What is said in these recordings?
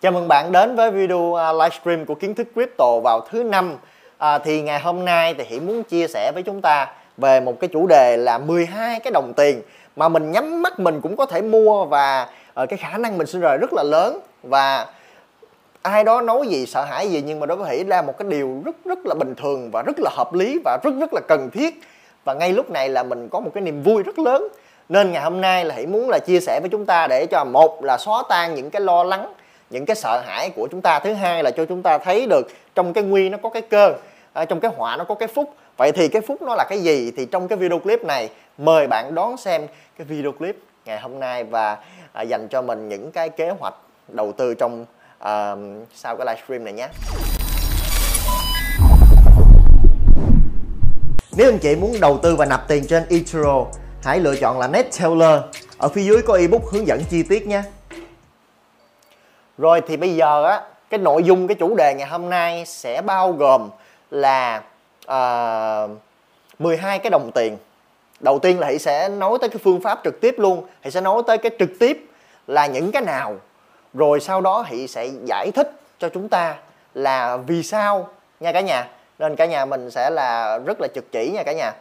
Chào mừng bạn đến với video à, livestream của kiến thức crypto vào thứ năm. À, thì ngày hôm nay thì Hiển muốn chia sẻ với chúng ta về một cái chủ đề là 12 cái đồng tiền mà mình nhắm mắt mình cũng có thể mua và uh, cái khả năng mình sinh lời rất là lớn. Và ai đó nói gì sợ hãi gì nhưng mà đối với Hỷ là một cái điều rất rất là bình thường và rất là hợp lý và rất rất là cần thiết. Và ngay lúc này là mình có một cái niềm vui rất lớn. Nên ngày hôm nay là hãy muốn là chia sẻ với chúng ta để cho một là xóa tan những cái lo lắng những cái sợ hãi của chúng ta thứ hai là cho chúng ta thấy được trong cái nguy nó có cái cơ à, trong cái họa nó có cái phúc vậy thì cái phúc nó là cái gì thì trong cái video clip này mời bạn đón xem cái video clip ngày hôm nay và à, dành cho mình những cái kế hoạch đầu tư trong à, sau cái livestream này nhé Nếu anh chị muốn đầu tư và nạp tiền trên eToro, hãy lựa chọn là NetTeller. Ở phía dưới có ebook hướng dẫn chi tiết nhé. Rồi thì bây giờ á, cái nội dung cái chủ đề ngày hôm nay sẽ bao gồm là ờ, uh, 12 cái đồng tiền. Đầu tiên là Hỷ sẽ nói tới cái phương pháp trực tiếp luôn. Hỷ sẽ nói tới cái trực tiếp là những cái nào. Rồi sau đó Hỷ sẽ giải thích cho chúng ta là vì sao nha cả nhà nên cả nhà mình sẽ là rất là trực chỉ nha cả nhà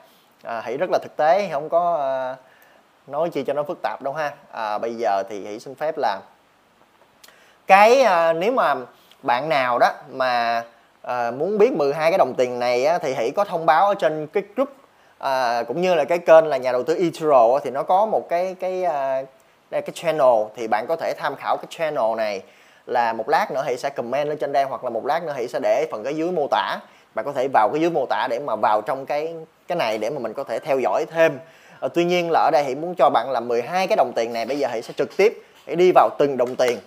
à, hãy rất là thực tế không có uh, nói chi cho nó phức tạp đâu ha à, bây giờ thì hãy xin phép là cái uh, nếu mà bạn nào đó mà uh, muốn biết 12 cái đồng tiền này á, thì hãy có thông báo ở trên cái group uh, cũng như là cái kênh là nhà đầu tư eToro thì nó có một cái cái uh, cái channel. Thì bạn có thể tham khảo cái channel này là một lát nữa hãy sẽ comment lên trên đây hoặc là một lát nữa hãy sẽ để phần cái dưới mô tả. Bạn có thể vào cái dưới mô tả để mà vào trong cái cái này để mà mình có thể theo dõi thêm. À, tuy nhiên là ở đây hãy muốn cho bạn là 12 cái đồng tiền này bây giờ hãy sẽ trực tiếp hãy đi vào từng đồng tiền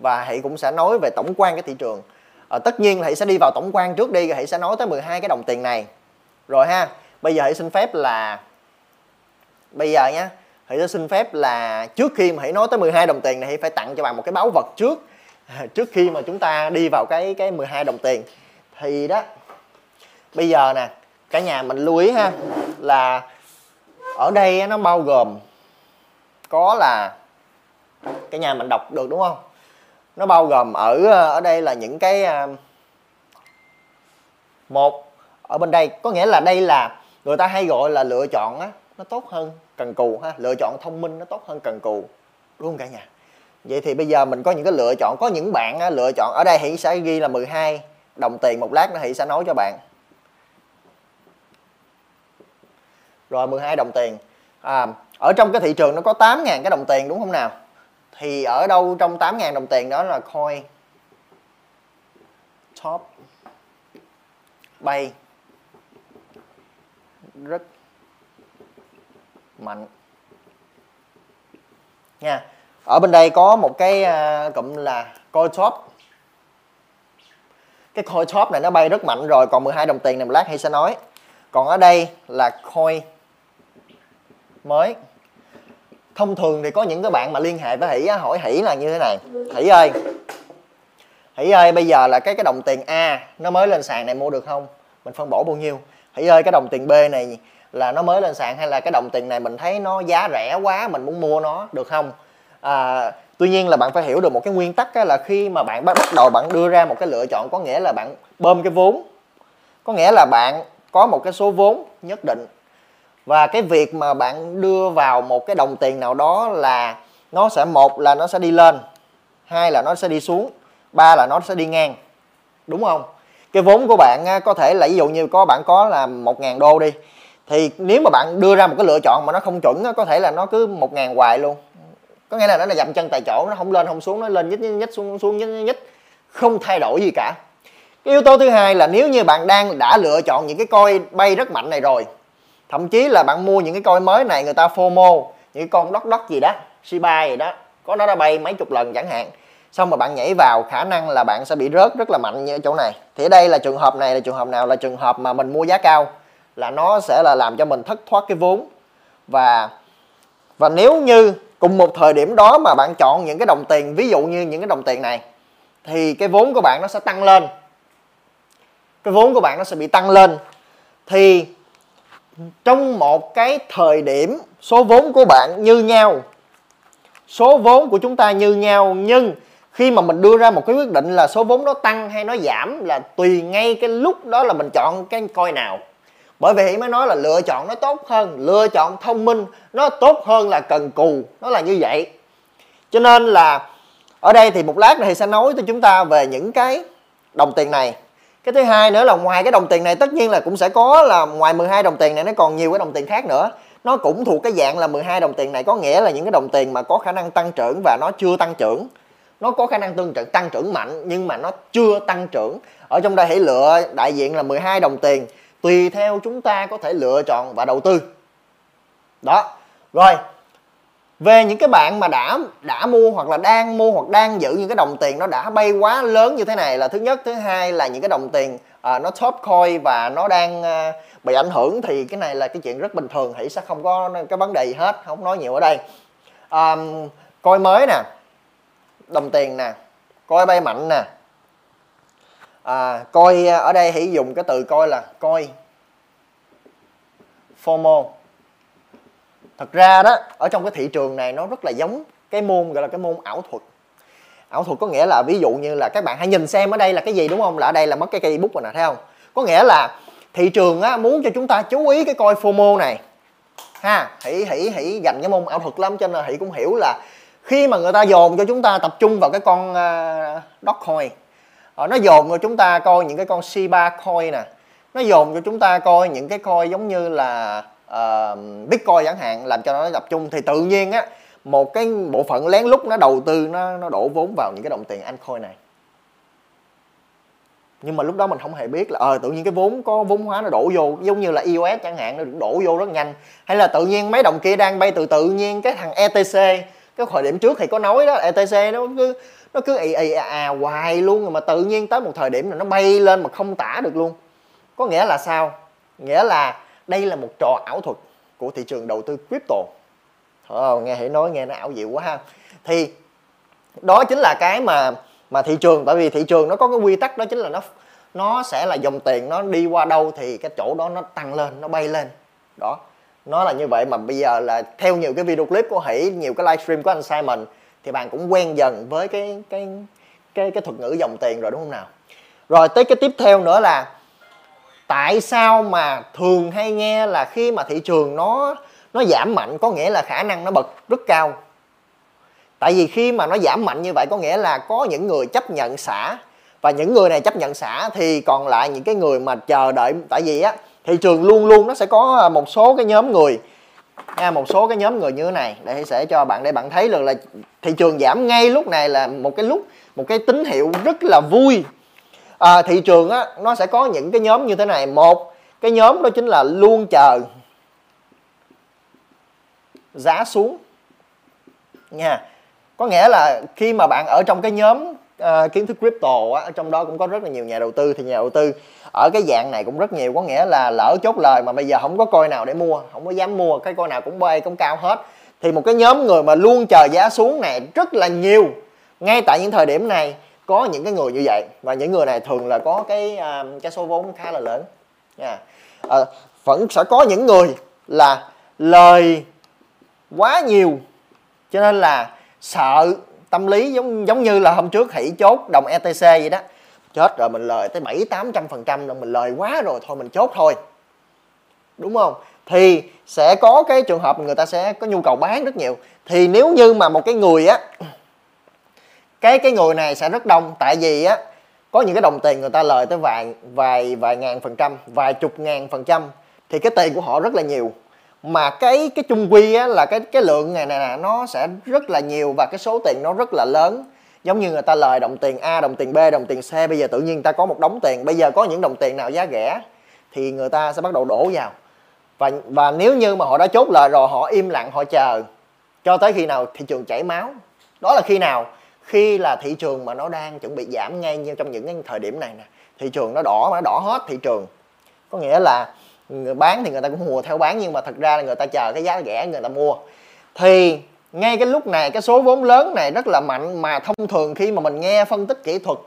và hãy cũng sẽ nói về tổng quan cái thị trường. À, tất nhiên là hãy sẽ đi vào tổng quan trước đi rồi hãy sẽ nói tới 12 cái đồng tiền này. Rồi ha bây giờ hãy xin phép là bây giờ nhé hãy sẽ xin phép là trước khi mà hãy nói tới 12 đồng tiền này hãy phải tặng cho bạn một cái báu vật trước. Trước khi mà chúng ta đi vào cái cái 12 đồng tiền. Thì đó bây giờ nè cả nhà mình lưu ý ha là ở đây nó bao gồm có là cái nhà mình đọc được đúng không? Nó bao gồm ở ờ, ở đây là những cái ờ, một ở bên đây có nghĩa là đây là người ta hay gọi là lựa chọn á nó tốt hơn cần cù ha lựa chọn thông minh nó tốt hơn cần cù đúng không cả nhà? Vậy thì bây giờ mình có những cái lựa chọn có những bạn á, lựa chọn ở đây hãy sẽ ghi là 12 đồng tiền một lát nó hãy sẽ nói cho bạn. Rồi 12 đồng tiền. À, ở trong cái thị trường nó có 8.000 cái đồng tiền đúng không nào? Thì ở đâu trong 8.000 đồng tiền đó là coin? Top. Bay. Rất mạnh. Nha. Ở bên đây có một cái à, cụm là coin top. Cái coin top này nó bay rất mạnh rồi, còn 12 đồng tiền này lát hay sẽ nói. Còn ở đây là coin mới thông thường thì có những cái bạn mà liên hệ với hỷ hỏi hỷ là như thế này. Hỷ ơi hỷ ơi bây giờ là cái cái đồng tiền a nó mới lên sàn này mua được không? Mình phân bổ bao nhiêu? Hỷ ơi cái đồng tiền b này là nó mới lên sàn hay là cái đồng tiền này mình thấy nó giá rẻ quá mình muốn mua nó được không? À, tuy nhiên là bạn phải hiểu được một cái nguyên tắc là khi mà bạn bắt đầu bạn đưa ra một cái lựa chọn có nghĩa là bạn bơm cái vốn. Có nghĩa là bạn có một cái số vốn nhất định và cái việc mà bạn đưa vào một cái đồng tiền nào đó là nó sẽ một là nó sẽ đi lên hai là nó sẽ đi xuống ba là nó sẽ đi ngang. Đúng không? Cái vốn của bạn à, có thể là ví dụ như có bạn có là một ngàn đô đi thì nếu mà bạn đưa ra một cái lựa chọn mà nó không chuẩn có thể là nó cứ một ngàn hoài luôn. Có nghĩa là nó là dậm chân tại chỗ nó không lên không xuống nó lên nhích nhích, nhích xuống xuống nhích nhích không thay đổi gì cả. Cái yếu tố thứ hai là nếu như bạn đang đã lựa chọn những cái coi bay rất mạnh này rồi thậm chí là bạn mua những cái coi mới này, người ta FOMO, những cái con đốc đốc gì đó, Shiba gì đó, có nó đã bay mấy chục lần chẳng hạn. Xong mà bạn nhảy vào, khả năng là bạn sẽ bị rớt rất là mạnh như ở chỗ này. Thì ở đây là trường hợp này là trường hợp nào? Là trường hợp mà mình mua giá cao, là nó sẽ là làm cho mình thất thoát cái vốn. Và và nếu như cùng một thời điểm đó mà bạn chọn những cái đồng tiền, ví dụ như những cái đồng tiền này, thì cái vốn của bạn nó sẽ tăng lên. Cái vốn của bạn nó sẽ bị tăng lên. Thì trong một cái thời điểm, số vốn của bạn như nhau. Số vốn của chúng ta như nhau, nhưng khi mà mình đưa ra một cái quyết định là số vốn nó tăng hay nó giảm là tùy ngay cái lúc đó là mình chọn cái coi nào. Bởi vì mới nói là lựa chọn nó tốt hơn, lựa chọn thông minh, nó tốt hơn là cần cù, nó là như vậy. Cho nên là ở đây thì một lát này sẽ nói cho chúng ta về những cái đồng tiền này cái thứ hai nữa là ngoài cái đồng tiền này, tất nhiên là cũng sẽ có là ngoài 12 đồng tiền này, nó còn nhiều cái đồng tiền khác nữa. Nó cũng thuộc cái dạng là 12 đồng tiền này có nghĩa là những cái đồng tiền mà có khả năng tăng trưởng và nó chưa tăng trưởng. Nó có khả năng tương trưởng tăng trưởng mạnh nhưng mà nó chưa tăng trưởng. Ở trong đây hãy lựa đại diện là 12 đồng tiền, tùy theo chúng ta có thể lựa chọn và đầu tư. Đó. Rồi về những cái bạn mà đã đã mua hoặc là đang mua hoặc đang giữ những cái đồng tiền nó đã bay quá lớn như thế này là thứ nhất. Thứ hai là những cái đồng tiền à, nó top coin và nó đang à, bị ảnh hưởng thì cái này là cái chuyện rất bình thường hãy sẽ không có cái vấn đề gì hết không nói nhiều ở đây. À, coi mới nè đồng tiền nè coi bay mạnh nè. À, coi à, ở đây hãy dùng cái từ coi là coi FOMO thật ra đó ở trong cái thị trường này nó rất là giống cái môn gọi là cái môn ảo thuật. Ảo thuật có nghĩa là ví dụ như là các bạn hãy nhìn xem ở đây là cái gì đúng không? Là ở đây là mất cái cây bút rồi nè thấy không? Có nghĩa là thị trường á, muốn cho chúng ta chú ý cái coi FOMO này. Ha hãy hãy hãy dành cái môn ảo thuật lắm cho nên hãy cũng hiểu là khi mà người ta dồn cho chúng ta tập trung vào cái con uh, Dogecoin ờ, nó dồn cho chúng ta coi những cái con Shiba coin nè nó dồn cho chúng ta coi những cái coin giống như là uh, Bitcoin chẳng hạn làm cho nó tập trung thì tự nhiên á một cái bộ phận lén lút nó đầu tư nó nó đổ vốn vào những cái đồng tiền altcoin này. Nhưng mà lúc đó mình không hề biết là ờ tự nhiên cái vốn có vốn hóa nó đổ vô giống như là EOS chẳng hạn nó đổ vô rất nhanh. Hay là tự nhiên mấy đồng kia đang bay từ tự nhiên cái thằng ETC cái thời điểm trước thì có nói đó ETC nó cứ nó cứ ì ì à, à hoài luôn mà tự nhiên tới một thời điểm là nó bay lên mà không tả được luôn. Có nghĩa là sao? Nghĩa là đây là một trò ảo thuật của thị trường đầu tư crypto. Oh, nghe hãy nói nghe nó ảo diệu quá ha. Thì đó chính là cái mà mà thị trường tại vì thị trường nó có cái quy tắc đó chính là nó nó sẽ là dòng tiền nó đi qua đâu thì cái chỗ đó nó tăng lên nó bay lên. Đó nó là như vậy mà bây giờ là theo nhiều cái video clip của hỷ nhiều cái livestream của anh Simon thì bạn cũng quen dần với cái cái cái cái thuật ngữ dòng tiền rồi đúng không nào? Rồi tới cái tiếp theo nữa là tại sao mà thường hay nghe là khi mà thị trường nó nó giảm mạnh, có nghĩa là khả năng nó bật rất cao? Tại vì khi mà nó giảm mạnh như vậy, có nghĩa là có những người chấp nhận xả. Và những người này chấp nhận xả thì còn lại những cái người mà chờ đợi, tại vì á, thị trường luôn luôn nó sẽ có à, một số cái nhóm người, nha, một số cái nhóm người như thế này. Để sẽ cho bạn, để bạn thấy được là thị trường giảm ngay lúc này là một cái lúc, một cái tín hiệu rất là vui à, thị trường á nó sẽ có những cái nhóm như thế này. Một cái nhóm đó chính là luôn chờ giá xuống. Nha. Có nghĩa là khi mà bạn ở trong cái nhóm uh, kiến thức crypto á trong đó cũng có rất là nhiều nhà đầu tư thì nhà đầu tư ở cái dạng này cũng rất nhiều. Có nghĩa là lỡ chốt lời mà bây giờ không có coi nào để mua không có dám mua cái coi nào cũng bay cũng cao hết. Thì một cái nhóm người mà luôn chờ giá xuống này rất là nhiều. Ngay tại những thời điểm này có những cái người như vậy và những người này thường là có cái uh, cái số vốn khá là lớn. Nha yeah. Ờ, uh, vẫn sẽ có những người là lời quá nhiều cho nên là sợ tâm lý giống giống như là hôm trước hãy chốt đồng ETC vậy đó. Chết rồi mình lời tới bảy tám trăm phần trăm rồi mình lời quá rồi thôi mình chốt thôi. Đúng không? Thì sẽ có cái trường hợp người ta sẽ có nhu cầu bán rất nhiều. Thì nếu như mà một cái người á cái cái người này sẽ rất đông tại vì á có những cái đồng tiền người ta lời tới vài vài vài ngàn phần trăm vài chục ngàn phần trăm thì cái tiền của họ rất là nhiều. Mà cái cái chung quy á, là cái cái lượng này nè nó sẽ rất là nhiều và cái số tiền nó rất là lớn. Giống như người ta lời đồng tiền A đồng tiền B đồng tiền C bây giờ tự nhiên ta có một đống tiền bây giờ có những đồng tiền nào giá rẻ thì người ta sẽ bắt đầu đổ vào. Và và nếu như mà họ đã chốt lời rồi họ im lặng họ chờ cho tới khi nào thị trường chảy máu. Đó là khi nào khi là thị trường mà nó đang chuẩn bị giảm ngay như trong những cái thời điểm này nè thị trường nó đỏ mà nó đỏ hết thị trường. Có nghĩa là người bán thì người ta cũng mua theo bán nhưng mà thật ra là người ta chờ cái giá rẻ người ta mua. Thì ngay cái lúc này cái số vốn lớn này rất là mạnh mà thông thường khi mà mình nghe phân tích kỹ thuật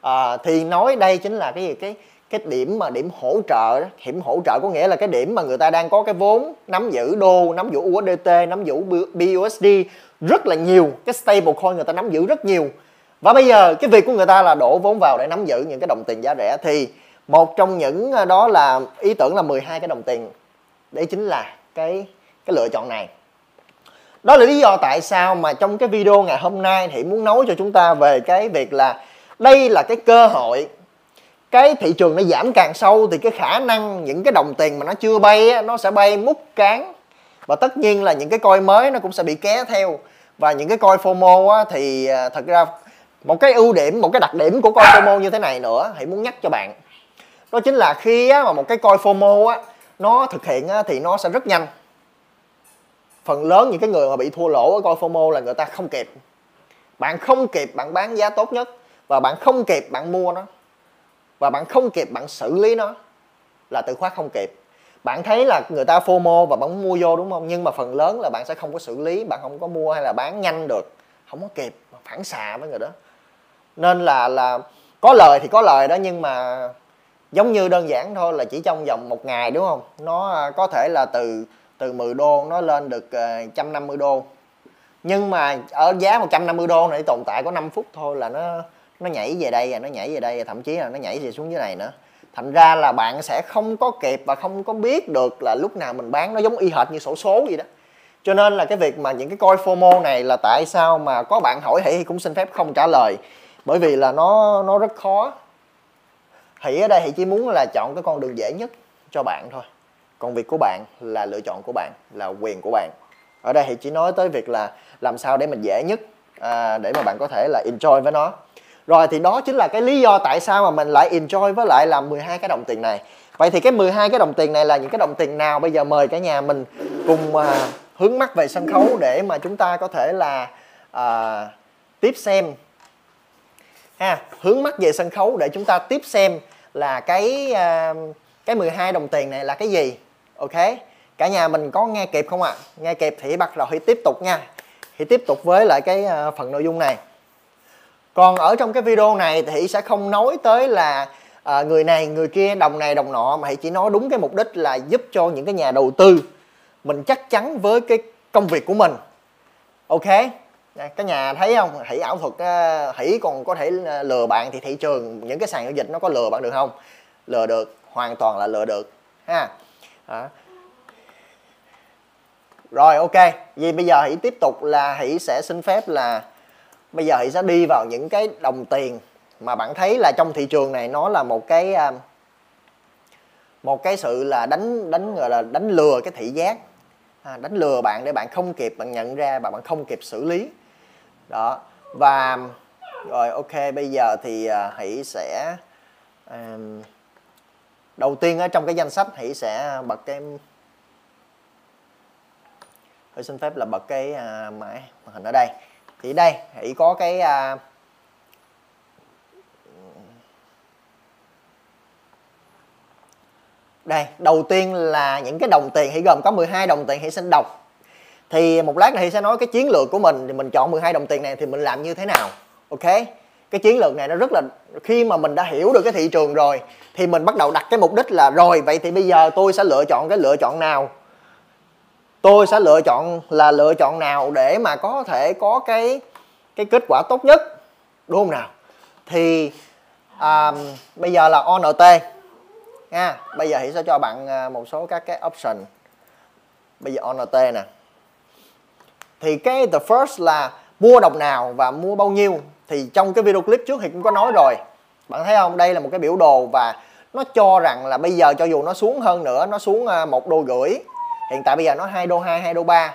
à, thì nói đây chính là cái gì? Cái cái điểm mà điểm hỗ trợ điểm hỗ trợ có nghĩa là cái điểm mà người ta đang có cái vốn nắm giữ đô, nắm giữ USDT nắm giữ BUSD rất là nhiều. Cái stable coin người ta nắm giữ rất nhiều. Và bây giờ cái việc của người ta là đổ vốn vào để nắm giữ những cái đồng tiền giá rẻ thì một trong những ờ, đó là ý tưởng là 12 cái đồng tiền. Đấy chính là cái cái lựa chọn này. Đó là lý do tại sao mà trong cái video ngày hôm nay thì muốn nói cho chúng ta về cái việc là đây là cái cơ hội cái thị trường nó giảm càng sâu thì cái khả năng những cái đồng tiền mà nó chưa bay á, nó sẽ bay mút cán. Và tất nhiên là những cái coi mới nó cũng sẽ bị ké theo. Và những cái coi FOMO á, thì à, thật ra một cái ưu điểm một cái đặc điểm của coi FOMO như thế này nữa thì muốn nhắc cho bạn. Đó chính là khi á, mà một cái coi FOMO á, nó thực hiện á, thì nó sẽ rất nhanh. Phần lớn những cái người mà bị thua lỗ ở coi FOMO là người ta không kịp. Bạn không kịp bạn bán giá tốt nhất và bạn không kịp bạn mua nó và bạn không kịp bạn xử lý nó là từ khóa không kịp. Bạn thấy là người ta FOMO và bạn mua vô, đúng không? Nhưng mà phần lớn là bạn sẽ không có xử lý, bạn không có mua hay là bán nhanh được. Không có kịp phản xạ với người đó. Nên là là có lời thì có lời đó, nhưng mà giống như đơn giản thôi là chỉ trong vòng một ngày, đúng không? Nó à, có thể là từ từ 10 đô nó lên được à, 150 đô. Nhưng mà ở giá 150 đô này tồn tại có 5 phút thôi là nó nó nhảy về đây nó nhảy về đây thậm chí là nó nhảy về xuống dưới này nữa. Thành ra là bạn sẽ không có kịp và không có biết được là lúc nào mình bán nó giống y hệt như sổ số gì đó. Cho nên là cái việc mà những cái coi FOMO này là tại sao mà có bạn hỏi thì cũng xin phép không trả lời. Bởi vì là nó nó rất khó. Thì ở đây thì chỉ muốn là chọn cái con đường dễ nhất cho bạn thôi. Còn việc của bạn là lựa chọn của bạn là quyền của bạn. Ở đây thì chỉ nói tới việc là làm sao để mình dễ nhất à, để mà bạn có thể là enjoy với nó rồi thì đó chính là cái lý do tại sao mà mình lại enjoy với lại là 12 cái đồng tiền này. Vậy thì cái 12 cái đồng tiền này là những cái đồng tiền nào? Bây giờ mời cả nhà mình cùng uh, hướng mắt về sân khấu để mà chúng ta có thể là uh, tiếp xem. Ha hướng mắt về sân khấu để chúng ta tiếp xem là cái uh, cái 12 đồng tiền này là cái gì. Ok? Cả nhà mình có nghe kịp không ạ? À? nghe kịp thì bắt đầu thì tiếp tục nha. Thì tiếp tục với lại cái uh, phần nội dung này còn ở trong cái video này thì sẽ không nói tới là à, người này người kia đồng này đồng nọ mà hãy chỉ nói đúng cái mục đích là giúp cho những cái nhà đầu tư mình chắc chắn với cái công việc của mình. Ok? Cái nhà thấy không? Hãy ảo thuật à, hãy còn có thể à, lừa bạn thì thị trường những cái sàn giao dịch nó có lừa bạn được không? Lừa được hoàn toàn là lừa được ha. À. rồi ok. Vì bây giờ hãy tiếp tục là hãy sẽ xin phép là bây giờ thì sẽ đi vào những cái đồng tiền mà bạn thấy là trong thị trường này nó là một cái à, một cái sự là đánh đánh gọi là đánh lừa cái thị giác. À, đánh lừa bạn để bạn không kịp bạn nhận ra và bạn không kịp xử lý. Đó và rồi ok bây giờ thì à, hãy sẽ um, đầu tiên ở trong cái danh sách hãy sẽ bật cái tôi xin phép là bật cái uh, màn hình ở đây thì đây hãy có cái à, đây đầu tiên là những cái đồng tiền hãy gồm có 12 đồng tiền hãy xin đọc thì một lát này sẽ nói cái chiến lược của mình thì mình chọn 12 đồng tiền này thì mình làm như thế nào ok? Cái chiến lược này nó rất là khi mà mình đã hiểu được cái thị trường rồi thì mình bắt đầu đặt cái mục đích là rồi vậy thì bây giờ tôi sẽ lựa chọn cái lựa chọn nào? Tôi sẽ lựa chọn là lựa chọn nào để mà có thể có cái cái kết quả tốt nhất đúng không nào? Thì à, bây giờ là ONT nha. Bây giờ thì sẽ cho bạn à, một số các cái option. Bây giờ ONT nè. Thì cái the first là mua đồng nào và mua bao nhiêu. Thì trong cái video clip trước thì cũng có nói rồi. Bạn thấy không? Đây là một cái biểu đồ và nó cho rằng là bây giờ cho dù nó xuống hơn nữa nó xuống à, một đô gửi hiện tại bây giờ nó hai đô hai hai đô ba.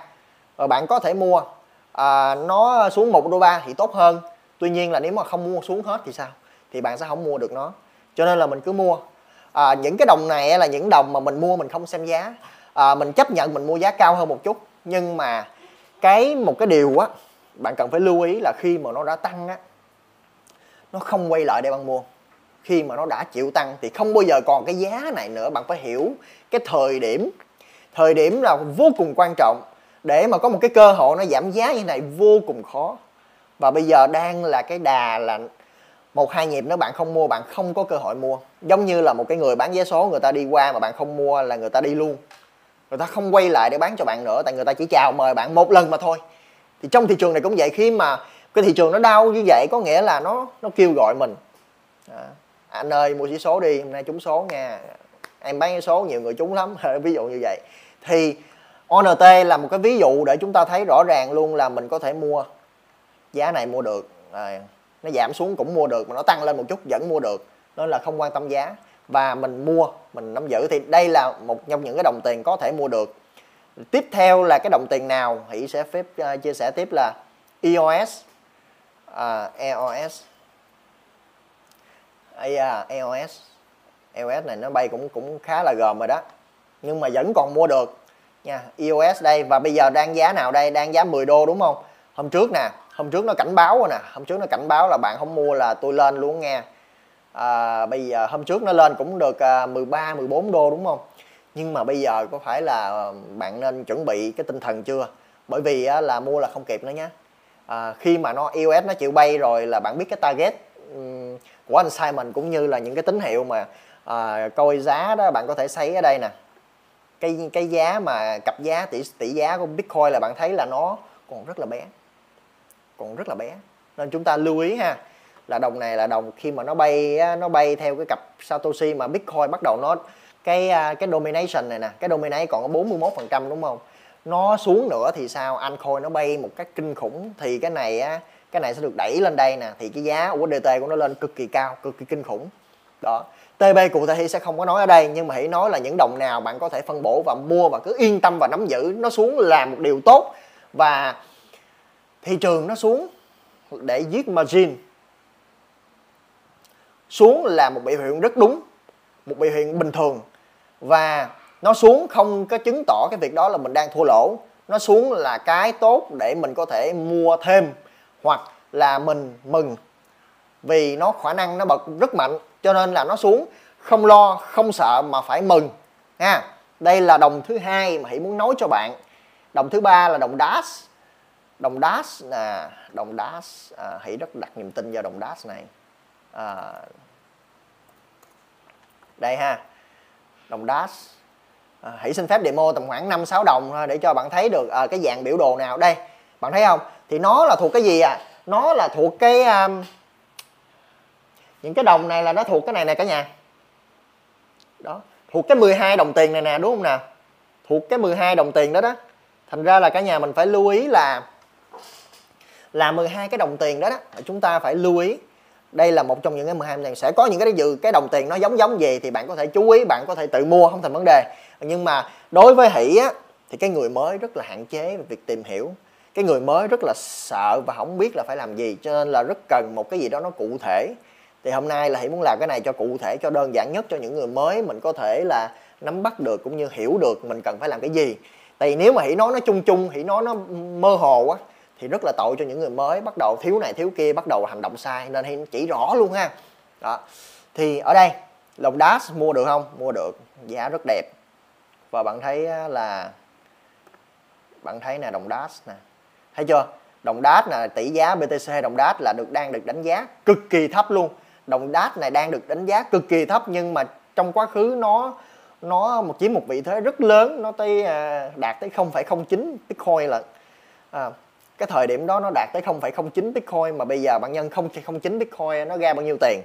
Và bạn có thể mua à, nó xuống một đô ba thì tốt hơn. Tuy nhiên là nếu mà không mua xuống hết thì sao? Thì bạn sẽ không mua được nó. Cho nên là mình cứ mua. À, những cái đồng này là những đồng mà mình mua mình không xem giá. À, mình chấp nhận mình mua giá cao hơn một chút. Nhưng mà cái một cái điều á bạn cần phải lưu ý là khi mà nó đã tăng á nó không quay lại để bạn mua. Khi mà nó đã chịu tăng thì không bao giờ còn cái giá này nữa. Bạn phải hiểu cái thời điểm thời điểm là vô cùng quan trọng. Để mà có một cái cơ hội nó giảm giá như này vô cùng khó. Và bây giờ đang là cái đà là một hai nhịp nếu bạn không mua bạn không có cơ hội mua. Giống như là một cái người bán vé số người ta đi qua mà bạn không mua là người ta đi luôn. Người ta không quay lại để bán cho bạn nữa tại người ta chỉ chào mời bạn một lần mà thôi. Thì trong thị trường này cũng vậy khi mà cái thị trường nó đau như vậy có nghĩa là nó nó kêu gọi mình. À, anh ơi mua chỉ số đi hôm nay trúng số nha. Em bán số nhiều người trúng lắm. Ví dụ như vậy thì ONT là một cái ví dụ để chúng ta thấy rõ ràng luôn là mình có thể mua. Giá này mua được à, nó giảm xuống cũng mua được mà nó tăng lên một chút vẫn mua được. Nên là không quan tâm giá. Và mình mua mình nắm giữ thì đây là một trong những cái đồng tiền có thể mua được. Tiếp theo là cái đồng tiền nào? Hỷ sẽ phép uh, chia sẻ tiếp là EOS à, EOS à, EOS EOS này nó bay cũng cũng khá là gồm rồi đó nhưng mà vẫn còn mua được. Nha EOS đây và bây giờ đang giá nào đây? Đang giá 10 đô đúng không? Hôm trước nè hôm trước nó cảnh báo rồi nè. Hôm trước nó cảnh báo là bạn không mua là tôi lên luôn nghe. À, bây giờ hôm trước nó lên cũng được à, 13 14 đô đúng không? Nhưng mà bây giờ có phải là à, bạn nên chuẩn bị cái tinh thần chưa? Bởi vì á, là mua là không kịp nữa nhé à, khi mà nó EOS nó chịu bay rồi là bạn biết cái target um, của anh Simon cũng như là những cái tín hiệu mà à, coi giá đó bạn có thể thấy ở đây nè cái cái giá mà cặp giá, tỷ tỷ giá của Bitcoin là bạn thấy là nó còn rất là bé. Còn rất là bé. Nên chúng ta lưu ý ha, là đồng này là đồng khi mà nó bay nó bay theo cái cặp Satoshi mà Bitcoin bắt đầu nó, cái à, cái domination này nè, cái dominate còn có 41 phần trăm đúng không? Nó xuống nữa thì sao? Ancoin nó bay một cách kinh khủng thì cái này á, cái này sẽ được đẩy lên đây nè, thì cái giá USDT của nó lên cực kỳ cao, cực kỳ kinh khủng. Đó. TB cụ thể Hy sẽ không có nói ở đây, nhưng mà hãy nói là những đồng nào bạn có thể phân bổ và mua và cứ yên tâm và nắm giữ, nó xuống là một điều tốt. Và thị trường nó xuống để giết margin. Xuống là một biểu hiện rất đúng, một biểu hiện bình thường. Và nó xuống không có chứng tỏ cái việc đó là mình đang thua lỗ. Nó xuống là cái tốt để mình có thể mua thêm hoặc là mình mừng. Vì nó khả năng nó bật rất mạnh cho nên là nó xuống. Không lo không sợ mà phải mừng ha. Đây là đồng thứ hai mà hãy muốn nói cho bạn. Đồng thứ ba là đồng dash đồng dash là đồng dash à, hãy rất đặt niềm tin vào đồng dash này. À, đây ha. Đồng dash à, hãy xin phép demo tầm khoảng 5 6 đồng thôi để cho bạn thấy được à, cái dạng biểu đồ nào. Đây bạn thấy không? Thì nó là thuộc cái gì à? Nó là thuộc cái um, những cái đồng này là nó thuộc cái này nè cả nhà. Đó, thuộc cái 12 đồng tiền này nè, đúng không nè thuộc cái 12 đồng tiền đó đó. Thành ra là cả nhà mình phải lưu ý là là 12 cái đồng tiền đó đó chúng ta phải lưu ý. Đây là một trong những cái 12 đồng tiền. Sẽ có những cái dự cái đồng tiền nó giống giống gì thì bạn có thể chú ý, bạn có thể tự mua, không thành vấn đề. Nhưng mà đối với hỷ á, thì cái người mới rất là hạn chế về việc tìm hiểu. Cái người mới rất là sợ và không biết là phải làm gì, cho nên là rất cần một cái gì đó nó cụ thể thì hôm nay là hãy muốn làm cái này cho cụ thể, cho đơn giản nhất, cho những người mới mình có thể là nắm bắt được cũng như hiểu được mình cần phải làm cái gì. Tại vì nếu mà hãy nói nó chung chung hãy nói nó mơ hồ quá thì rất là tội cho những người mới, bắt đầu thiếu này thiếu kia, bắt đầu hành động sai, nên hãy chỉ rõ luôn ha. Đó. Thì ở đây lồng dash mua được không? Mua được. Giá rất đẹp. Và bạn thấy là, bạn thấy nè, đồng dash nè. Thấy chưa? Đồng dash là tỷ giá BTC đồng dash là được, đang được đánh giá cực kỳ thấp luôn đồng dash này đang được đánh giá cực kỳ thấp nhưng mà trong quá khứ nó nó một chiếm một vị thế rất lớn nó tới à, đạt tới 0,09 bitcoin là à, cái thời điểm đó nó đạt tới 0,09 bitcoin mà bây giờ bạn nhân 0,09 bitcoin nó ra bao nhiêu tiền?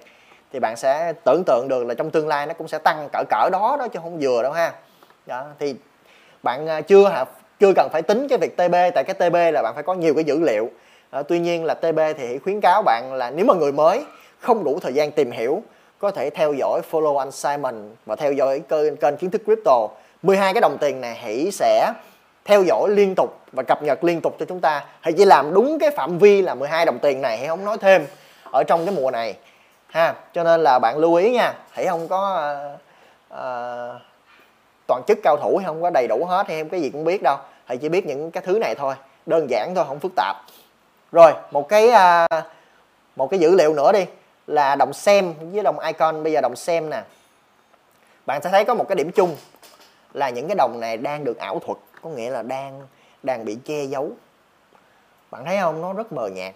Thì bạn sẽ tưởng tượng được là trong tương lai nó cũng sẽ tăng cỡ cỡ đó đó chứ không vừa đâu ha. Đó, thì bạn à, chưa chưa cần phải tính cái việc TB tại cái TB là bạn phải có nhiều cái dữ liệu. À, tuy nhiên là TB thì khuyến cáo bạn là nếu mà người mới không đủ thời gian tìm hiểu có thể theo dõi follow anh Simon và theo dõi kênh, kênh kiến thức crypto. 12 cái đồng tiền này hãy sẽ theo dõi liên tục và cập nhật liên tục cho chúng ta. Hãy chỉ làm đúng cái phạm vi là 12 đồng tiền này hãy không nói thêm ở trong cái mùa này. Ha cho nên là bạn lưu ý nha hãy không có uh, uh, toàn chức cao thủ hay không có đầy đủ hết hay em cái gì cũng biết đâu. Hãy chỉ biết những cái thứ này thôi đơn giản thôi không phức tạp. Rồi một cái uh, một cái dữ liệu nữa đi là đồng xem với đồng icon. Bây giờ đồng xem nè bạn sẽ thấy có một cái điểm chung là những cái đồng này đang được ảo thuật có nghĩa là đang đang bị che giấu. Bạn thấy không? Nó rất mờ nhạt.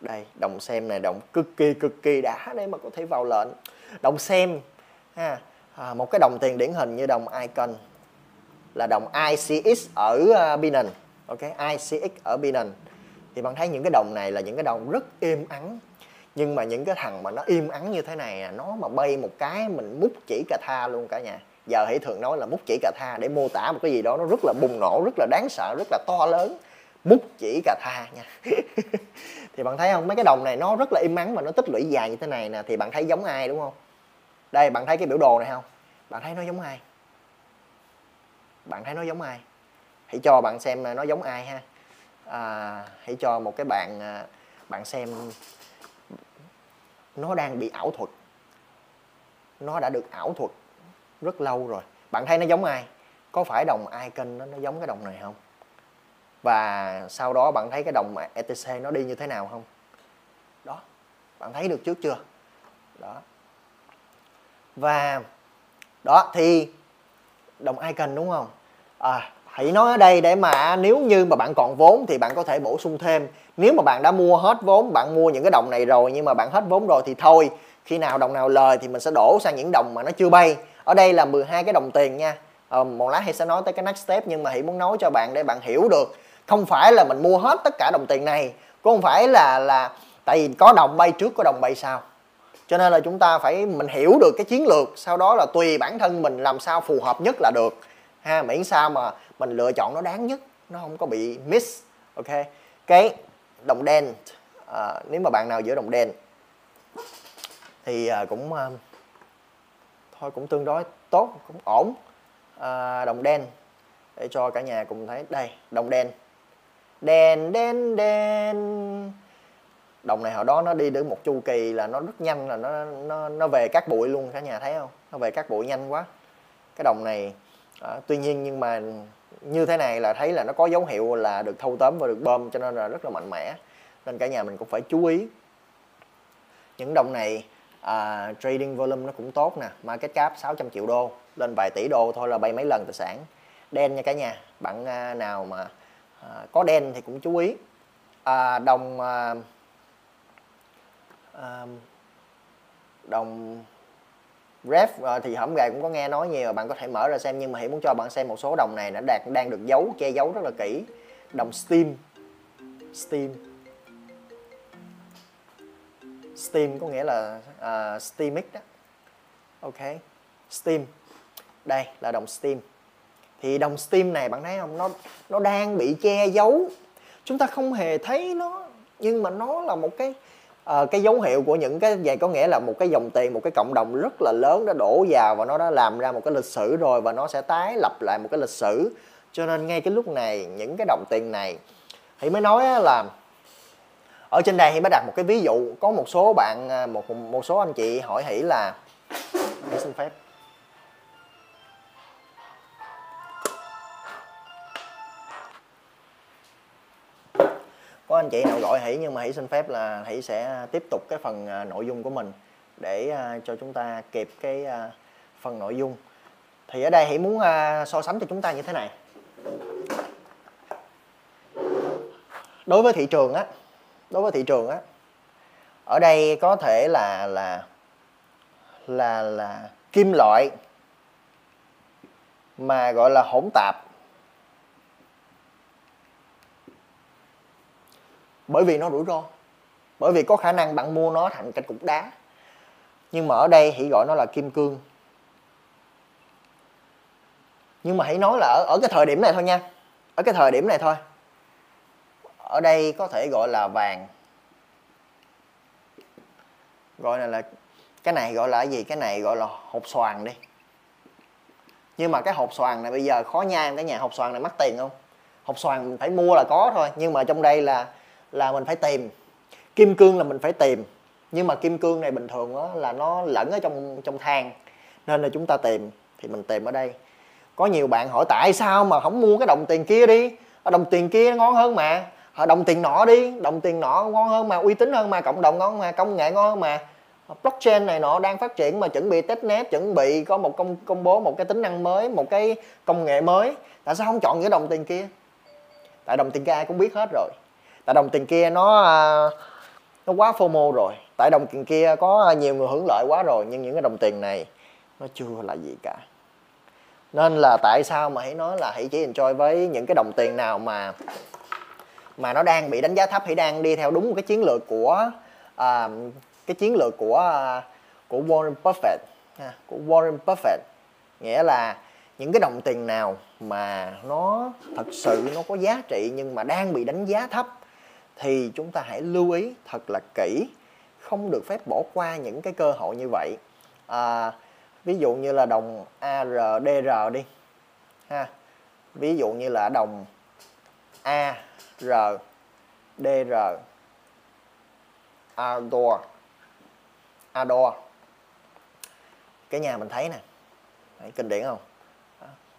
Đây đồng xem này đồng cực kỳ cực kỳ đã để mà có thể vào lệnh. Đồng xem ha à, một cái đồng tiền điển hình như đồng icon là đồng ICX ở à, Binance. Ok ICX ở Binance. Thì bạn thấy những cái đồng này là những cái đồng rất êm ắng nhưng mà những cái thằng mà nó im ắng như thế này à, nó mà bay một cái mình múc chỉ cà tha luôn cả nhà. Giờ hãy thường nói là múc chỉ cà tha để mô tả một cái gì đó nó rất là bùng nổ rất là đáng sợ rất là to lớn. Múc chỉ cà tha nha. Thì bạn thấy không? Mấy cái đồng này nó rất là im ắng mà nó tích lũy dài như thế này nè thì bạn thấy giống ai đúng không? Đây bạn thấy cái biểu đồ này không? Bạn thấy nó giống ai? Bạn thấy nó giống ai? Hãy cho bạn xem à, nó giống ai ha. À, hãy cho một cái bạn à, bạn xem nó đang bị ảo thuật. Nó đã được ảo thuật rất lâu rồi. Bạn thấy nó giống ai? Có phải đồng icon nó, nó giống cái đồng này không? Và sau đó bạn thấy cái đồng ETC nó đi như thế nào không? Đó bạn thấy được trước chưa? Đó. Và đó thì đồng icon đúng không? À, hãy nói ở đây để mà nếu như mà bạn còn vốn thì bạn có thể bổ sung thêm nếu mà bạn đã mua hết vốn bạn mua những cái đồng này rồi nhưng mà bạn hết vốn rồi thì thôi khi nào đồng nào lời thì mình sẽ đổ sang những đồng mà nó chưa bay. Ở đây là 12 cái đồng tiền nha. Ờ, một lát thì sẽ nói tới cái next step nhưng mà hãy muốn nói cho bạn để bạn hiểu được. Không phải là mình mua hết tất cả đồng tiền này cũng không phải là là tại vì có đồng bay trước có đồng bay sau. Cho nên là chúng ta phải mình hiểu được cái chiến lược sau đó là tùy bản thân mình làm sao phù hợp nhất là được. Ha miễn sao mà mình lựa chọn nó đáng nhất nó không có bị miss ok? Cái đồng đen. À, nếu mà bạn nào giữa đồng đen thì à, cũng à, thôi cũng tương đối tốt cũng ổn. À, đồng đen để cho cả nhà cùng thấy. Đây đồng đen. Đen đen đen. Đồng này hồi đó nó đi được một chu kỳ là nó rất nhanh là nó nó nó về các bụi luôn cả nhà thấy không? Nó về các bụi nhanh quá. Cái đồng này à, tuy nhiên nhưng mà như thế này là thấy là nó có dấu hiệu là được thâu tóm và được bơm cho nên là rất là mạnh mẽ. Nên cả nhà mình cũng phải chú ý. Những đồng này à, trading volume nó cũng tốt nè. Market cap 600 triệu đô lên vài tỷ đô thôi là bay mấy lần tài sản. Đen nha cả nhà bạn à, nào mà à, có đen thì cũng chú ý. À, đồng à, à, đồng ref ờ, thì hổng gài cũng có nghe nói nhiều bạn có thể mở ra xem nhưng mà hãy muốn cho bạn xem một số đồng này nó đạt đang được giấu che giấu rất là kỹ. Đồng steam. Steam. Steam có nghĩa là ờ, uh, steamic đó. Ok. Steam. Đây là đồng steam. Thì đồng steam này bạn thấy không? Nó nó đang bị che giấu. Chúng ta không hề thấy nó nhưng mà nó là một cái uh, cái dấu hiệu của những cái vậy có nghĩa là một cái dòng tiền một cái cộng đồng rất là lớn đã đổ vào và nó đã làm ra một cái lịch sử rồi và nó sẽ tái lập lại một cái lịch sử. Cho nên ngay cái lúc này những cái đồng tiền này thì mới nói là ở trên đây thì mới đặt một cái ví dụ. Có một số bạn à, một một số anh chị hỏi hỉ là hãy xin phép. Anh chị nào gọi hỷ, nhưng mà hỷ xin phép là hỷ sẽ tiếp tục cái phần à, nội dung của mình để à, cho chúng ta kịp cái à, phần nội dung. Thì ở đây hỷ muốn so sánh cho chúng ta như thế này. Đối với thị trường á, đối với thị trường á, ở đây có thể là là là là kim loại mà gọi là hỗn tạp. Bởi vì nó rủi ro. Bởi vì có khả năng bạn mua nó thành cái cục đá. Nhưng mà ở đây hãy gọi nó là kim cương. Nhưng mà hãy nói là ở, ở cái thời điểm này thôi nha. Ở cái thời điểm này thôi. Ở đây có thể gọi là vàng. Gọi là, là cái này gọi là gì? Cái này gọi là hộp xoàn đi. Nhưng mà cái hộp xoàn này bây giờ khó nhai cái nhà hộp xoàn này mắc tiền không? Hộp xoàn mình phải mua là có thôi. Nhưng mà trong đây là là mình phải tìm. Kim cương là mình phải tìm, nhưng mà kim cương này bình thường đó là nó lẫn ở trong trong than nên là chúng ta tìm, thì mình tìm ở đây. Có nhiều bạn hỏi, tại sao mà không mua cái đồng tiền kia đi? Đồng tiền kia ngon hơn mà. Đồng tiền nọ đi, đồng tiền nọ ngon hơn mà, uy tín hơn mà, cộng đồng ngon hơn mà, công nghệ ngon hơn mà. Blockchain này nọ đang phát triển mà chuẩn bị testnet chuẩn bị có một công công bố một cái tính năng mới, một cái công nghệ mới. Tại sao không chọn cái đồng tiền kia? Tại đồng tiền kia ai cũng biết hết rồi tại đồng tiền kia nó à, nó quá fomo rồi. Tại đồng tiền kia có nhiều người hưởng lợi quá rồi nhưng những cái đồng tiền này nó chưa là gì cả. Nên là tại sao mà hãy nói là hãy chỉ enjoy với những cái đồng tiền nào mà mà nó đang bị đánh giá thấp hãy đang đi theo đúng một cái chiến lược của uh, cái chiến lược của uh, của Warren Buffett ha, của Warren Buffett. Nghĩa là những cái đồng tiền nào mà nó thật sự nó có giá trị nhưng mà đang bị đánh giá thấp thì chúng ta hãy lưu ý thật là kỹ không được phép bỏ qua những cái cơ hội như vậy. À, ví dụ như là đồng ARDR đi ha. Ví dụ như là đồng ARDR Ador Ador cái nhà mình thấy nè Đấy, kinh điển không?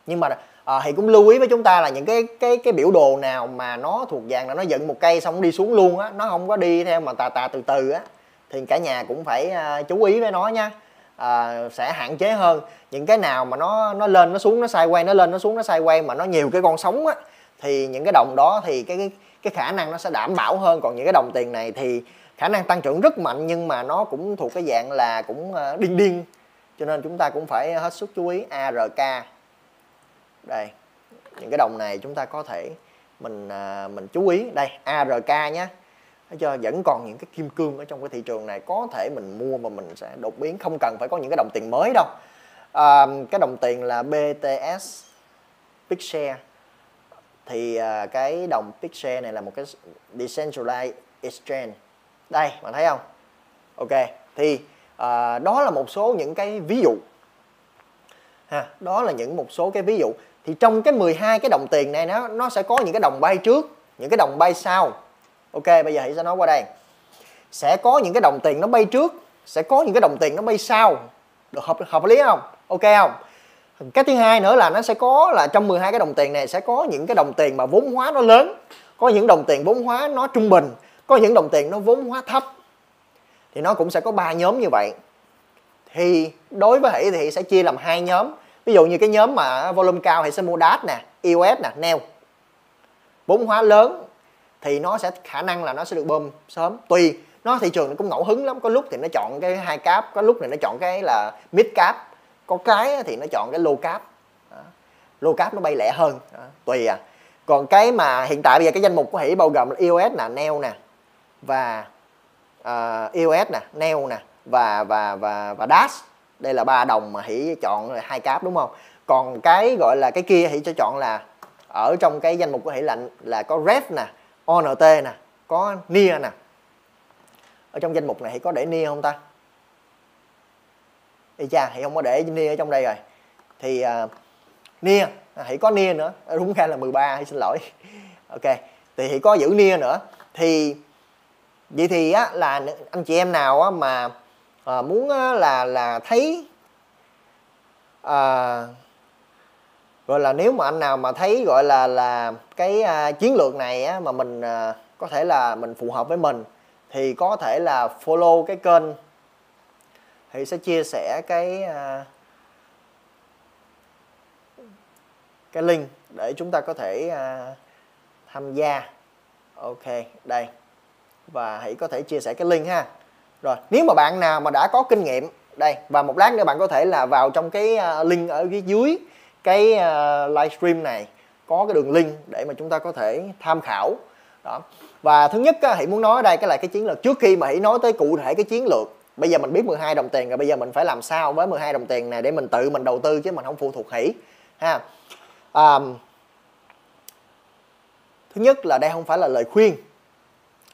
Nhưng mà à, thì cũng lưu ý với chúng ta là những cái cái cái biểu đồ nào mà nó thuộc dạng là nó dựng một cây xong đi xuống luôn á nó không có đi theo mà tà tà từ từ á thì cả nhà cũng phải uh, chú ý với nó nha. À, sẽ hạn chế hơn. Những cái nào mà nó nó lên nó xuống nó sai quay nó lên nó xuống nó sai quay mà nó nhiều cái con sóng á thì những cái đồng đó thì cái cái, cái khả năng nó sẽ đảm bảo hơn. Còn những cái đồng tiền này thì khả năng tăng trưởng rất mạnh nhưng mà nó cũng thuộc cái dạng là cũng điên điên. Cho nên chúng ta cũng phải hết sức chú ý ARK đây những cái đồng này chúng ta có thể mình à, mình chú ý đây ARK nhé cho chưa? Vẫn còn những cái kim cương ở trong cái thị trường này có thể mình mua mà mình sẽ đột biến không cần phải có những cái đồng tiền mới đâu. À, cái đồng tiền là BTS Pixel thì à, cái đồng Pixel này là một cái decentralized exchange. Đây, bạn thấy không? Ok, thì à, đó là một số những cái ví dụ. Ha, đó là những một số cái ví dụ. Thì trong cái 12 cái đồng tiền này nó nó sẽ có những cái đồng bay trước, những cái đồng bay sau. Ok bây giờ hãy sẽ nói qua đây. Sẽ có những cái đồng tiền nó bay trước sẽ có những cái đồng tiền nó bay sau. Được hợp hợp lý không? Ok không? Cái thứ hai nữa là nó sẽ có là trong 12 cái đồng tiền này sẽ có những cái đồng tiền mà vốn hóa nó lớn. Có những đồng tiền vốn hóa nó trung bình có những đồng tiền nó vốn hóa thấp. Thì nó cũng sẽ có ba nhóm như vậy. Thì đối với hỷ thì sẽ chia làm hai nhóm ví dụ như cái nhóm mà volume cao thì sẽ mua DAT nè EOS nè NEO. Vốn hóa lớn thì nó sẽ khả năng là nó sẽ được bơm sớm. Tùy nó thị trường nó cũng ngẫu hứng lắm. Có lúc thì nó chọn cái hai cáp có lúc thì nó chọn cái là mid cáp có cái thì nó chọn cái low cáp low cáp nó bay lẻ hơn. Đó. tùy à. Còn cái mà hiện tại bây giờ cái danh mục của hỷ bao gồm là EOS nè neo nè và ờ, uh, EOS nè neo nè và và và và dash đây là ba đồng mà hỷ chọn hai cáp đúng không? Còn cái gọi là cái kia hỷ cho chọn là ở trong cái danh mục của hỷ là là có ref nè ONT nè có NIA nè. Ở trong danh mục này hỷ có để NIA không ta? Y cha thì không có để NIA ở trong đây rồi. Thì uh, NIA à, à có NIA nữa. À, đúng ra là 13 xin lỗi. Ok thì hỷ có giữ NIA nữa. Thì vậy thì á là anh chị em nào á mà à, muốn là là thấy à, gọi là nếu mà anh nào mà thấy gọi là là cái à, chiến lược này á, mà mình à, có thể là mình phù hợp với mình thì có thể là follow cái kênh thì sẽ chia sẻ cái à, cái link để chúng ta có thể à, tham gia. Ok đây. Và hãy có thể chia sẻ cái link ha rồi nếu mà bạn nào mà đã có kinh nghiệm đây và một lát nữa bạn có thể là vào trong cái à, link ở phía dưới cái à, livestream này có cái đường link để mà chúng ta có thể tham khảo. Đó. Và thứ nhất á, hãy muốn nói ở đây cái là cái chiến lược trước khi mà hãy nói tới cụ thể cái chiến lược. Bây giờ mình biết 12 đồng tiền rồi bây giờ mình phải làm sao với 12 đồng tiền này để mình tự mình đầu tư chứ mình không phụ thuộc hỷ ha. À, thứ nhất là đây không phải là lời khuyên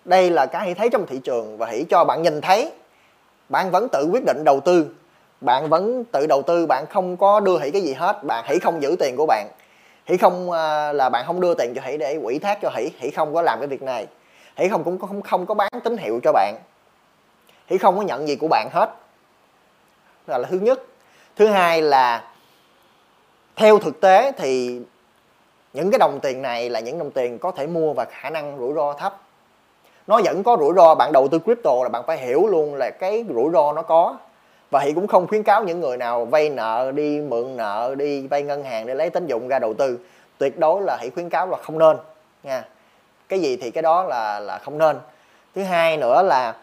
đây là cái hãy thấy trong thị trường và hãy cho bạn nhìn thấy. Bạn vẫn tự quyết định đầu tư. Bạn vẫn tự đầu tư, bạn không có đưa hỷ cái gì hết. Bạn hãy không giữ tiền của bạn. Hãy không à, là bạn không đưa tiền cho hỷ để quỹ thác cho hỷ hãy không có làm cái việc này. Hãy không, cũng không không có bán tín hiệu cho bạn. Hãy không có nhận gì của bạn hết. Đó là thứ nhất. Thứ hai là theo thực tế thì những cái đồng tiền này là những đồng tiền có thể mua và khả năng rủi ro thấp nó vẫn có rủi ro, bạn đầu tư crypto là bạn phải hiểu luôn là cái rủi ro nó có. Và hiện cũng không khuyến cáo những người nào vay nợ đi, mượn nợ đi, vay ngân hàng để lấy tín dụng ra đầu tư. Tuyệt đối là hãy khuyến cáo là không nên, nha. Cái gì thì cái đó là là không nên. Thứ hai nữa là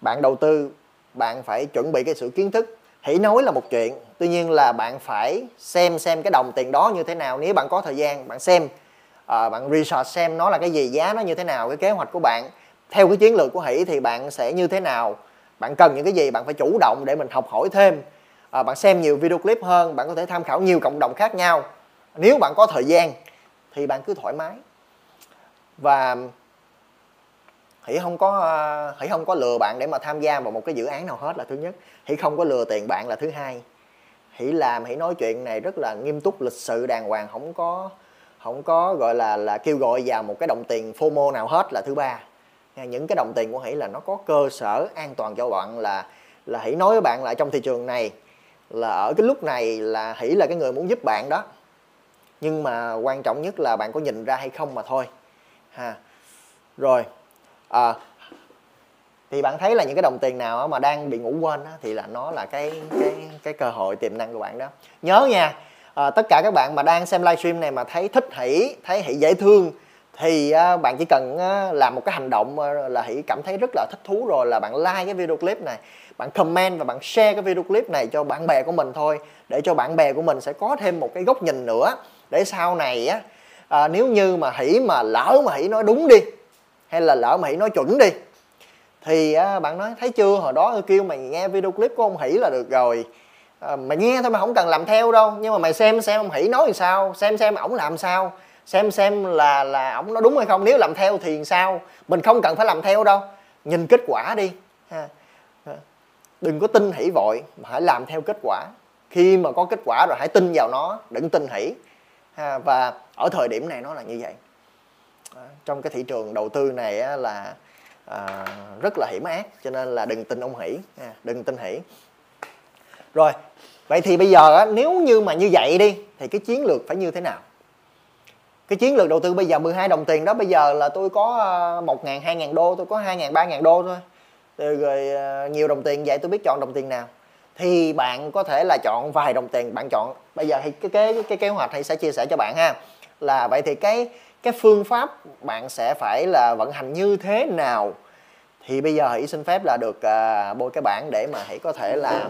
bạn đầu tư, bạn phải chuẩn bị cái sự kiến thức. Hãy nói là một chuyện, tuy nhiên là bạn phải xem xem cái đồng tiền đó như thế nào. Nếu bạn có thời gian, bạn xem à, bạn research xem nó là cái gì giá nó như thế nào cái kế hoạch của bạn. Theo cái chiến lược của hỷ thì bạn sẽ như thế nào? Bạn cần những cái gì? Bạn phải chủ động để mình học hỏi thêm. À, bạn xem nhiều video clip hơn bạn có thể tham khảo nhiều cộng đồng khác nhau. Nếu bạn có thời gian thì bạn cứ thoải mái. Và hỷ không có ờ, hỷ không có lừa bạn để mà tham gia vào một cái dự án nào hết là thứ nhất. Hỷ không có lừa tiền bạn là thứ hai. Hỷ làm hỷ nói chuyện này rất là nghiêm túc lịch sự đàng hoàng không có không có gọi là là kêu gọi vào một cái đồng tiền FOMO nào hết là thứ ba. Những cái đồng tiền của hãy là nó có cơ sở an toàn cho bạn là là hãy nói với bạn là trong thị trường này là ở cái lúc này là hãy là cái người muốn giúp bạn đó. Nhưng mà quan trọng nhất là bạn có nhìn ra hay không mà thôi ha. Rồi à, thì bạn thấy là những cái đồng tiền nào mà đang bị ngủ quên đó, thì là nó là cái cái cái cơ hội tiềm năng của bạn đó. Nhớ nha à, tất cả các bạn mà đang xem livestream này mà thấy thích hỷ thấy hỷ dễ thương thì à, bạn chỉ cần à, làm một cái hành động à, là hỷ cảm thấy rất là thích thú rồi là bạn like cái video clip này bạn comment và bạn share cái video clip này cho bạn bè của mình thôi để cho bạn bè của mình sẽ có thêm một cái góc nhìn nữa để sau này á à, nếu như mà hỷ mà lỡ mà hỷ nói đúng đi hay là lỡ mà hỷ nói chuẩn đi thì à, bạn nói thấy chưa? Hồi đó kêu mày nghe video clip của ông hỷ là được rồi. Ờ, à, mày nghe thôi mà không cần làm theo đâu. Nhưng mà mày xem xem ông hỉ nói thì sao xem xem ổng làm sao xem xem là là ổng nói đúng hay không. Nếu làm theo thì sao? Mình không cần phải làm theo đâu. Nhìn kết quả đi. Ha. Ờ, đừng có tin hỉ vội mà hãy làm theo kết quả. Khi mà có kết quả rồi hãy tin vào nó đừng tin hỉ ha, và ở thời điểm này nó là như vậy. À, trong cái thị trường đầu tư này á, là à, rất là hiểm ác cho nên là đừng tin ông hỉ ha, đừng tin hỉ rồi vậy thì bây giờ nếu như mà như vậy đi thì cái chiến lược phải như thế nào? Cái chiến lược đầu tư bây giờ 12 đồng tiền đó bây giờ là tôi có ờ, 1 ngàn, 2 ngàn đô, tôi có 2 ngàn, 3 ngàn đô thôi. Rồi ờ, nhiều đồng tiền vậy tôi biết chọn đồng tiền nào. Thì bạn có thể là chọn vài đồng tiền bạn chọn. Bây giờ thì cái cái cái kế hoạch hay sẽ chia sẻ cho bạn ha. Là vậy thì cái cái phương pháp bạn sẽ phải là vận hành như thế nào? Thì bây giờ hãy xin phép là được uh, bôi cái bảng để mà hãy có thể là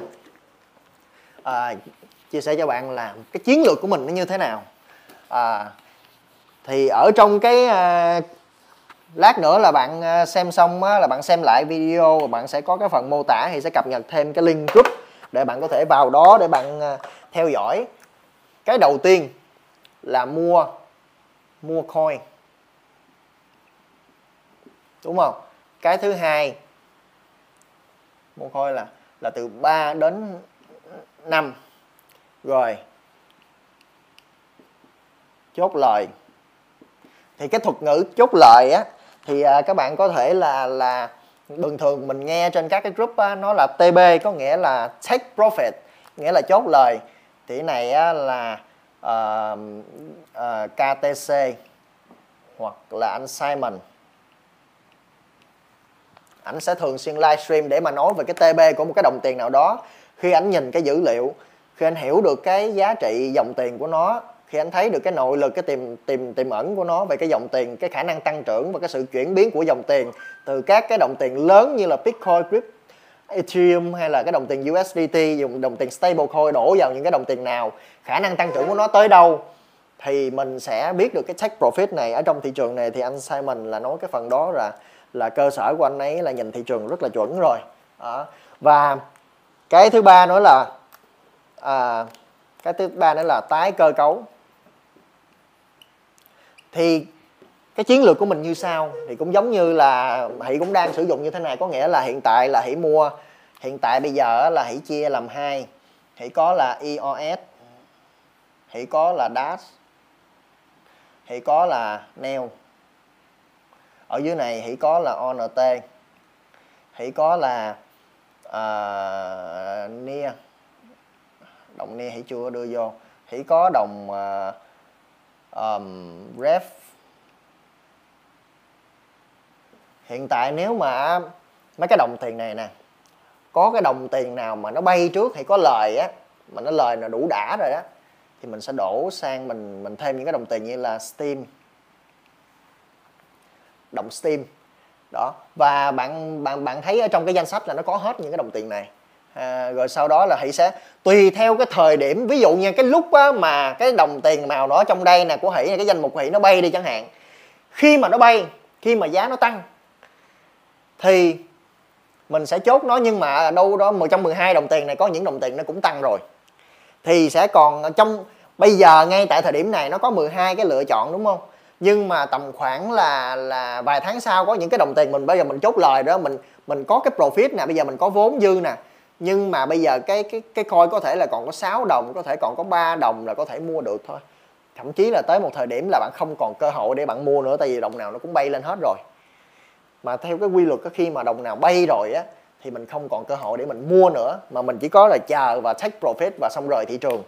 à, chia sẻ cho bạn là cái chiến lược của mình nó như thế nào. À, thì ở trong cái à, lát nữa là bạn à, xem xong á, là bạn xem lại video và bạn sẽ có cái phần mô tả thì sẽ cập nhật thêm cái link group để bạn có thể vào đó để bạn à, theo dõi. Cái đầu tiên là mua mua coin. Đúng không? Cái thứ hai mua coin là là từ 3 đến 5 rồi. Chốt lời. Thì cái thuật ngữ chốt lời á thì à, các bạn có thể là là bình thường mình nghe trên các cái group á, nó là TB có nghĩa là take profit nghĩa là chốt lời. Thì cái này á, là à, à, uh, uh, KTC hoặc là anh Simon. Ảnh sẽ thường xuyên livestream để mà nói về cái TB của một cái đồng tiền nào đó khi anh nhìn cái dữ liệu khi anh hiểu được cái giá trị dòng tiền của nó khi anh thấy được cái nội lực cái tiềm tiềm tiềm ẩn của nó về cái dòng tiền cái khả năng tăng trưởng và cái sự chuyển biến của dòng tiền từ các cái đồng tiền lớn như là Bitcoin, Crypto, Ethereum hay là cái đồng tiền USDT dùng đồng tiền stablecoin đổ vào những cái đồng tiền nào khả năng tăng trưởng của nó tới đâu thì mình sẽ biết được cái take profit này ở trong thị trường này thì anh Simon là nói cái phần đó là là cơ sở của anh ấy là nhìn thị trường rất là chuẩn rồi đó. và cái thứ ba nữa là à, cái thứ ba nữa là tái cơ cấu. Thì cái chiến lược của mình như sau thì cũng giống như là hỷ cũng đang sử dụng như thế này có nghĩa là hiện tại là hỷ mua hiện tại bây giờ là hỷ chia làm hai. Hỷ có là EOS hỷ có là DAS hỷ có là NEO. Ở dưới này hỷ có là ONT hỷ có là à, NIA. Đồng NIA hãy chưa đưa vô. Hãy có đồng uh, um, ref. Hiện tại nếu mà mấy cái đồng tiền này nè có cái đồng tiền nào mà nó bay trước hay có lời á mà nó lời là đủ đã rồi đó thì mình sẽ đổ sang mình mình thêm những cái đồng tiền như là steam. Đồng steam. Đó và bạn bạn bạn thấy ở trong cái danh sách là nó có hết những cái đồng tiền này. À, rồi sau đó là hãy sẽ tùy theo cái thời điểm ví dụ như cái lúc á, mà cái đồng tiền nào đó trong đây nè của hỷ cái danh mục hỷ nó bay đi chẳng hạn khi mà nó bay khi mà giá nó tăng thì mình sẽ chốt nó. Nhưng mà đâu đó 112 đồng tiền này có những đồng tiền nó cũng tăng rồi. Thì sẽ còn trong bây giờ ngay tại thời điểm này nó có 12 cái lựa chọn đúng không? Nhưng mà tầm khoảng là là vài tháng sau có những cái đồng tiền mình, bây giờ mình chốt lời đó, mình mình có cái profit nè, bây giờ mình có vốn dư nè. Nhưng mà bây giờ cái cái cái coin có thể là còn có 6 đồng, có thể còn có 3 đồng là có thể mua được thôi. Thậm chí là tới một thời điểm là bạn không còn cơ hội để bạn mua nữa, tại vì đồng nào nó cũng bay lên hết rồi. Mà theo cái quy luật khi mà đồng nào bay rồi á, thì mình không còn cơ hội để mình mua nữa, mà mình chỉ có là chờ và take profit và xong rời thị trường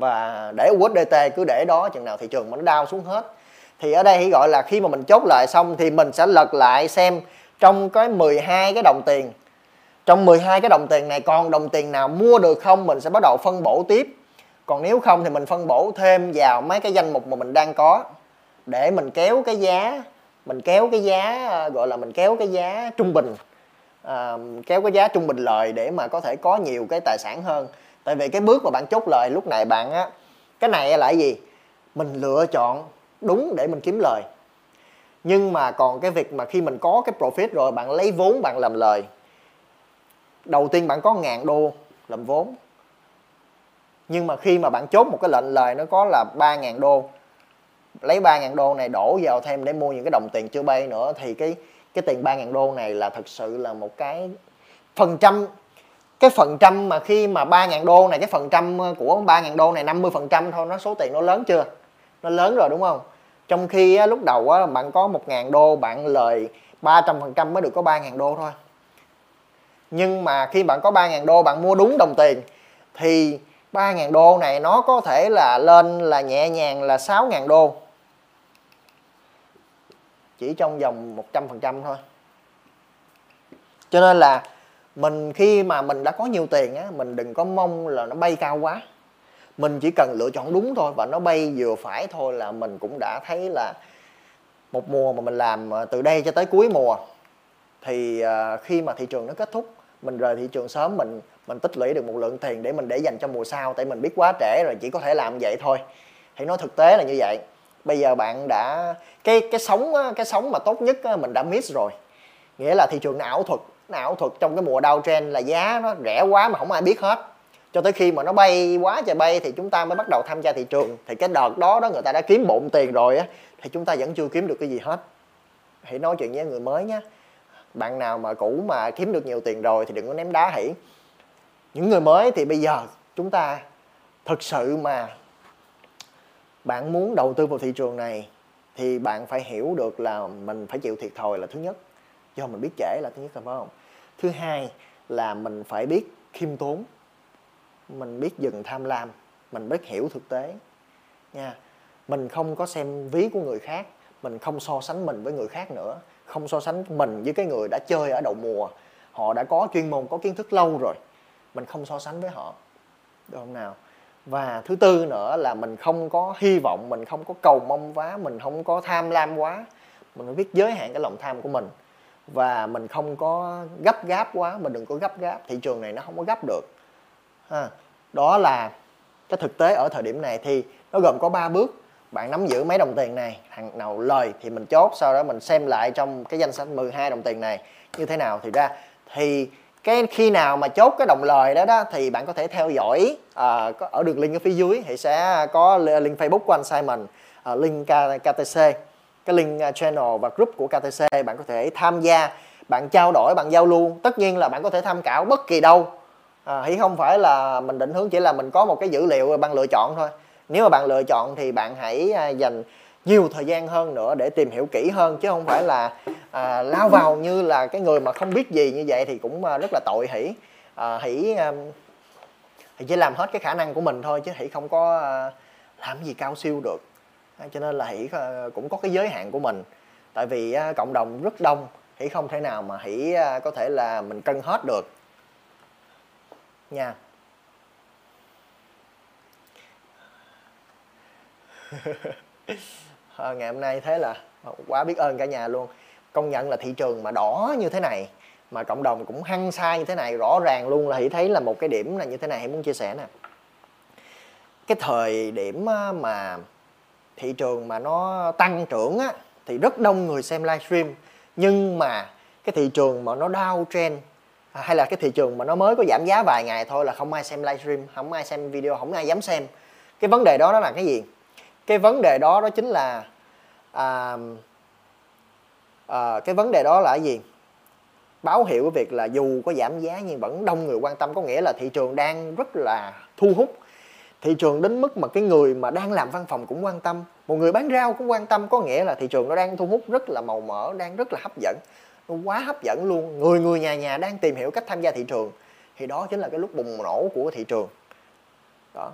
và để USDT cứ để đó chừng nào thị trường mà nó đau xuống hết. Thì ở đây thì gọi là khi mà mình chốt lại xong thì mình sẽ lật lại xem trong cái 12 cái đồng tiền. Trong 12 cái đồng tiền này còn đồng tiền nào mua được không mình sẽ bắt đầu phân bổ tiếp. Còn nếu không thì mình phân bổ thêm vào mấy cái danh mục mà mình đang có để mình kéo cái giá mình kéo cái giá gọi là mình kéo cái giá trung bình. À, kéo cái giá trung bình lời để mà có thể có nhiều cái tài sản hơn tại vì cái bước mà bạn chốt lời lúc này bạn á, cái này là cái gì? Mình lựa chọn đúng để mình kiếm lời. Nhưng mà còn cái việc mà khi mình có cái profit rồi, bạn lấy vốn bạn làm lời. Đầu tiên bạn có ngàn đô làm vốn. Nhưng mà khi mà bạn chốt một cái lệnh lời nó có là ba ngàn đô, lấy ba ngàn đô này đổ vào thêm để mua những cái đồng tiền chưa bay nữa, thì cái cái tiền ba ngàn đô này là thật sự là một cái phần trăm cái phần trăm mà khi mà 3.000 đô này cái phần trăm ờ, của 3.000 đô này 50 phần trăm thôi nó số tiền nó lớn chưa? Nó lớn rồi đúng không? Trong khi á, lúc đầu á, bạn có 1.000 đô bạn lời 300 phần trăm mới được có 3.000 đô thôi. Nhưng mà khi bạn có 3.000 đô bạn mua đúng đồng tiền thì 3.000 đô này nó có thể là lên là nhẹ nhàng là 6.000 đô. Chỉ trong vòng 100% thôi. Cho nên là mình khi mà mình đã có nhiều tiền á, mình đừng có mong là nó bay cao quá. Mình chỉ cần lựa chọn đúng thôi và nó bay vừa phải thôi là mình cũng đã thấy là một mùa mà mình làm à, từ đây cho tới cuối mùa. Thì à, khi mà thị trường nó kết thúc, mình rời thị trường sớm, mình mình tích lũy được một lượng tiền để mình để dành cho mùa sau, tại mình biết quá trễ rồi, chỉ có thể làm vậy thôi. Thì nói thực tế là như vậy. Bây giờ bạn đã, cái cái sống cái sống mà tốt nhất mình đã miss rồi. Nghĩa là thị trường nó ảo thuật nó ảo thuật trong cái mùa đau trend là giá nó rẻ quá mà không ai biết hết. Cho tới khi mà nó bay quá trời bay thì chúng ta mới bắt đầu tham gia thị trường. Thì cái đợt đó đó người ta đã kiếm bộn tiền rồi á, thì chúng ta vẫn chưa kiếm được cái gì hết. Hãy nói chuyện với người mới nhé bạn nào mà cũ mà kiếm được nhiều tiền rồi thì đừng có ném đá hỉ. Những người mới thì bây giờ chúng ta thực sự mà bạn muốn đầu tư vào thị trường này thì bạn phải hiểu được là mình phải chịu thiệt thòi là thứ nhất. Do mình biết trễ là thứ nhất là phải không? Thứ hai là mình phải biết khiêm tốn. Mình biết dừng tham lam, mình biết hiểu thực tế. Nha, mình không có xem ví của người khác, mình không so sánh mình với người khác nữa, không so sánh mình với cái người đã chơi ở đầu mùa. Họ đã có chuyên môn, có kiến thức lâu rồi, mình không so sánh với họ. Được không nào? Và thứ tư nữa là mình không có hy vọng, mình không có cầu mong quá, mình không có tham lam quá. Mình phải biết giới hạn cái lòng tham của mình và mình không có gấp gáp quá mình đừng có gấp gáp thị trường này nó không có gấp được. Ha. đó là cái thực tế ở thời điểm này. Thì nó gồm có 3 bước. Bạn nắm giữ mấy đồng tiền này thằng nào lời thì mình chốt sau đó mình xem lại trong cái danh sách 12 đồng tiền này như thế nào thì ra. Thì cái khi nào mà chốt cái đồng lời đó đó thì bạn có thể theo dõi à, có ở đường link ở phía dưới thì sẽ có link Facebook của anh Simon à, link KTC cái link à, channel và group của KTC bạn có thể tham gia bạn trao đổi bạn giao lưu. Tất nhiên là bạn có thể tham khảo bất kỳ đâu. À, thì không phải là mình định hướng chỉ là mình có một cái dữ liệu bạn lựa chọn thôi. Nếu mà bạn lựa chọn thì bạn hãy à, dành nhiều thời gian hơn nữa để tìm hiểu kỹ hơn chứ không phải là à, lao vào như là cái người mà không biết gì như vậy thì cũng à, rất là tội hỉ. À, hỉ à, thì chỉ làm hết cái khả năng của mình thôi chứ hỉ không có à, làm gì cao siêu được cho nên là hỷ ờ, cũng có cái giới hạn của mình. Tại vì ờ, cộng đồng rất đông, hỷ không thể nào mà hỷ ờ, có thể là mình cân hết được. Nha. Ngày hôm nay thế là quá biết ơn cả nhà luôn. Công nhận là thị trường mà đỏ như thế này, mà cộng đồng cũng hăng sai như thế này, rõ ràng luôn là hỷ thấy là một cái điểm là như thế này hãy muốn chia sẻ nè. Cái thời điểm mà thị trường mà nó tăng trưởng á thì rất đông người xem livestream. Nhưng mà cái thị trường mà nó down trend à, hay là cái thị trường mà nó mới có giảm giá vài ngày thôi là không ai xem livestream không ai xem video không ai dám xem. Cái vấn đề đó đó là cái gì? Cái vấn đề đó đó chính là à, à, cái vấn đề đó là cái gì? Báo hiệu cái việc là dù có giảm giá nhưng vẫn đông người quan tâm có nghĩa là thị trường đang rất là thu hút thị trường đến mức mà cái người mà đang làm văn phòng cũng quan tâm. Một người bán rau cũng quan tâm, có nghĩa là thị trường nó đang thu hút rất là màu mỡ, đang rất là hấp dẫn. Nó quá hấp dẫn luôn, người người nhà nhà đang tìm hiểu cách tham gia thị trường. Thì đó chính là cái lúc bùng nổ của thị trường. Đó.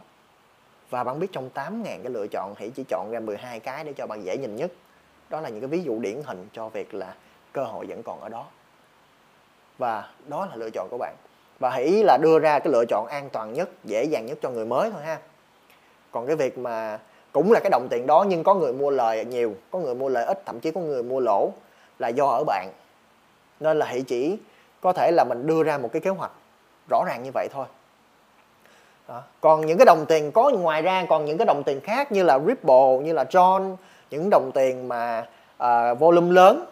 Và bạn biết trong 8.000 cái lựa chọn thì chỉ chọn ra 12 cái để cho bạn dễ nhìn nhất. Đó là những cái ví dụ điển hình cho việc là cơ hội vẫn còn ở đó. Và đó là lựa chọn của bạn và hãy là đưa ra cái lựa chọn an toàn nhất dễ dàng nhất cho người mới thôi ha. Còn cái việc mà cũng là cái đồng tiền đó nhưng có người mua lời nhiều có người mua lời ít thậm chí có người mua lỗ là do ở bạn. Nên là hãy chỉ có thể là mình đưa ra một cái kế hoạch rõ ràng như vậy thôi. Đó. còn những cái đồng tiền có ngoài ra còn những cái đồng tiền khác như là Ripple như là John những đồng tiền mà uh, volume lớn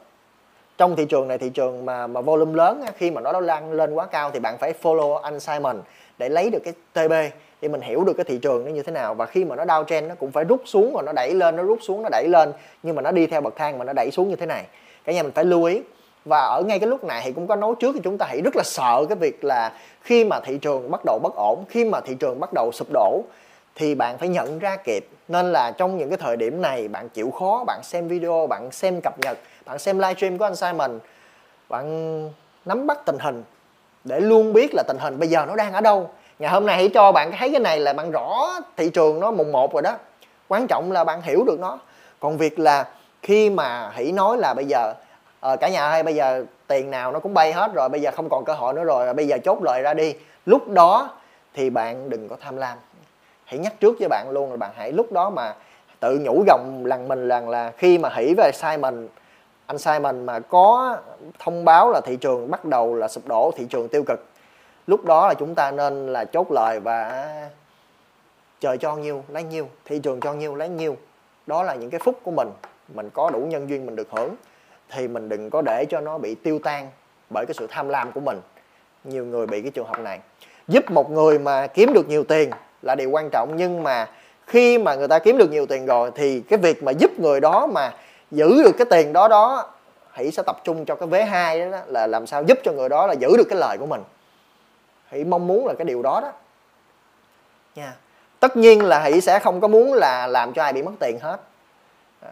trong thị trường này, thị trường mà mà volume lớn khi mà nó lan lên quá cao thì bạn phải follow anh Simon để lấy được cái TB để mình hiểu được cái thị trường nó như thế nào. Và khi mà nó downtrend nó cũng phải rút xuống và nó đẩy lên, nó rút xuống, nó đẩy lên, nhưng mà nó đi theo bậc thang mà nó đẩy xuống như thế này. Cả nhà mình phải lưu ý. Và ở ngay cái lúc này thì cũng có nói trước thì chúng ta hãy rất là sợ cái việc là khi mà thị trường bắt đầu bất ổn, khi mà thị trường bắt đầu sụp đổ thì bạn phải nhận ra kịp. Nên là trong những cái thời điểm này, bạn chịu khó, bạn xem video, bạn xem cập nhật bạn xem livestream của anh Simon bạn nắm bắt tình hình để luôn biết là tình hình bây giờ nó đang ở đâu. Ngày hôm nay hãy cho bạn thấy cái này là bạn rõ thị trường nó mùng một rồi đó. Quan trọng là bạn hiểu được nó. Còn việc là khi mà hãy nói là bây giờ à, cả nhà ơi bây giờ tiền nào nó cũng bay hết rồi bây giờ không còn cơ hội nữa rồi bây giờ chốt lời ra đi. Lúc đó thì bạn đừng có tham lam. Hãy nhắc trước với bạn luôn là bạn hãy lúc đó mà tự nhủ gồng lần mình rằng là khi mà hỉ về Simon anh Simon mà có thông báo là thị trường bắt đầu là sụp đổ, thị trường tiêu cực. Lúc đó là chúng ta nên là chốt lời và trời cho nhiêu, lấy nhiêu, thị trường cho nhiêu, lấy nhiêu. Đó là những cái phúc của mình. Mình có đủ nhân duyên, mình được hưởng. Thì mình đừng có để cho nó bị tiêu tan bởi cái sự tham lam của mình. Nhiều người bị cái trường hợp này. Giúp một người mà kiếm được nhiều tiền là điều quan trọng, nhưng mà khi mà người ta kiếm được nhiều tiền rồi thì cái việc mà giúp người đó mà giữ được cái tiền đó đó hãy sẽ tập trung cho cái vế hai đó, đó là làm sao giúp cho người đó là giữ được cái lời của mình. Hãy mong muốn là cái điều đó đó. Nha. Tất nhiên là hãy sẽ không có muốn là làm cho ai bị mất tiền hết. Đó.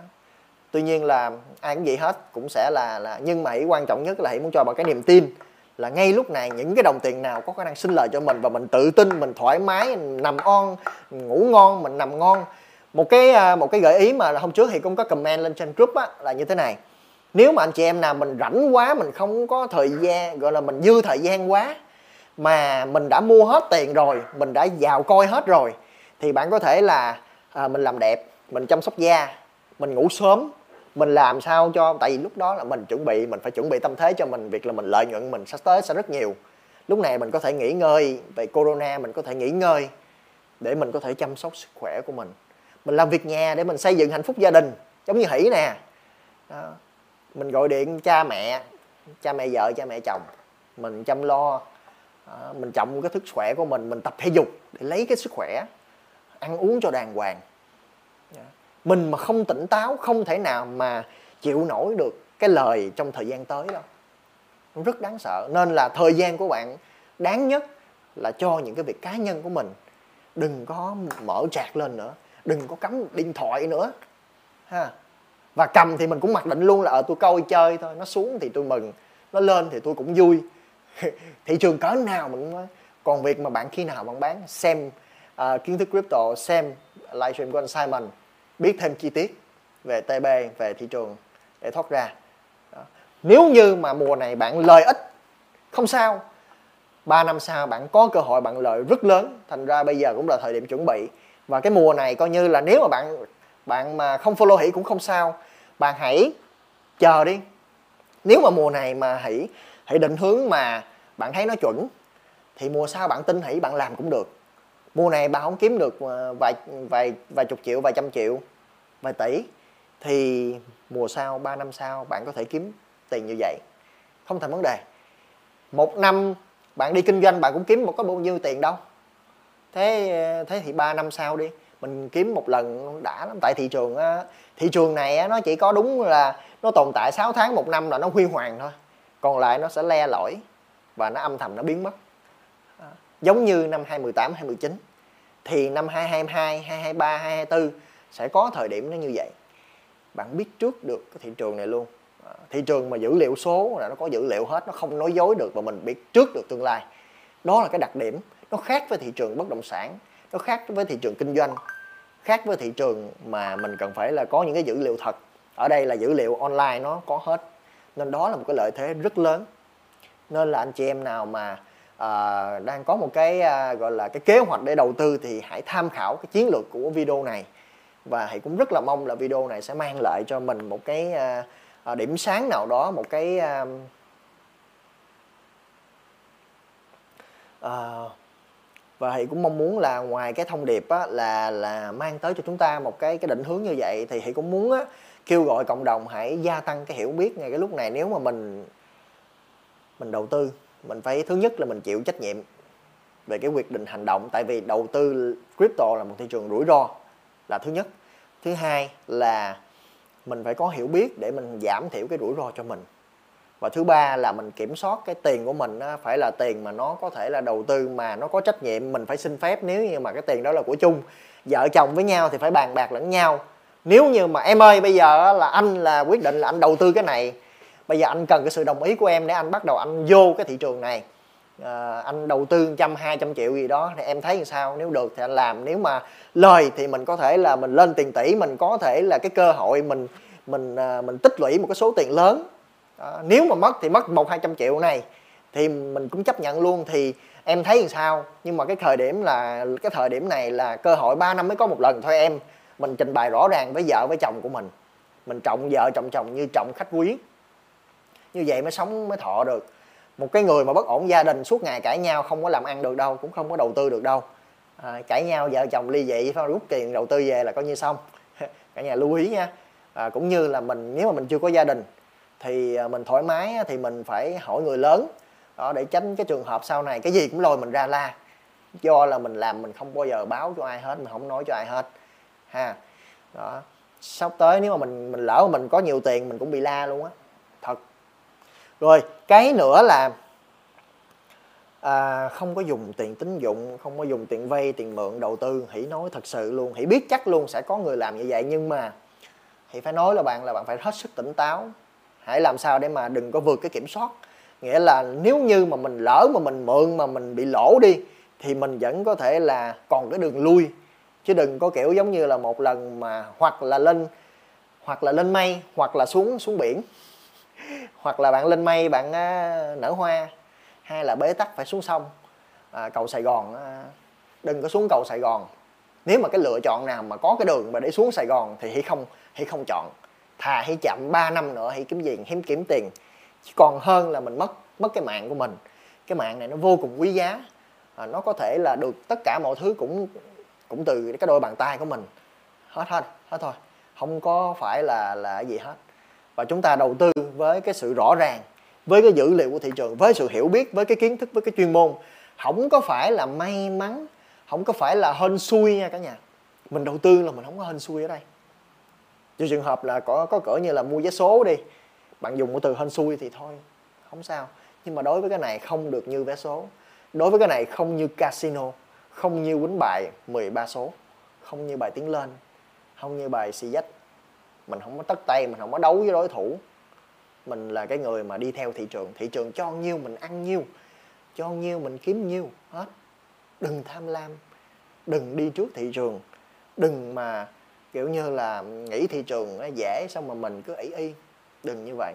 tuy nhiên là ai cũng vậy hết cũng sẽ là là nhưng mà hãy quan trọng nhất là hãy muốn cho bạn cái niềm tin là ngay lúc này những cái đồng tiền nào có khả năng sinh lời cho mình và mình tự tin mình thoải mái nằm on ngủ ngon mình nằm ngon một cái à, một cái gợi ý mà hôm trước thì cũng có comment lên trên group á là như thế này. Nếu mà anh chị em nào mình rảnh quá mình không có thời gian gọi là mình dư thời gian quá mà mình đã mua hết tiền rồi mình đã vào coi hết rồi thì bạn có thể là à, mình làm đẹp mình chăm sóc da mình ngủ sớm mình làm sao cho tại vì lúc đó là mình chuẩn bị mình phải chuẩn bị tâm thế cho mình việc là mình lợi nhuận mình sắp tới sẽ rất nhiều. Lúc này mình có thể nghỉ ngơi về corona mình có thể nghỉ ngơi để mình có thể chăm sóc sức khỏe của mình mình làm việc nhà để mình xây dựng hạnh phúc gia đình, giống như hỷ nè. Đó. mình gọi điện cha mẹ cha mẹ vợ, cha mẹ chồng. Mình chăm lo, đó. mình trọng cái sức khỏe của mình mình tập thể dục để lấy cái sức khỏe, ăn uống cho đàng hoàng. Mình mà không tỉnh táo, không thể nào mà chịu nổi được cái lời trong thời gian tới đâu. Rất đáng sợ. Nên là thời gian của bạn đáng nhất là cho những cái việc cá nhân của mình. Đừng có mở trạc lên nữa đừng có cắm điện thoại nữa ha. Và cầm thì mình cũng mặc định luôn là ờ, ở tôi coi chơi thôi nó xuống thì tôi mừng nó lên thì tôi cũng vui. Thị trường cỡ nào mình cũng nói. Còn việc mà bạn khi nào bạn bán xem uh, kiến thức crypto xem livestream của anh Simon biết thêm chi tiết về TB về thị trường để thoát ra. Đó. nếu như mà mùa này bạn lời ít không sao. 3 năm sau bạn có cơ hội bạn lợi rất lớn thành ra bây giờ cũng là thời điểm chuẩn bị và cái mùa này coi như là nếu mà bạn bạn mà không follow hỷ cũng không sao. Bạn hãy chờ đi. Nếu mà mùa này mà hỷ hãy định hướng mà bạn thấy nó chuẩn, thì mùa sau bạn tin hỷ, bạn làm cũng được. Mùa này bạn không kiếm được ờ, vài vài vài chục triệu, vài trăm triệu, vài tỷ, thì mùa sau 3 năm sau bạn có thể kiếm tiền như vậy. Không thành vấn đề. Một năm bạn đi kinh doanh bạn cũng kiếm một có bao nhiêu tiền đâu thế thế thì 3 năm sau đi, mình kiếm một lần đã lắm. Tại thị trường thị trường này nó chỉ có đúng là nó tồn tại 6 tháng, một năm là nó huy hoàng thôi. Còn lại nó sẽ le lỏi và nó âm thầm nó biến mất. Giống như năm 2018 2019 thì năm 2022 2023 2024 sẽ có thời điểm nó như vậy. Bạn biết trước được cái thị trường này luôn. Thị trường mà dữ liệu số là nó có dữ liệu hết, nó không nói dối được và mình biết trước được tương lai. Đó là cái đặc điểm nó khác với thị trường bất động sản nó khác với thị trường kinh doanh khác với thị trường mà mình cần phải là có những cái dữ liệu thật. Ở đây là dữ liệu online nó có hết. Nên đó là một cái lợi thế rất lớn. Nên là anh chị em nào mà à, đang có một cái à, gọi là cái kế hoạch để đầu tư thì hãy tham khảo cái chiến lược của video này. Và hãy cũng rất là mong là video này sẽ mang lại cho mình một cái à, à, điểm sáng nào đó một cái à, à, và hãy cũng mong muốn là ngoài cái thông điệp á, là là mang tới cho chúng ta một cái cái định hướng như vậy thì hãy cũng muốn á, kêu gọi cộng đồng hãy gia tăng cái hiểu biết ngay cái lúc này. Nếu mà mình mình đầu tư mình phải thứ nhất là mình chịu trách nhiệm về cái quyết định hành động. Tại vì đầu tư crypto là một thị trường rủi ro là thứ nhất. Thứ hai là mình phải có hiểu biết để mình giảm thiểu cái rủi ro cho mình và thứ ba là mình kiểm soát cái tiền của mình á, phải là tiền mà nó có thể là đầu tư mà nó có trách nhiệm mình phải xin phép nếu như mà cái tiền đó là của chung. Vợ chồng với nhau thì phải bàn bạc lẫn nhau. Nếu như mà em ơi bây giờ là anh là quyết định là anh đầu tư cái này bây giờ anh cần cái sự đồng ý của em để anh bắt đầu anh vô cái thị trường này. À, anh đầu tư trăm hai trăm triệu gì đó thì em thấy làm sao? Nếu được thì anh làm nếu mà lời thì mình có thể là mình lên tiền tỷ mình có thể là cái cơ hội mình mình ờ, mình tích lũy một cái số tiền lớn à, nếu mà mất thì mất một hai trăm triệu này thì mình cũng chấp nhận luôn. Thì em thấy làm sao? Nhưng mà cái thời điểm là cái thời điểm này là cơ hội 3 năm mới có một lần thôi em. Mình trình bày rõ ràng với vợ với chồng của mình. Mình trọng vợ trọng chồng như trọng khách quý. Như vậy mới sống mới thọ được. Một cái người mà bất ổn gia đình suốt ngày cãi nhau không có làm ăn được đâu cũng không có đầu tư được đâu. À, cãi nhau vợ chồng ly dị phải rút tiền đầu tư về là coi như xong. Cả nhà lưu ý nha. À, cũng như là mình nếu mà mình chưa có gia đình thì à, mình thoải mái thì mình phải hỏi người lớn. Đó để tránh cái trường hợp sau này cái gì cũng lôi mình ra la. Do là mình làm mình không bao giờ báo cho ai hết mình không nói cho ai hết ha. Đó sắp tới nếu mà mình mình lỡ mình có nhiều tiền mình cũng bị la luôn á thật. Rồi cái nữa là à, không có dùng tiền tín dụng không có dùng tiền vay tiền mượn đầu tư hãy nói thật sự luôn. Hãy biết chắc luôn sẽ có người làm như vậy nhưng mà thì phải nói là bạn là bạn phải hết sức tỉnh táo hãy làm sao để mà đừng có vượt cái kiểm soát. Nghĩa là nếu như mà mình lỡ mà mình mượn mà mình bị lỗ đi thì mình vẫn có thể là còn cái đường lui. Chứ đừng có kiểu giống như là một lần mà hoặc là lên hoặc là lên mây hoặc là xuống xuống biển. Hoặc là bạn lên mây bạn nở hoa. Hay là bế tắc phải xuống sông à, cầu Sài Gòn đừng có xuống cầu Sài Gòn. Nếu mà cái lựa chọn nào mà có cái đường mà để xuống Sài Gòn thì hãy không hãy không chọn thà hãy chậm 3 năm nữa hãy kiếm tiền hiếm kiếm tiền. Chứ còn hơn là mình mất mất cái mạng của mình. Cái mạng này nó vô cùng quý giá. À, nó có thể là được tất cả mọi thứ cũng cũng từ cái đôi bàn tay của mình. Hết hết hết thôi. Không có phải là là gì hết. Và chúng ta đầu tư với cái sự rõ ràng với cái dữ liệu của thị trường với sự hiểu biết với cái kiến thức với cái chuyên môn. Không có phải là may mắn không có phải là hên xui nha cả nhà. Mình đầu tư là mình không có hên xui ở đây trừ trường hợp là có có cỡ như là mua vé số đi, bạn dùng một từ hên xui thì thôi, không sao. Nhưng mà đối với cái này không được như vé số. Đối với cái này không như casino, không như quýnh bài 13 số, không như bài tiến lên, không như bài xì dách. Mình không có tất tay, mình không có đấu với đối thủ. Mình là cái người mà đi theo thị trường thị trường cho nhiêu mình ăn nhiêu, cho nhiêu mình kiếm nhiêu, hết. Đừng tham lam, đừng đi trước thị trường, đừng mà kiểu như là nghĩ thị trường nó dễ xong mà mình cứ ý y. Đừng như vậy.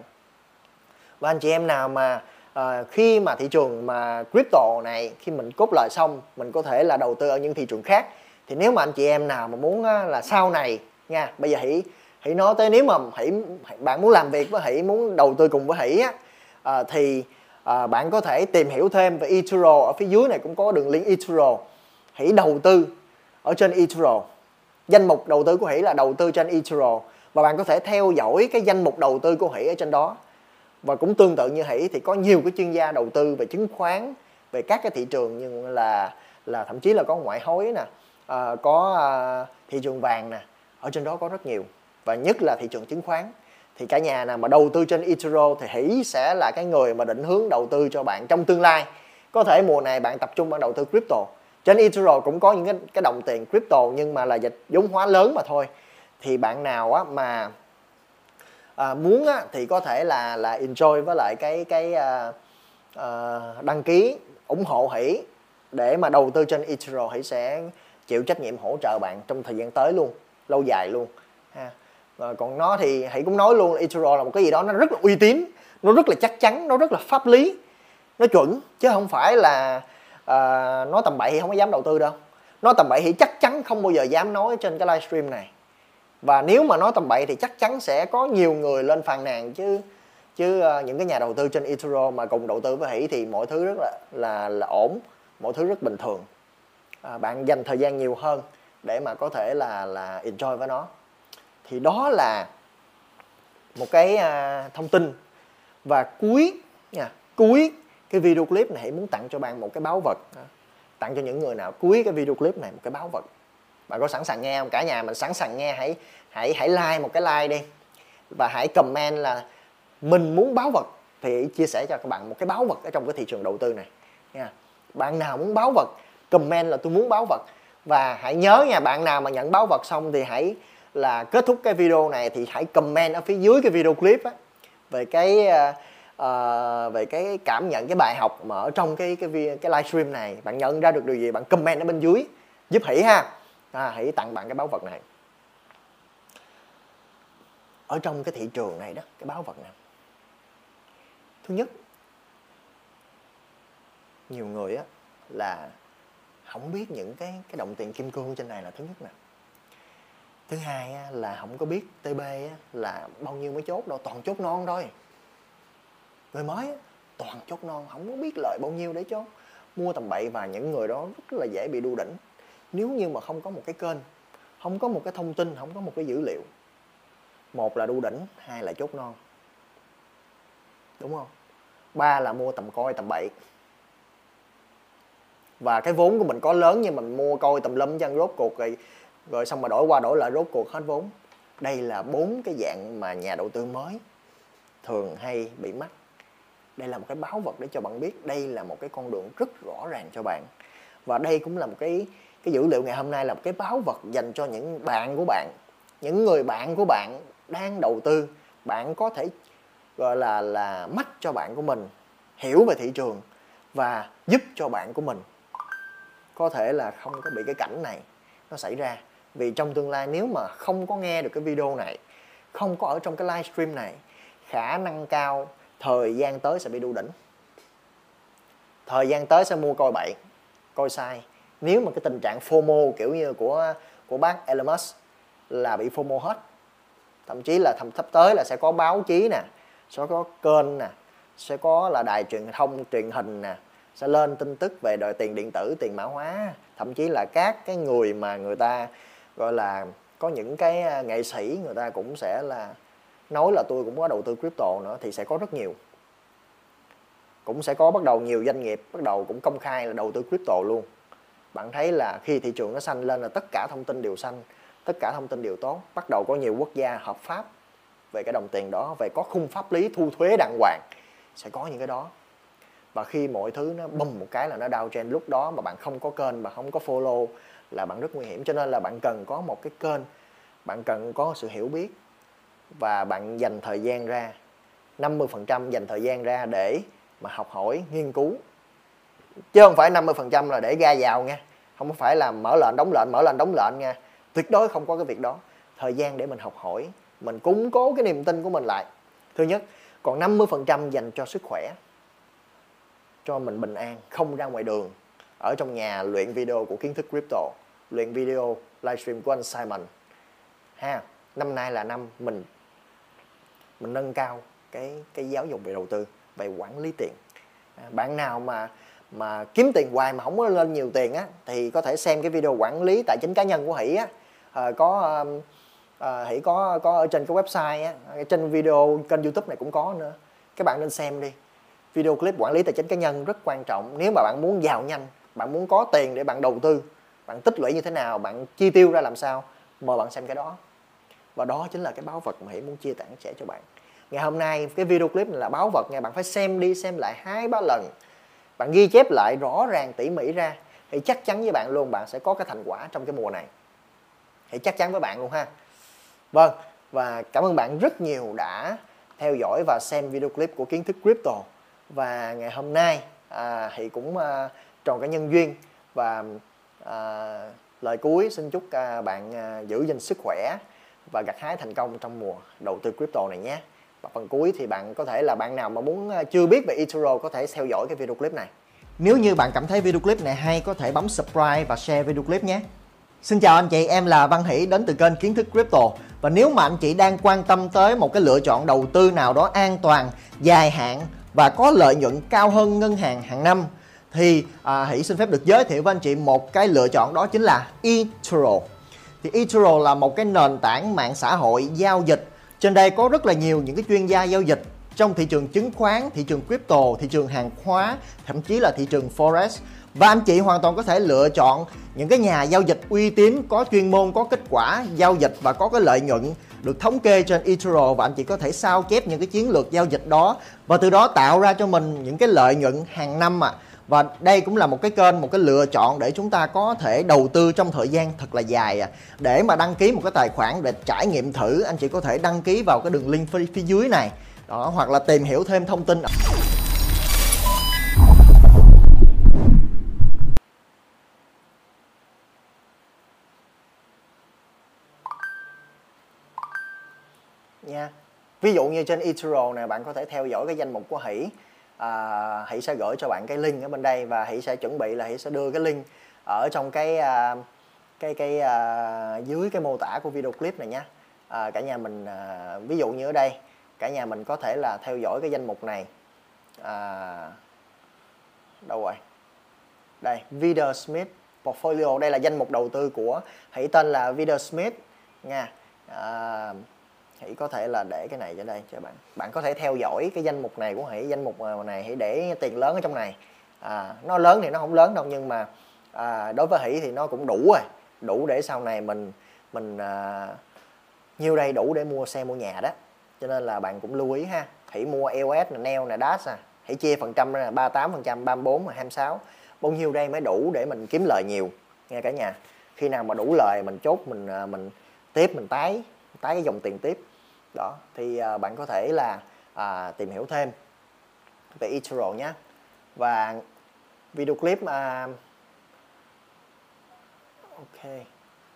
Và anh chị em nào mà à, khi mà thị trường mà crypto này khi mình cốt lời xong mình có thể là đầu tư ở những thị trường khác. Thì nếu mà anh chị em nào mà muốn á, là sau này nha bây giờ hãy hãy nói tới nếu mà hãy bạn muốn làm việc với hãy muốn đầu tư cùng với hãy á à, thì à, bạn có thể tìm hiểu thêm về eToro ở phía dưới này cũng có đường link eToro hãy đầu tư ở trên eToro danh mục đầu tư của hỷ là đầu tư trên eToro và bạn có thể theo dõi cái danh mục đầu tư của hỷ ở trên đó. Và cũng tương tự như hỷ thì có nhiều cái chuyên gia đầu tư về chứng khoán về các cái thị trường như là là thậm chí là có ngoại hối nè à, có à, thị trường vàng nè. Ở trên đó có rất nhiều và nhất là thị trường chứng khoán. Thì cả nhà nào mà đầu tư trên eToro thì hỷ sẽ là cái người mà định hướng đầu tư cho bạn trong tương lai. Có thể mùa này bạn tập trung vào đầu tư crypto trên Ethereum cũng có những cái, cái đồng tiền crypto nhưng mà là dịch vốn hóa lớn mà thôi. Thì bạn nào á mà à, muốn á, thì có thể là là enjoy với lại cái cái à, à, đăng ký ủng hộ hỷ để mà đầu tư trên Ethereum hỷ sẽ chịu trách nhiệm hỗ trợ bạn trong thời gian tới luôn lâu dài luôn ha. Và còn nó thì hãy cũng nói luôn Ethereum là một cái gì đó nó rất là uy tín nó rất là chắc chắn nó rất là pháp lý nó chuẩn chứ không phải là uh, nói tầm bậy thì không có dám đầu tư đâu. Nói tầm bậy thì chắc chắn không bao giờ dám nói trên cái livestream này. Và nếu mà nói tầm bậy thì chắc chắn sẽ có nhiều người lên phàn nàn chứ chứ uh, những cái nhà đầu tư trên eToro mà cùng đầu tư với hỷ thì mọi thứ rất là là là ổn mọi thứ rất bình thường. À, bạn dành thời gian nhiều hơn để mà có thể là là enjoy với nó. Thì đó là một cái uh, thông tin. Và cuối nha cuối cái video clip này hãy muốn tặng cho bạn một cái báu vật. Tặng cho những người nào cuối cái video clip này một cái báu vật. Bạn có sẵn sàng nghe không? Cả nhà mình sẵn sàng nghe hãy hãy hãy like một cái like đi. Và hãy comment là mình muốn báo vật thì chia sẻ cho các bạn một cái báo vật ở trong cái thị trường đầu tư này. Nha. Bạn nào muốn báo vật comment là tôi muốn báo vật. Và hãy nhớ nha bạn nào mà nhận báo vật xong thì hãy là kết thúc cái video này thì hãy comment ở phía dưới cái video clip á về cái uh, về cái cảm nhận cái bài học mà ở trong cái cái cái livestream này bạn nhận ra được điều gì bạn comment ở bên dưới giúp hỷ ha. À, hãy tặng bạn cái báo vật này. Ở trong cái thị trường này đó cái báo vật này thứ nhất nhiều người á là không biết những cái cái đồng tiền kim cương trên này là thứ nhất nè. Thứ hai á, là không có biết tb á, là bao nhiêu mới chốt đâu toàn chốt non thôi người mới toàn chốt non, không có biết lời bao nhiêu để chốt mua tầm bậy và những người đó rất là dễ bị đu đỉnh. Nếu như mà không có một cái kênh, không có một cái thông tin, không có một cái dữ liệu, một là đu đỉnh, hai là chốt non. Đúng không? Ba là mua tầm coi, tầm bậy. Và cái vốn của mình có lớn nhưng mình mua coi tầm lâm chân rốt cuộc rồi rồi xong mà đổi qua đổi lại, rốt cuộc hết vốn. Đây là bốn cái dạng mà nhà đầu tư mới thường hay bị mắc đây là một cái báo vật để cho bạn biết đây là một cái con đường rất rõ ràng cho bạn. Và đây cũng là một cái cái dữ liệu ngày hôm nay là một cái báo vật dành cho những bạn của bạn, những người bạn của bạn đang đầu tư. Bạn có thể, gọi là là mắt cho bạn của mình, hiểu về thị trường và giúp cho bạn của mình. Có thể là không có bị cái cảnh này nó xảy ra. Vì trong tương lai nếu mà không có nghe được cái video này, không có ở trong cái livestream này, khả năng cao thời gian tới sẽ bị đu đỉnh. Thời gian tới sẽ mua coi bậy, coi sai. Nếu mà cái tình trạng FOMO kiểu như của của bác Elon Musk là bị FOMO hết, thậm chí là thầm sắp tới là sẽ có báo chí nè, sẽ có kênh nè, sẽ có là đài truyền thông, truyền hình nè, sẽ lên tin tức về đòi tiền điện tử, tiền mã hóa. Thậm chí là các cái người mà người ta, gọi là, có những cái à, nghệ sĩ người ta cũng sẽ là nói là tôi cũng có đầu tư crypto nữa thì sẽ có rất nhiều. Cũng sẽ có bắt đầu nhiều doanh nghiệp bắt đầu cũng công khai là đầu tư crypto luôn. Bạn thấy là khi thị trường nó xanh lên là tất cả thông tin đều xanh, tất cả thông tin đều tốt. Bắt đầu có nhiều quốc gia hợp pháp về cái đồng tiền đó, về có khung pháp lý thu thuế đàng hoàng, sẽ có những cái đó. Và khi mọi thứ nó bùng một cái là nó đau trên lúc đó mà bạn không có kênh mà không có follow là bạn rất nguy hiểm. Cho nên là bạn cần có một cái kênh, bạn cần có sự hiểu biết và bạn dành thời gian ra 50% dành thời gian ra để mà học hỏi, nghiên cứu. Chứ không phải 50% là để ra vào nha. Không phải là mở lệnh, đóng lệnh, mở lệnh, đóng lệnh nha. Tuyệt đối không có cái việc đó. Thời gian để mình học hỏi, mình củng cố cái niềm tin của mình lại. Thứ nhất, còn 50% dành cho sức khỏe, cho mình bình an, không ra ngoài đường, ở trong nhà luyện video của kiến thức crypto, luyện video livestream của anh Simon. Ha, năm nay là năm mình mình nâng cao cái cái giáo dục về đầu tư về quản lý tiền. À, bạn nào mà mà kiếm tiền hoài mà không có lên nhiều tiền á thì có thể xem cái video quản lý tài chính cá nhân của hỷ á. À, có à, hỷ có có ở trên cái website á trên video kênh youtube này cũng có nữa. Các bạn nên xem đi. Video clip quản lý tài chính cá nhân rất quan trọng. Nếu mà bạn muốn giàu nhanh bạn muốn có tiền để bạn đầu tư bạn tích lũy như thế nào bạn chi tiêu ra làm sao mời bạn xem cái đó và đó chính là cái báu vật mà hỷ muốn chia sẻ cho bạn. Ngày hôm nay cái video clip này là báu vật nha. Bạn phải xem đi xem lại hai ba lần. Bạn ghi chép lại rõ ràng tỉ mỉ ra. Thì chắc chắn với bạn luôn bạn sẽ có cái thành quả trong cái mùa này. Thì chắc chắn với bạn luôn ha. Vâng và cảm ơn bạn rất nhiều đã theo dõi và xem video clip của kiến thức crypto. Và ngày hôm nay à, thì cũng à, tròn cái nhân duyên. Và à, lời cuối xin chúc à, bạn à, giữ gìn sức khỏe và gặt hái thành công trong mùa đầu tư crypto này nhé. Và phần cuối thì bạn có thể là bạn nào mà muốn à, chưa biết về eToro có thể theo dõi cái video clip này. Nếu như bạn cảm thấy video clip này hay có thể bấm subscribe và share video clip nhé. Xin chào anh chị, em là Văn Hỷ đến từ kênh Kiến thức Crypto. Và nếu mà anh chị đang quan tâm tới một cái lựa chọn đầu tư nào đó an toàn, dài hạn và có lợi nhuận cao hơn ngân hàng hàng năm thì à, Hỷ xin phép được giới thiệu với anh chị một cái lựa chọn đó chính là eToro. Thì eToro là một cái nền tảng mạng xã hội giao dịch. Trên đây có rất là nhiều những cái chuyên gia giao dịch trong thị trường chứng khoán, thị trường crypto, thị trường hàng hóa, thậm chí là thị trường forex. Và anh chị hoàn toàn có thể lựa chọn những cái nhà giao dịch uy tín, có chuyên môn, có kết quả giao dịch và có cái lợi nhuận được thống kê trên eToro và anh chị có thể sao chép những cái chiến lược giao dịch đó. Và từ đó tạo ra cho mình những cái lợi nhuận hàng năm mà và đây cũng là một cái kênh một cái lựa chọn để chúng ta có thể đầu tư trong thời gian thật là dài à. để mà đăng ký một cái tài khoản để trải nghiệm thử anh chị có thể đăng ký vào cái đường link phía, phía dưới này. Đó hoặc là tìm hiểu thêm thông tin. Nha. Ví dụ như trên eToro này bạn có thể theo dõi cái danh mục của hỷ à, hãy sẽ gửi cho bạn cái link ở bên đây và hãy sẽ chuẩn bị là hãy sẽ đưa cái link ở trong cái à, cái cái à, dưới cái mô tả của video clip này nhé. À, cả nhà mình à, ví dụ như ở đây cả nhà mình có thể là theo dõi cái danh mục này. À, đâu rồi? Đây Vida Smith Portfolio. Đây là danh mục đầu tư của hãy tên là Vida Smith nha. À, hãy có thể là để cái này cho đây cho bạn. Bạn có thể theo dõi cái danh mục này của hãy danh mục à, này hãy để tiền lớn ở trong này. À, nó lớn thì nó không lớn đâu nhưng mà à, đối với hỷ thì nó cũng đủ rồi. Đủ để sau này mình mình à, nhiêu đây đủ để mua xe mua nhà đó. Cho nên là bạn cũng lưu ý ha. Hãy mua EOS nè neo nè dash à hãy chia phần trăm ra 38 phần trăm 34 và 26 bao nhiêu đây mới đủ để mình kiếm lời nhiều nghe cả nhà. Khi nào mà đủ lời mình chốt mình à, mình tiếp mình tái tái cái dòng tiền tiếp đó thì uh, bạn có thể là uh, tìm hiểu thêm về eToro nhé. Và video clip uh, ok.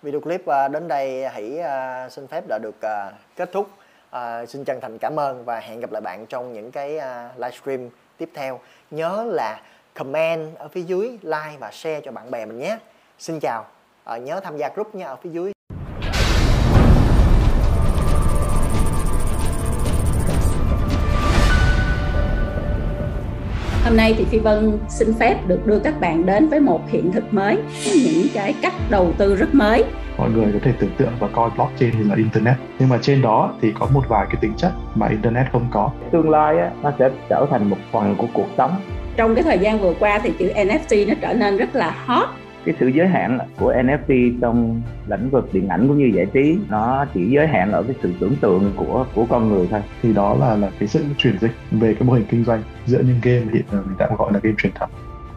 Video clip uh, đến đây hãy uh, xin phép đã được uh, kết thúc. Uh, xin chân thành cảm ơn và hẹn gặp lại bạn trong những cái uh, livestream tiếp theo. Nhớ là comment ở phía dưới like và share cho bạn bè mình nhé. Xin chào uh, nhớ tham gia group nha ở phía dưới. Hôm nay thì Phi Vân xin phép được đưa các bạn đến với một hiện thực mới, những cái cách đầu tư rất mới. Mọi người có thể tưởng tượng và coi blockchain thì là internet, nhưng mà trên đó thì có một vài cái tính chất mà internet không có. Tương lai á, nó sẽ trở thành một phần của cuộc sống. Trong cái thời gian vừa qua thì chữ NFT nó trở nên rất là hot cái sự giới hạn của NFT trong lĩnh vực điện ảnh cũng như giải trí, nó chỉ giới hạn ở cái sự tưởng tượng của của con người thôi. Thì đó là là cái sự chuyển dịch về cái mô hình kinh doanh giữa những game hiện giờ mình đã gọi là game truyền thống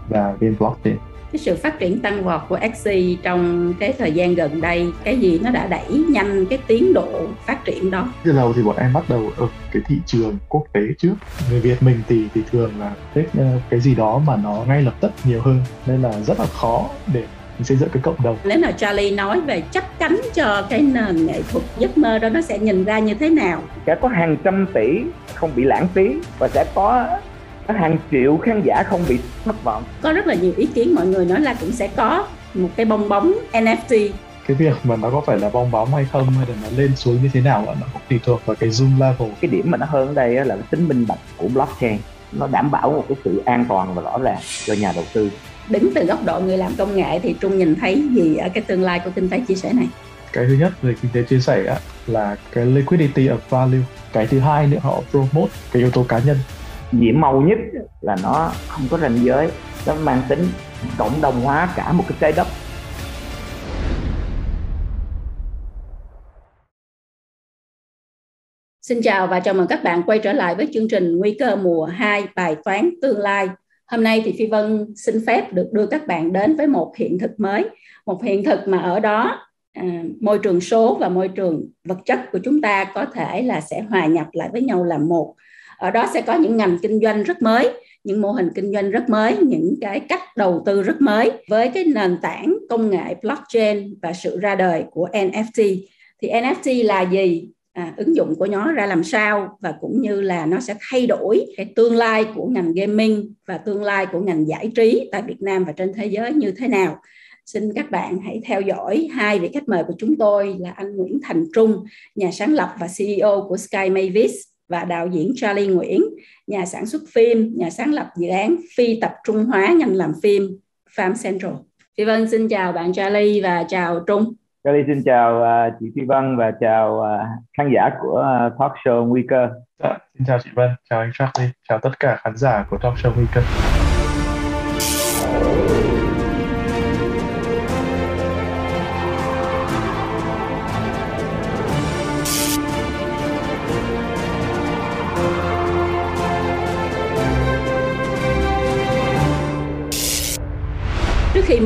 và game blockchain cái sự phát triển tăng vọt của Axie trong cái thời gian gần đây cái gì nó đã đẩy nhanh cái tiến độ phát triển đó? Từ đầu thì bọn em bắt đầu ở cái thị trường quốc tế trước. Người Việt mình thì thì thường là thích ờ, cái gì đó mà nó ngay lập tức nhiều hơn nên là rất là khó để xây dựng cái cộng đồng. Nếu nào Charlie nói về chắc cánh cho cái nền nghệ thuật giấc mơ đó nó sẽ nhìn ra như thế nào? Sẽ có hàng trăm tỷ không bị lãng phí và sẽ có hàng triệu khán giả không bị thất vọng. Có rất là nhiều ý kiến mọi người nói là cũng sẽ có một cái bong bóng NFT cái việc mà nó có phải là bong bóng hay không hay là nó lên xuống như thế nào nó cũng tùy thuộc vào cái zoom level. Cái điểm mà nó hơn ở đây là tính minh bạch của blockchain. Nó đảm bảo một cái sự an toàn và rõ ràng cho nhà đầu tư. Đứng từ góc độ người làm công nghệ thì trung nhìn thấy gì ở cái tương lai của kinh tế chia sẻ này? Cái thứ nhất về kinh tế chia sẻ á, là cái liquidity of value. Cái thứ hai nữa họ promote cái yếu tố cá nhân diễm màu nhất là nó không có ranh giới nó mang tính cộng đồng hóa cả một cái trái đất Xin chào và chào mừng các bạn quay trở lại với chương trình Nguy cơ mùa 2 bài toán tương lai. Hôm nay thì Phi Vân xin phép được đưa các bạn đến với một hiện thực mới, một hiện thực mà ở đó à, môi trường số và môi trường vật chất của chúng ta có thể là sẽ hòa nhập lại với nhau làm một. Ở đó sẽ có những ngành kinh doanh rất mới, những mô hình kinh doanh rất mới, những cái cách đầu tư rất mới với cái nền tảng công nghệ blockchain và sự ra đời của NFT. Thì NFT là gì? à, ứng dụng của nó ra làm sao và cũng như là nó sẽ thay đổi cái tương lai của ngành gaming và tương lai của ngành giải trí tại Việt Nam và trên thế giới như thế nào xin các bạn hãy theo dõi hai vị khách mời của chúng tôi là anh Nguyễn Thành Trung nhà sáng lập và CEO của Sky Mavis và đạo diễn Charlie Nguyễn nhà sản xuất phim nhà sáng lập dự án phi tập trung hóa ngành làm phim Farm Central Phi Vân xin chào bạn Charlie và chào Trung Charlie xin chào uh, chị Phi Vân và chào uh, khán giả của uh, talk show Nguy cơ. Dạ, xin chào chị Vân, chào anh Charlie, chào tất cả khán giả của talk show Nguy cơ.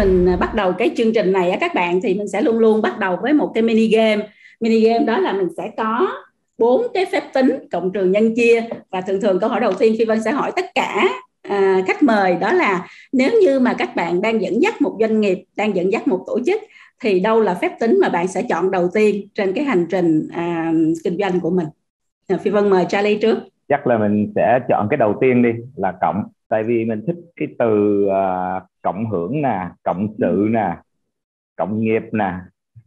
Mình bắt đầu cái chương trình này á các bạn thì mình sẽ luôn luôn bắt đầu với một cái mini game. Mini game đó là mình sẽ có bốn cái phép tính cộng trừ nhân chia. Và thường thường câu hỏi đầu tiên phi vân sẽ hỏi tất cả à, khách mời đó là nếu như mà các bạn đang dẫn dắt một doanh nghiệp đang dẫn dắt một tổ chức thì đâu là phép tính mà bạn sẽ chọn đầu tiên trên cái hành trình à, kinh doanh của mình? À, phi vân mời charlie trước. Chắc là mình sẽ chọn cái đầu tiên đi là cộng tại vì mình thích cái từ uh, cộng hưởng nè cộng sự nè cộng nghiệp nè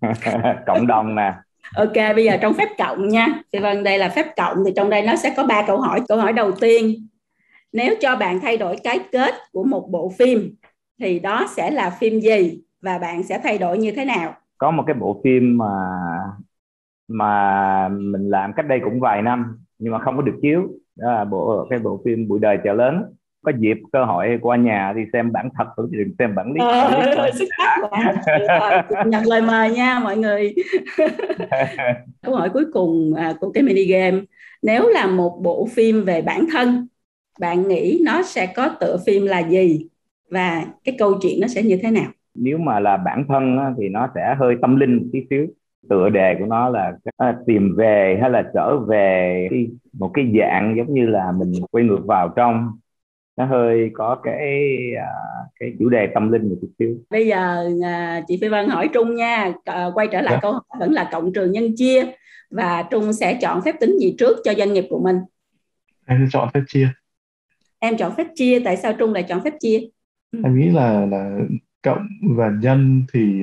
cộng đồng nè. Ok bây giờ trong phép cộng nha. Thì vâng đây là phép cộng. Thì trong đây nó sẽ có ba câu hỏi. Câu hỏi đầu tiên nếu cho bạn thay đổi cái kết của một bộ phim thì đó sẽ là phim gì và bạn sẽ thay đổi như thế nào? Có một cái bộ phim mà mà mình làm cách đây cũng vài năm nhưng mà không có được chiếu. Đó là bộ cái bộ phim bụi đời chợ lớn có dịp cơ hội qua nhà thì xem bản thật thì đừng xem bản lý ờ, xuất sắc nhận lời mời nha mọi người. Câu hỏi cuối cùng à, của cái mini game. Nếu là một bộ phim về bản thân bạn nghĩ nó sẽ có tựa phim là gì? Và cái câu chuyện nó sẽ như thế nào? Nếu mà là bản thân thì nó sẽ hơi tâm linh một tí xíu. Tựa đề của nó là à, tìm về hay là trở về một cái dạng giống như là mình quay ngược vào trong nó hơi có cái à, cái chủ đề tâm linh một chút xíu bây giờ à, chị Phi Vân hỏi Trung nha. À, quay trở lại. Dạ. câu hỏi vẫn là cộng trừ nhân chia. Và Trung sẽ chọn phép tính gì trước cho doanh nghiệp của mình? Em sẽ chọn phép chia. Em chọn phép chia tại sao Trung lại chọn phép chia? Em nghĩ là là cộng và nhân thì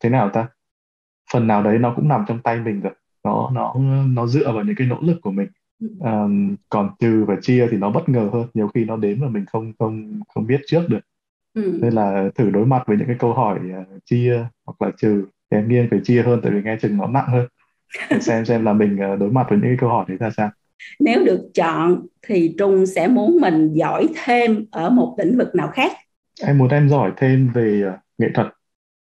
thế nào ta? Phần nào đấy nó cũng nằm trong tay mình rồi. Nó nó nó dựa vào những cái nỗ lực của mình um, còn trừ và chia thì nó bất ngờ hơn. Nhiều khi nó đến mà mình không không không biết trước được. Ừ. nên là thử đối mặt với những cái câu hỏi uh, chia hoặc là trừ. Thì em nghiêng phải chia hơn tại vì nghe chừng nó nặng hơn. Để xem xem là mình uh, đối mặt với những cái câu hỏi đấy ra sao. Nếu được chọn thì trung sẽ muốn mình giỏi thêm ở một lĩnh vực nào khác? Em muốn em giỏi thêm về uh, nghệ thuật.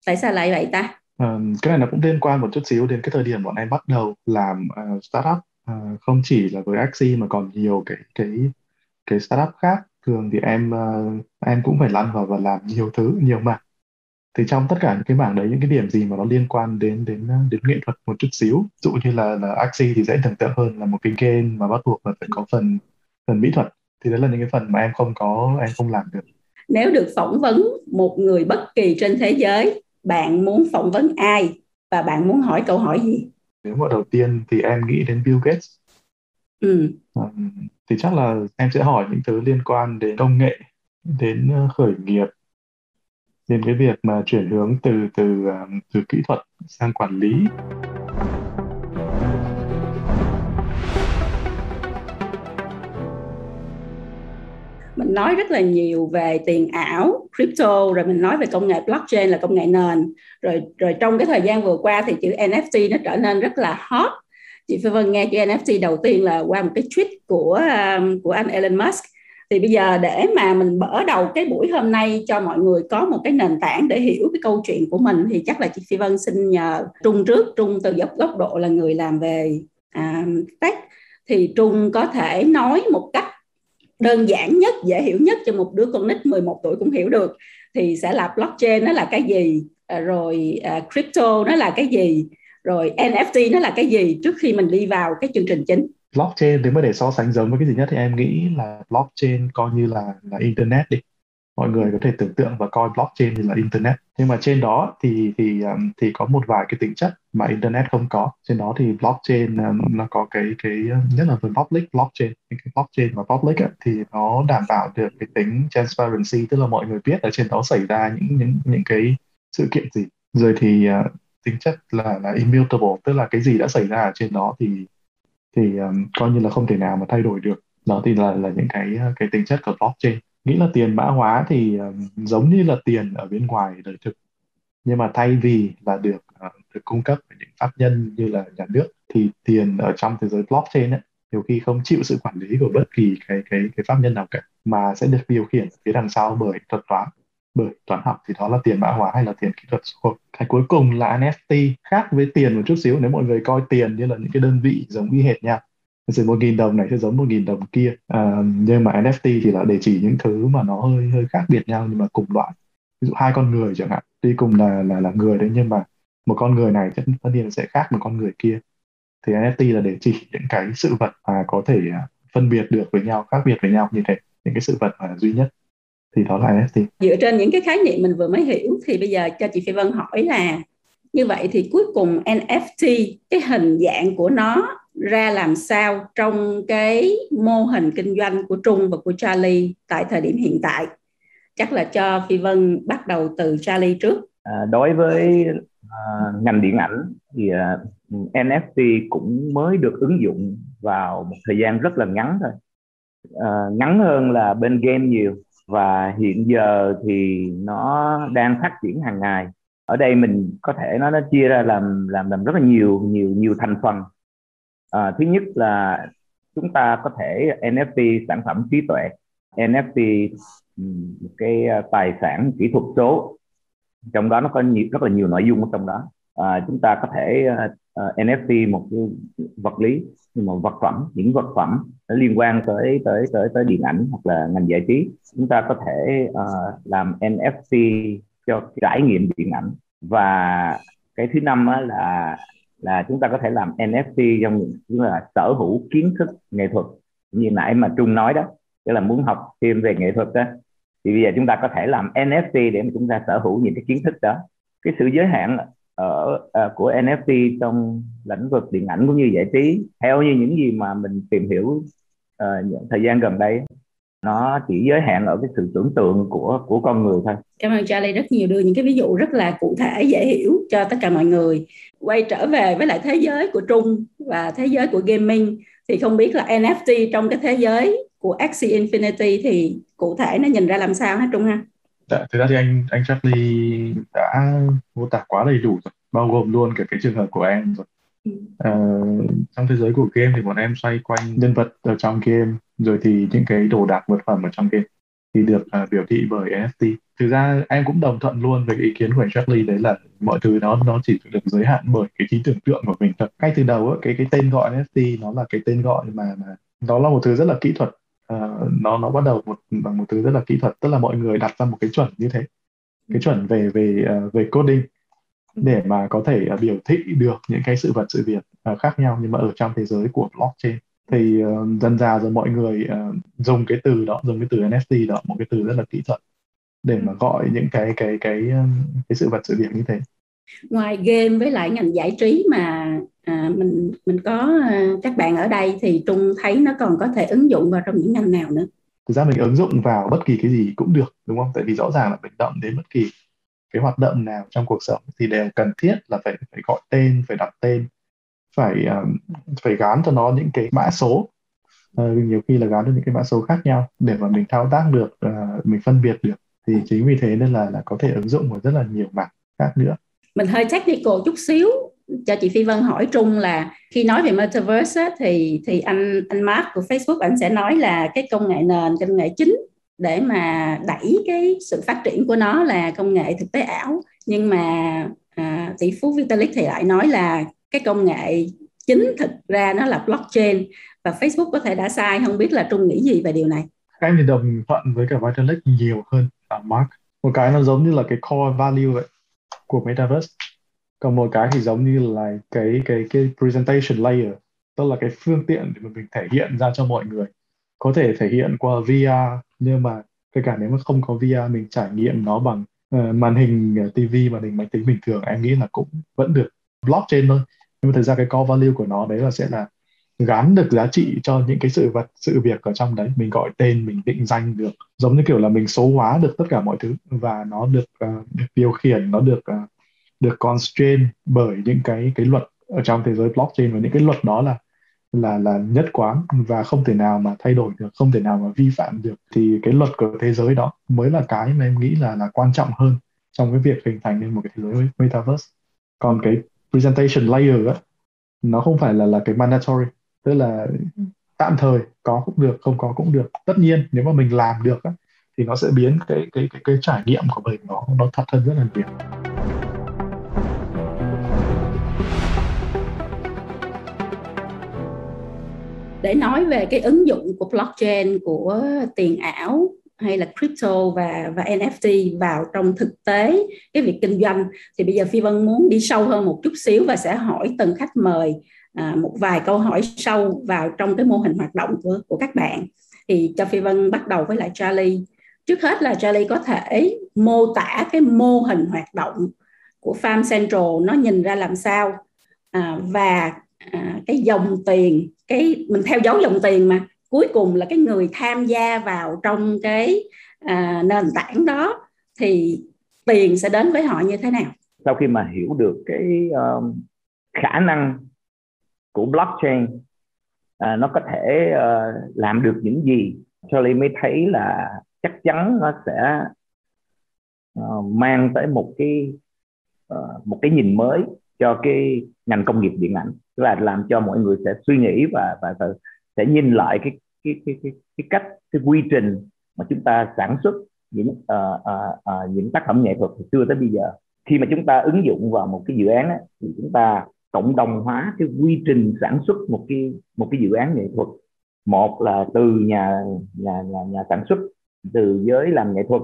Tại sao lại vậy ta? Um, cái này nó cũng liên quan một chút xíu đến cái thời điểm bọn em bắt đầu làm uh, startup uh, không chỉ là với Axie mà còn nhiều cái cái cái startup khác. Thường thì em uh, em cũng phải lăn vào và làm nhiều thứ nhiều mảng. Thì trong tất cả những cái mảng đấy những cái điểm gì mà nó liên quan đến đến ờ, đến nghệ thuật một chút xíu dụ như là là Axie thì dễ tưởng tượng hơn là một cái game mà bắt buộc là phải có phần phần mỹ thuật. Thì đấy là những cái phần mà em không có em không làm được. Nếu được phỏng vấn một người bất kỳ trên thế giới bạn muốn phỏng vấn ai? Và bạn muốn hỏi câu hỏi gì? Nếu mà đầu tiên thì em nghĩ đến Bill Gates ừ. um, thì chắc là em sẽ hỏi những thứ liên quan đến công nghệ đến ờ, khởi nghiệp đến cái việc mà chuyển hướng từ từ từ kỹ thuật sang quản lý mình nói rất là nhiều về tiền ảo crypto rồi mình nói về công nghệ blockchain là công nghệ nền. Rồi rồi trong cái thời gian vừa qua thì chữ NFT nó trở nên rất là hot. Chị Phi Vân nghe chữ NFT đầu tiên là qua một cái tweet của um, của anh Elon Musk. Thì bây giờ để mà mình mở đầu cái buổi hôm nay cho mọi người có một cái nền tảng để hiểu cái câu chuyện của mình thì chắc là chị Phi Vân xin nhờ Trung trước. Trung từ góc góc độ là người làm về um, tech. Thì Trung có thể nói một cách đơn giản nhất, dễ hiểu nhất cho một đứa con nít 11 tuổi cũng hiểu được, thì sẽ là blockchain, nó là cái gì? À, rồi à, crypto, nó là cái gì? Rồi NFT nó là cái gì? Trước khi mình đi vào cái chương trình chính. Blockchain nếu mà để so sánh giống với cái gì nhất thì em nghĩ là blockchain coi như là là internet đi. Mọi người có thể tưởng tượng và coi blockchain như là internet. Nhưng mà trên đó thì thì à, thì có một vài cái tính chất mà internet không có. Trên đó thì blockchain um, nó có cái cái ờ, nhất là với public blockchain những cái blockchain và public ấy, thì nó đảm bảo được cái tính transparency tức là mọi người biết ở trên đó xảy ra những những những cái sự kiện gì. Rồi thì uh, tính chất là là immutable tức là cái gì đã xảy ra ở trên đó thì thì um, coi như là không thể nào mà thay đổi được. Đó thì là là những cái cái tính chất của blockchain. Nghĩ là tiền mã hóa thì um, giống như là tiền ở bên ngoài đời thực. Nhưng mà thay vì là được được cung cấp bởi những pháp nhân như là nhà nước thì tiền ở trong thế giới blockchain ấy, nhiều khi không chịu sự quản lý của bất kỳ cái cái cái pháp nhân nào cả mà sẽ được điều khiển phía đằng sau bởi thuật toán. Bởi toán học thì đó là tiền mã hóa hay là tiền kỹ thuật số cái cuối cùng là NFT khác với tiền một chút xíu nếu mọi người coi tiền như là những cái đơn vị giống y hệt nhau. Sự một nghìn đồng này sẽ giống một nghìn đồng kia. À, nhưng mà NFT thì là để chỉ những thứ mà nó hơi hơi khác biệt nhau nhưng mà cùng loại. Ví dụ hai con người chẳng hạn. Tuy cùng là là là người đấy nhưng mà một con người này tất nhiên sẽ khác một con người kia. Thì NFT là để chỉ những cái sự vật mà có thể à, phân biệt được với nhau khác biệt với nhau như thế những cái sự vật mà duy nhất. Thì đó là NFT dựa trên những cái khái niệm mình vừa mới hiểu thì bây giờ cho chị Phi Vân hỏi là như vậy thì cuối cùng NFT cái hình dạng của nó ra làm sao trong cái mô hình kinh doanh của Trung và của Charlie tại thời điểm hiện tại? Chắc là cho Phi Vân bắt đầu từ Charlie trước. À, đối với uh, ngành điện ảnh thì à, uh, NFT cũng mới được ứng dụng vào một thời gian rất là ngắn thôi. Uh, ngắn hơn là bên game nhiều và hiện giờ thì nó đang phát triển hàng ngày. Ở đây mình có thể nó nó chia ra làm làm làm rất là nhiều nhiều nhiều thành phần. À, thứ nhất là chúng ta có thể NFT sản phẩm trí tuệ. NFT một cái tài sản kỹ thuật số trong đó nó có nhiều, rất là nhiều nội dung ở trong đó. À, chúng ta có thể à, à, uh, uh, NFT một cái vật lý nhưng mà vật phẩm những vật phẩm liên quan tới tới tới tới điện ảnh hoặc là ngành giải trí. Chúng ta có thể uh, làm NFT cho trải nghiệm điện ảnh. Và cái thứ năm là là chúng ta có thể làm NFT trong những là sở hữu kiến thức nghệ thuật. Như nãy mà Trung nói đó tức là muốn học thêm về nghệ thuật đó thì bây giờ chúng ta có thể làm NFT để mà chúng ta sở hữu những cái kiến thức đó cái sự giới hạn ở uh, của NFT trong lĩnh vực điện ảnh cũng như giải trí theo như những gì mà mình tìm hiểu uh, những thời gian gần đây nó chỉ giới hạn ở cái sự tưởng tượng của của con người thôi. Cảm ơn Charlie rất nhiều đưa những cái ví dụ rất là cụ thể dễ hiểu cho tất cả mọi người. Quay trở về với lại thế giới của Trung và thế giới của gaming thì không biết là NFT trong cái thế giới của Axie Infinity thì cụ thể nó nhìn ra làm sao hả Trung ha? Dạ, thực ra thì anh anh Charlie đã mô tả quá đầy đủ rồi, bao gồm luôn cả cái trường hợp của em rồi. À, trong thế giới của game thì bọn em xoay quanh nhân vật ở trong game rồi thì những cái đồ đạc vật phẩm ở trong game thì được uh, biểu thị bởi NFT. Thực ra em cũng đồng thuận luôn với ý kiến của anh Charlie đấy là mọi thứ nó nó chỉ được giới hạn bởi cái trí tưởng tượng của mình thật. Ngay từ đầu ấy, cái cái tên gọi NFT nó là cái tên gọi mà mà đó là một thứ rất là kỹ thuật uh, nó nó bắt đầu một bằng một thứ rất là kỹ thuật tức là mọi người đặt ra một cái chuẩn như thế. Cái chuẩn về về uh, về coding để mà có thể uh, biểu thị được những cái sự vật sự việc uh, khác nhau nhưng mà ở trong thế giới của blockchain. Thì uh, dần dà rồi mọi người uh, dùng cái từ đó dùng cái từ NFT đó một cái từ rất là kỹ thuật để mà gọi những cái cái cái cái sự vật sự việc như thế. Ngoài game với lại ngành giải trí mà à, mình mình có à, các bạn ở đây thì trung thấy nó còn có thể ứng dụng vào trong những ngành nào nữa? Thực ra mình ứng dụng vào bất kỳ cái gì cũng được đúng không? Tại vì rõ ràng là mình động đến bất kỳ cái hoạt động nào trong cuộc sống thì đều cần thiết là phải phải gọi tên phải đặt tên phải um, phải gán cho nó những cái mã số. Uh, nhiều khi là gắn được những cái mã số khác nhau để mà mình thao tác được uh, mình phân biệt được. Thì chính vì thế nên là là có thể ứng dụng ở rất là nhiều mặt khác nữa. Mình hơi technical chút xíu cho chị Phi Vân hỏi Trung là khi nói về metaverse á, thì thì anh anh Mark của Facebook anh sẽ nói là cái công nghệ nền công nghệ chính để mà đẩy cái sự phát triển của nó là công nghệ thực tế ảo. Nhưng mà à, tỷ phú Vitalik thì lại nói là cái công nghệ chính thực ra nó là blockchain. Và Facebook có thể đã sai không biết là Trung nghĩ gì về điều này. Em thì đồng thuận với cả Vitalik nhiều hơn là Mark. Một cái nó giống như là cái core value vậy của metaverse còn một cái thì giống như là cái cái cái presentation layer tức là cái phương tiện để mà mình thể hiện ra cho mọi người. Có thể thể hiện qua VR nhưng mà kể cả nếu mà không có VR mình trải nghiệm nó bằng uh, màn hình ờ, TV màn hình máy tính bình thường em nghĩ là cũng vẫn được blockchain thôi. Nhưng mà thực ra cái core value của nó đấy là sẽ là gắn được giá trị cho những cái sự vật sự việc ở trong đấy. Mình gọi tên mình định danh được. Giống như kiểu là mình số hóa được tất cả mọi thứ và nó được uh, được điều khiển nó được uh, được constrain bởi những cái cái luật ở trong thế giới blockchain và những cái luật đó là là là nhất quán và không thể nào mà thay đổi được không thể nào mà vi phạm được. Thì cái luật của thế giới đó mới là cái mà em nghĩ là là quan trọng hơn trong cái việc hình thành nên một cái thế giới metaverse. Còn cái presentation layer á nó không phải là là cái mandatory tức là tạm thời có cũng được không có cũng được. Tất nhiên nếu mà mình làm được á, thì nó sẽ biến cái cái cái cái trải nghiệm của mình nó nó thật hơn rất là nhiều. Để nói về cái ứng dụng của blockchain của tiền ảo hay là crypto và và NFT vào trong thực tế cái việc kinh doanh. Thì bây giờ Phi Vân muốn đi sâu hơn một chút xíu và sẽ hỏi từng khách mời à, một vài câu hỏi sâu vào trong cái mô hình hoạt động của của các bạn. Thì cho Phi Vân bắt đầu với lại Charlie. Trước hết là Charlie có thể mô tả cái mô hình hoạt động của Farm Central nó nhìn ra làm sao? À, và à, cái dòng tiền cái mình theo dấu dòng tiền mà. Cuối cùng là cái người tham gia vào trong cái à, nền tảng đó thì tiền sẽ đến với họ như thế nào? Sau khi mà hiểu được cái um, khả năng của blockchain uh, nó có thể uh, làm được những gì Charlie mới thấy là chắc chắn nó sẽ uh, mang tới một cái uh, một cái nhìn mới cho cái ngành công nghiệp điện ảnh. Tức là làm cho mọi người sẽ suy nghĩ và và, và sẽ nhìn lại cái cái cái cái, cái cách cái quy trình mà chúng ta sản xuất những uh, uh, uh, những tác phẩm nghệ thuật từ xưa tới bây giờ. Khi mà chúng ta ứng dụng vào một cái dự án ấy, thì chúng ta cộng đồng hóa cái quy trình sản xuất một cái một cái dự án nghệ thuật. Một là từ nhà nhà nhà, nhà sản xuất từ giới làm nghệ thuật.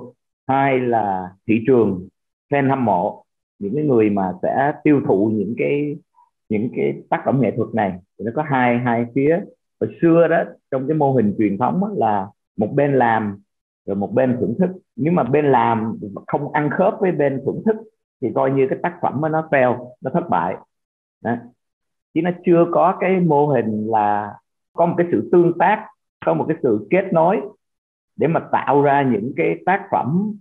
Hai là thị trường fan hâm mộ những cái người mà sẽ tiêu thụ những cái những cái tác phẩm nghệ thuật này thì nó có hai hai phía. Hồi xưa đó trong cái mô hình truyền thống là một bên làm rồi một bên thưởng thức. Nếu mà bên làm không ăn khớp với bên thưởng thức thì coi như cái tác phẩm nó fail nó thất bại. Đó. chứ nó chưa có cái mô hình là có một cái sự tương tác có một cái sự kết nối để mà tạo ra những cái tác phẩm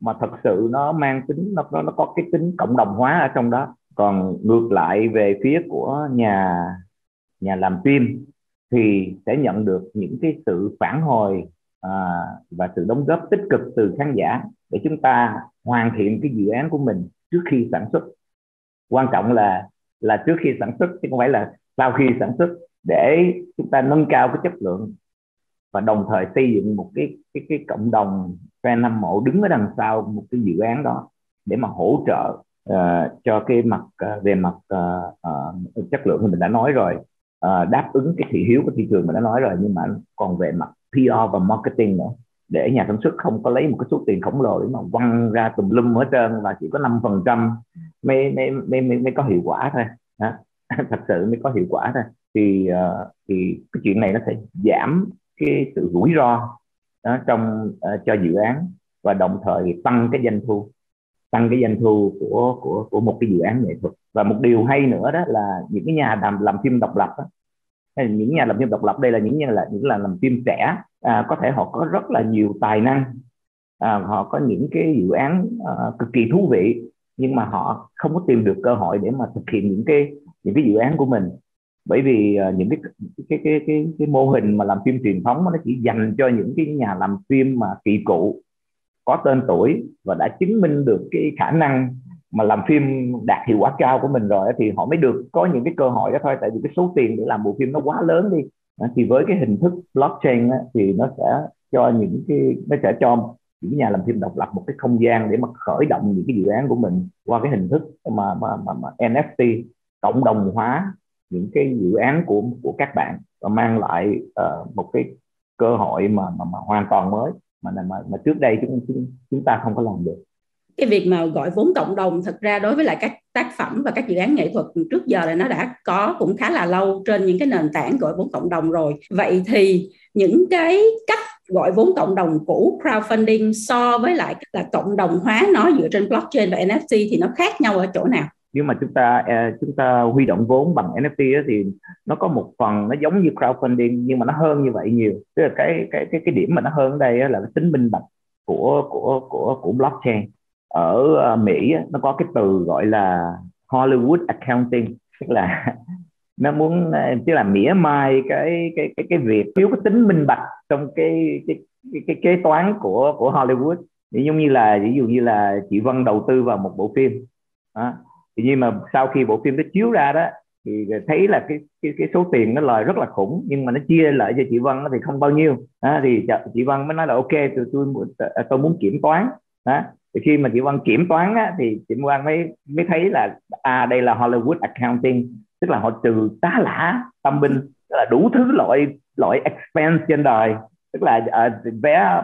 mà thật sự nó mang tính nó nó, nó có cái tính cộng đồng hóa ở trong đó còn ngược lại về phía của nhà nhà làm phim thì sẽ nhận được những cái sự phản hồi à, và sự đóng góp tích cực từ khán giả để chúng ta hoàn thiện cái dự án của mình trước khi sản xuất. Quan trọng là là trước khi sản xuất chứ không phải là sau khi sản xuất để chúng ta nâng cao cái chất lượng và đồng thời xây dựng một cái cái cái cộng đồng fan hâm mộ đứng ở đằng sau một cái dự án đó để mà hỗ trợ uh, cho cái mặt uh, về mặt uh, uh, chất lượng thì mình đã nói rồi. Uh, đáp ứng cái thị hiếu của thị trường mình đã nói rồi nhưng mà còn về mặt PR và marketing nữa. Để nhà sản xuất không có lấy một cái số tiền khổng lồ để mà quăng ra tùm lum hết trơn và chỉ có năm phần trăm mới, mới, mới, mới, mới có hiệu quả thôi. Đó. thật sự mới có hiệu quả thôi. Thì uh, thì cái chuyện này nó sẽ giảm cái sự rủi ro đó, trong uh, cho dự án và đồng thời tăng cái doanh thu tăng cái doanh thu của của của một cái dự án nghệ thuật. Và một điều hay nữa đó là những cái nhà làm làm phim độc lập đó, hay là những nhà làm phim độc lập đây là những nhà là những là làm phim trẻ à, có thể họ có rất là nhiều tài năng. À, họ có những cái dự án à, cực kỳ thú vị nhưng mà họ không có tìm được cơ hội để mà thực hiện những cái những cái dự án của mình. Bởi vì uh, những cái cái, cái cái cái mô hình mà làm phim truyền thống nó chỉ dành cho những cái nhà làm phim mà kỳ cựu có tên tuổi và đã chứng minh được cái khả năng mà làm phim đạt hiệu quả cao của mình rồi thì họ mới được có những cái cơ hội đó thôi. Tại vì cái số tiền để làm bộ phim nó quá lớn đi thì với cái hình thức blockchain thì nó sẽ cho những cái nó sẽ cho những nhà làm phim độc lập một cái không gian để mà khởi động những cái dự án của mình qua cái hình thức mà mà mà, mà NFT cộng đồng hóa những cái dự án của của các bạn và mang lại uh, một cái cơ hội mà mà, mà hoàn toàn mới mà mà mà trước đây chúng chúng chúng ta không có làm được. Cái việc mà gọi vốn cộng đồng thật ra đối với lại các tác phẩm và các dự án nghệ thuật trước giờ là nó đã có cũng khá là lâu trên những cái nền tảng gọi vốn cộng đồng rồi. Vậy thì những cái cách gọi vốn cộng đồng cũ, crowdfunding so với lại là cộng đồng hóa nó dựa trên blockchain và NFT thì nó khác nhau ở chỗ nào? Nếu mà chúng ta à, chúng ta huy động vốn bằng NFT thì nó có một phần nó giống như crowdfunding nhưng mà nó hơn như vậy nhiều. Tức là cái cái cái cái điểm mà nó hơn ở đây là cái tính minh bạch của của của của blockchain. Ở à, Mỹ nó có cái từ gọi là Hollywood accounting. Tức là nó muốn à, tức là mỉa mai cái cái cái cái việc thiếu cái tính minh bạch trong cái cái cái, cái kế toán của của Hollywood. Ví dụ như là ví dụ như là chị Vân đầu tư vào một bộ phim. Đó thì nhưng mà sau khi bộ phim nó chiếu ra đó thì thấy là cái cái cái số tiền nó lời rất là khủng nhưng mà nó chia lại cho chị Vân thì không bao nhiêu. À, thì chị Vân mới nói là ok tôi tôi à, tôi muốn kiểm toán. Đó thì khi mà chị Vân kiểm toán á, thì chị Vân mới mới thấy là à đây là Hollywood accounting tức là họ trừ tá lả tâm binh tức là đủ thứ loại loại expense trên đời tức là uh, vé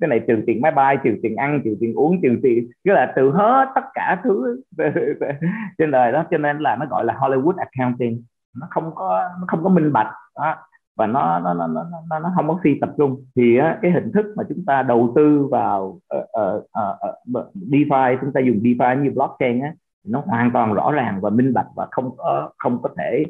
cái này trừ tiền máy bay trừ tiền ăn trừ tiền uống trừ tiền tức là từ hết tất cả thứ trên đời đó. Cho nên là nó gọi là Hollywood accounting. Nó không có nó không có minh bạch đó. Và nó nó nó nó nó không có phi tập trung. Thì uh, cái hình thức mà chúng ta đầu tư vào uh, uh, uh, uh, DeFi chúng ta dùng DeFi như blockchain á nó hoàn toàn rõ ràng và minh bạch và không có không có thể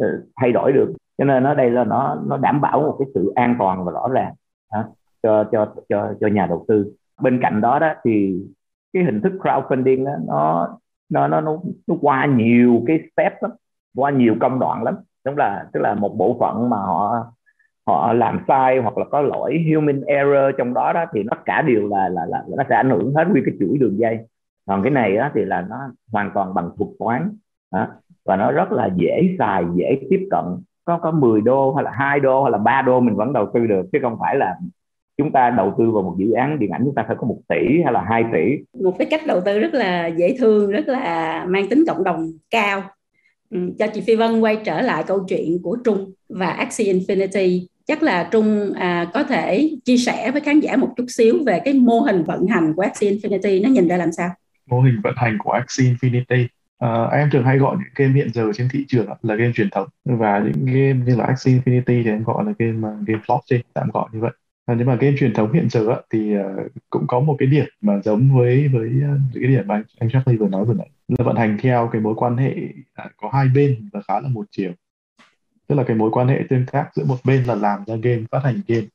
ờ, thay đổi được cho nên ở đây là nó nó đảm bảo một cái sự an toàn và rõ ràng đó, cho cho cho cho nhà đầu tư. Bên cạnh đó đó thì cái hình thức crowdfunding đó, nó nó nó nó, nó qua nhiều cái step lắm qua nhiều công đoạn lắm. Đúng là tức là một bộ phận mà họ họ làm sai hoặc là có lỗi human error trong đó đó thì tất cả đều là là là nó sẽ ảnh hưởng hết nguyên cái chuỗi đường dây. Còn cái này á, thì là nó hoàn toàn bằng thuật toán đó. và nó rất là dễ xài dễ tiếp cận có có 10 đô hay là hai đô hay là ba đô mình vẫn đầu tư được. Chứ không phải là chúng ta đầu tư vào một dự án điện ảnh chúng ta phải có một tỷ hay là hai tỷ. Một cái cách đầu tư rất là dễ thương rất là mang tính cộng đồng cao. Ừ, cho chị Phi Vân quay trở lại câu chuyện của Trung và Axie Infinity. Chắc là Trung à, có thể chia sẻ với khán giả một chút xíu về cái mô hình vận hành của Axie Infinity. Nó nhìn ra làm sao? Mô hình vận hành của Axie Infinity À, em thường hay gọi những game hiện giờ trên thị trường là game truyền thống. Và những game như là Axie Infinity thì em gọi là game uh, game blockchain tạm gọi như vậy. À, nhưng mà game truyền thống hiện giờ thì uh, cũng có một cái điểm mà giống với với uh, cái điểm mà anh, anh Charlie vừa nói vừa nãy là vận hành theo cái mối quan hệ uh, có hai bên và khá là một chiều. Tức là cái mối quan hệ tương tác giữa một bên là làm ra game phát hành game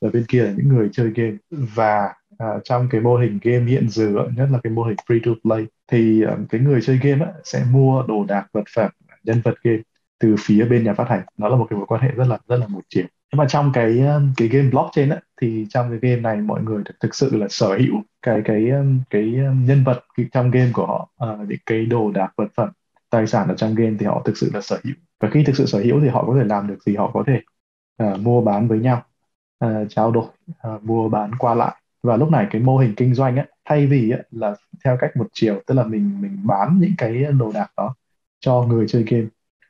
và bên kia là những người chơi game. Và à, trong cái mô hình game hiện giờ nhất là cái mô hình free to play thì uh, cái người chơi game á, sẽ mua đồ đạc vật phẩm nhân vật game từ phía bên nhà phát hành. Nó là một cái mối quan hệ rất là rất là một chiều. Nhưng mà trong cái ờ, cái game blockchain á, thì trong cái game này mọi người thực, thực sự là sở hữu cái cái ờ, cái nhân vật trong game của họ uh, những cái đồ đạc vật phẩm tài sản ở trong game thì họ thực sự là sở hữu. Và khi thực sự sở hữu thì họ có thể làm được gì họ có thể uh, mua bán với nhau uh, trao đổi uh, mua bán qua lại và lúc này cái mô hình kinh doanh ấy, thay vì ấy, là theo cách một chiều tức là mình mình bán những cái đồ đạc đó cho người chơi game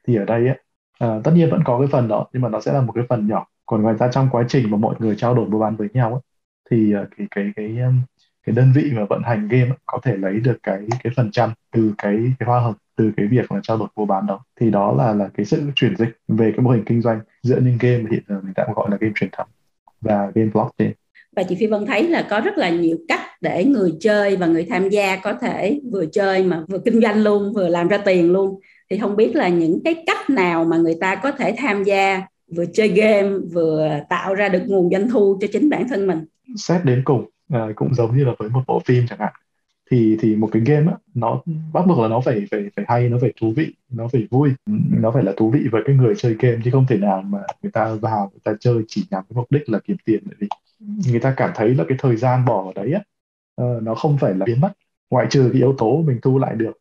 thì ở đây ấy, à, tất nhiên vẫn có cái phần đó nhưng mà nó sẽ là một cái phần nhỏ. Còn ngoài ra trong quá trình mà mọi người trao đổi mua bán với nhau ấy, thì à, cái cái cái à, cái đơn vị mà vận hành game ấy, có thể lấy được cái cái phần trăm từ cái cái hoa hồng từ cái việc là trao đổi mua bán đó. Thì đó là là cái sự chuyển dịch về cái mô hình kinh doanh giữa những game hiện giờ mình tạm gọi là game truyền thống và game blockchain và chị Phi Vân thấy là có rất là nhiều cách để người chơi và người tham gia có thể vừa chơi mà vừa kinh doanh luôn vừa làm ra tiền luôn. Thì không biết là những cái cách nào mà người ta có thể tham gia vừa chơi game vừa tạo ra được nguồn doanh thu cho chính bản thân mình? Xét đến cùng à, cũng giống như là với một bộ phim chẳng hạn. Thì thì một cái game á nó bắt buộc là nó phải phải phải hay nó phải thú vị nó phải vui nó phải là thú vị với cái người chơi game chứ không thể nào mà người ta vào người ta chơi chỉ nhằm cái mục đích là kiếm tiền bởi đi người ta cảm thấy là cái thời gian bỏ ở đấy á uh, nó không phải là biến mất. Ngoại trừ cái yếu tố mình thu lại được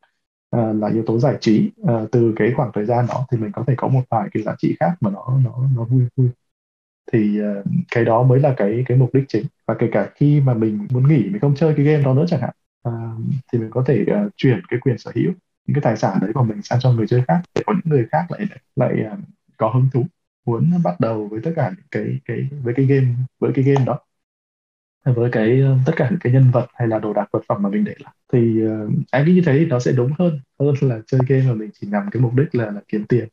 uh, là yếu tố giải trí uh, từ cái khoảng thời gian đó thì mình có thể có một vài cái giá trị khác mà nó nó nó vui vui. Thì uh, cái đó mới là cái cái mục đích chính. Và kể cả khi mà mình muốn nghỉ mình không chơi cái game đó nữa chẳng hạn uh, thì mình có thể uh, chuyển cái quyền sở hữu những cái tài sản đấy của mình sang cho người chơi khác để có những người khác lại lại uh, có hứng thú muốn bắt đầu với tất cả những cái cái với cái game với cái game đó. Với cái ờ, tất cả những cái nhân vật hay là đồ đạc vật phẩm mà mình để lại. Thì ờ, uh, anh nghĩ như thế thì nó sẽ đúng hơn hơn là chơi game mà mình chỉ nhằm cái mục đích là, là kiếm tiền.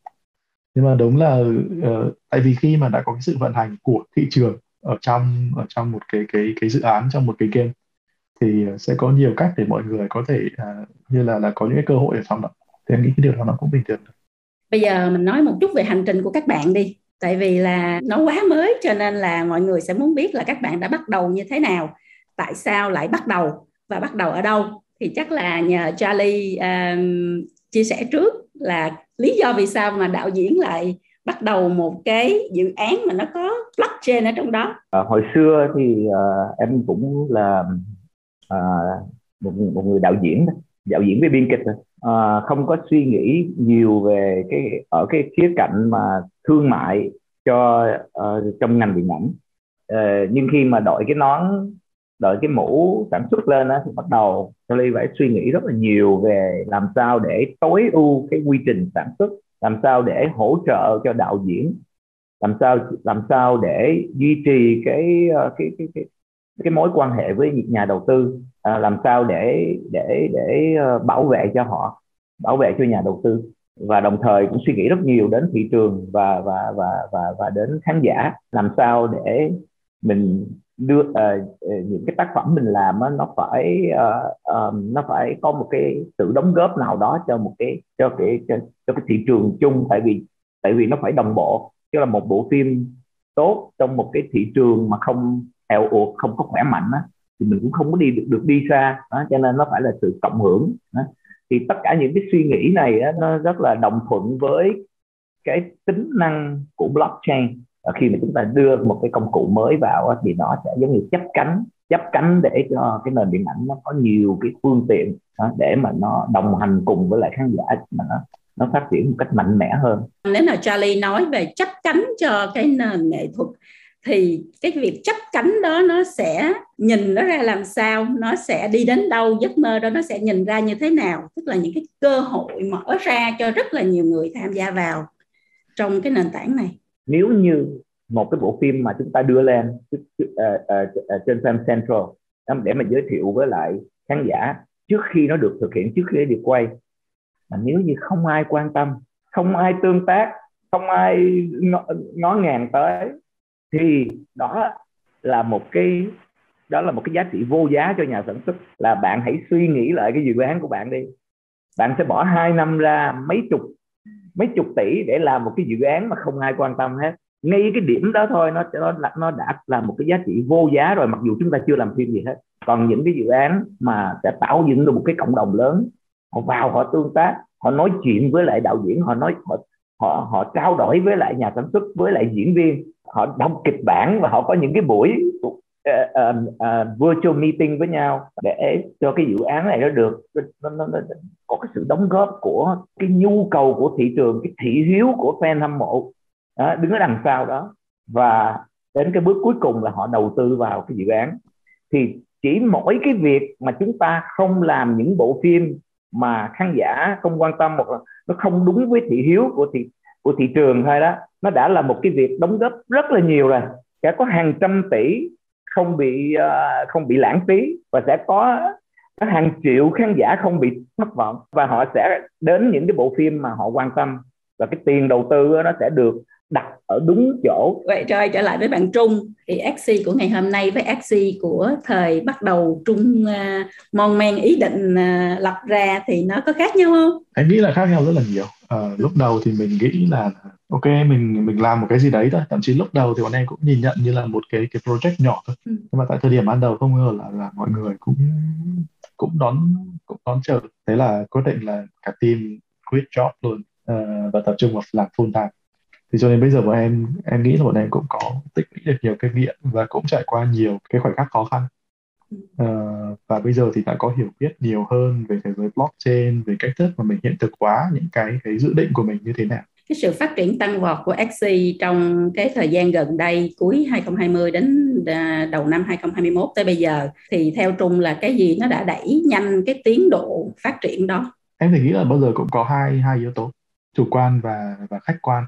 Nhưng mà đúng là uh, tại vì khi mà đã có cái sự vận hành của thị trường ở trong ở trong một cái cái cái dự án trong một cái game thì sẽ có nhiều cách để mọi người có thể uh, như là là có những cái cơ hội ở trong đó thì em nghĩ cái điều đó nó cũng bình thường bây giờ mình nói một chút về hành trình của các bạn đi tại vì là nó quá mới cho nên là mọi người sẽ muốn biết là các bạn đã bắt đầu như thế nào tại sao lại bắt đầu và bắt đầu ở đâu. Thì chắc là nhờ Charlie um, chia sẻ trước là lý do vì sao mà đạo diễn lại bắt đầu một cái dự án mà nó có blockchain ở trong đó. À, hồi xưa thì uh, em cũng là uh, một, một người đạo diễn đạo diễn với biên kịch à, không có suy nghĩ nhiều về cái ở cái khía cạnh mà thương mại cho uh, trong ngành điện ảnh. Uh, nhưng khi mà đội cái nón đội cái mũ sản xuất lên đó, thì bắt đầu Charlie phải suy nghĩ rất là nhiều về làm sao để tối ưu cái quy trình sản xuất làm sao để hỗ trợ cho đạo diễn làm sao làm sao để duy trì cái cái cái cái, cái mối quan hệ với nhà đầu tư à, làm sao để để để ờ, bảo vệ cho họ bảo vệ cho nhà đầu tư. Và đồng thời cũng suy nghĩ rất nhiều đến thị trường và và và và và đến khán giả làm sao để mình đưa uh, những cái tác phẩm mình làm á, nó phải uh, um, nó phải có một cái sự đóng góp nào đó cho một cái cho cái cho, cho cái thị trường chung. Tại vì tại vì nó phải đồng bộ chứ là một bộ phim tốt trong một cái thị trường mà không eo uột không có khỏe mạnh á, thì mình cũng không có đi được, được đi xa. Đó, cho nên nó phải là sự cộng hưởng. Đó. Thì tất cả những cái suy nghĩ này á, nó rất là đồng thuận với cái tính năng của blockchain. Và khi mà chúng ta đưa một cái công cụ mới vào á, thì nó sẽ giống như chấp cánh chấp cánh để cho cái nền điện ảnh nó có nhiều cái phương tiện đó, để mà nó đồng hành cùng với lại khán giả mà nó nó phát triển một cách mạnh mẽ hơn. Nếu mà Charlie nói về chấp cánh cho cái nền nghệ thuật thì cái việc chấp cánh đó nó sẽ nhìn nó ra làm sao nó sẽ đi đến đâu giấc mơ đó nó sẽ nhìn ra như thế nào. Tức là những cái cơ hội mở ra cho rất là nhiều người tham gia vào trong cái nền tảng này. Nếu như một cái bộ phim mà chúng ta đưa lên uh, uh, uh, trên Film Central để mà giới thiệu với lại khán giả trước khi nó được thực hiện trước khi nó được quay mà nếu như không ai quan tâm không ai tương tác không ai ngó, ngó ngàng tới thì đó là một cái, đó là một cái giá trị vô giá cho nhà sản xuất. Là bạn hãy suy nghĩ lại cái dự án của bạn đi. Bạn sẽ bỏ hai năm ra mấy chục mấy chục tỷ để làm một cái dự án mà không ai quan tâm hết. Ngay cái điểm đó thôi, nó nó nó đã là một cái giá trị vô giá rồi, mặc dù chúng ta chưa làm phim gì hết. Còn những cái dự án mà sẽ tạo dựng được một cái cộng đồng lớn, họ vào, họ tương tác, họ nói chuyện với lại đạo diễn, họ nói, họ họ họ trao đổi với lại nhà sản xuất, với lại diễn viên họ đọc kịch bản và họ có những cái buổi uh, uh, uh, virtual meeting với nhau để cho cái dự án này nó được nó, nó, nó, có cái sự đóng góp của cái nhu cầu của thị trường cái thị hiếu của fan hâm mộ. Đó, đứng ở đằng sau đó. Và đến cái bước cuối cùng là họ đầu tư vào cái dự án. Thì chỉ mỗi cái việc mà chúng ta không làm những bộ phim mà khán giả không quan tâm hoặc là nó không đúng với thị hiếu của thị của thị trường thôi đó. Nó đã là một cái việc đóng góp rất là nhiều rồi. Sẽ có hàng trăm tỷ không bị uh, không bị lãng phí và sẽ có có hàng triệu khán giả không bị thất vọng. Và họ sẽ đến những cái bộ phim mà họ quan tâm. Và cái tiền đầu tư nó sẽ được đặt ở đúng chỗ. Vậy trời trở lại với bạn Trung. Thì Axie của ngày hôm nay với Axie của thời bắt đầu Trung uh, mon men ý định uh, lập ra thì nó có khác nhau không? Em nghĩ là khác nhau rất là nhiều. Uh, lúc đầu thì mình nghĩ là ok mình mình làm một cái gì đấy thôi. Thậm chí lúc đầu thì bọn em cũng nhìn nhận như là một cái cái project nhỏ thôi. Ừ. nhưng mà tại thời điểm ban đầu không ngờ là là mọi người cũng cũng đón cũng đón chờ. Thế là quyết định là cả team quit job luôn. Uh, và tập trung vào làm full time thì cho nên bây giờ bọn em em nghĩ là bọn em cũng có tích lũy được nhiều kinh nghiệm và cũng trải qua nhiều cái khoảnh khắc khó khăn. Uh, và bây giờ thì đã có hiểu biết nhiều hơn về thế giới blockchain về cách thức mà mình hiện thực hóa những cái cái dự định của mình như thế nào. Cái sự phát triển tăng vọt của Axie trong cái thời gian gần đây cuối 2020 đến à, đầu năm 2021 tới bây giờ thì theo Trung là cái gì nó đã đẩy nhanh cái tiến độ phát triển đó? Em thì nghĩ là bao giờ cũng có hai hai yếu tố chủ quan và và khách quan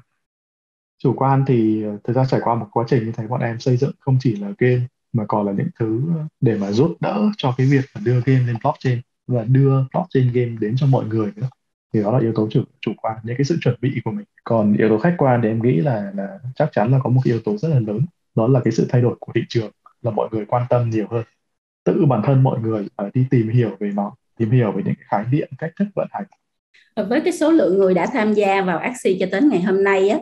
chủ quan thì ờ, thực ra trải qua một quá trình như thế bọn em xây dựng không chỉ là game mà còn là những thứ ờ, để mà giúp đỡ cho cái việc mà đưa game lên blockchain và đưa blockchain game đến cho mọi người nữa. Thì đó là yếu tố chủ chủ quan những cái sự chuẩn bị của mình. Còn yếu tố khách quan thì em nghĩ là là chắc chắn là có một yếu tố rất là lớn đó là cái sự thay đổi của thị trường là mọi người quan tâm nhiều hơn. Tự bản thân mọi người uh, đi tìm hiểu về nó tìm hiểu về những cái khái niệm cách thức vận hành. Với cái số lượng người đã tham gia vào Axie cho đến ngày hôm nay á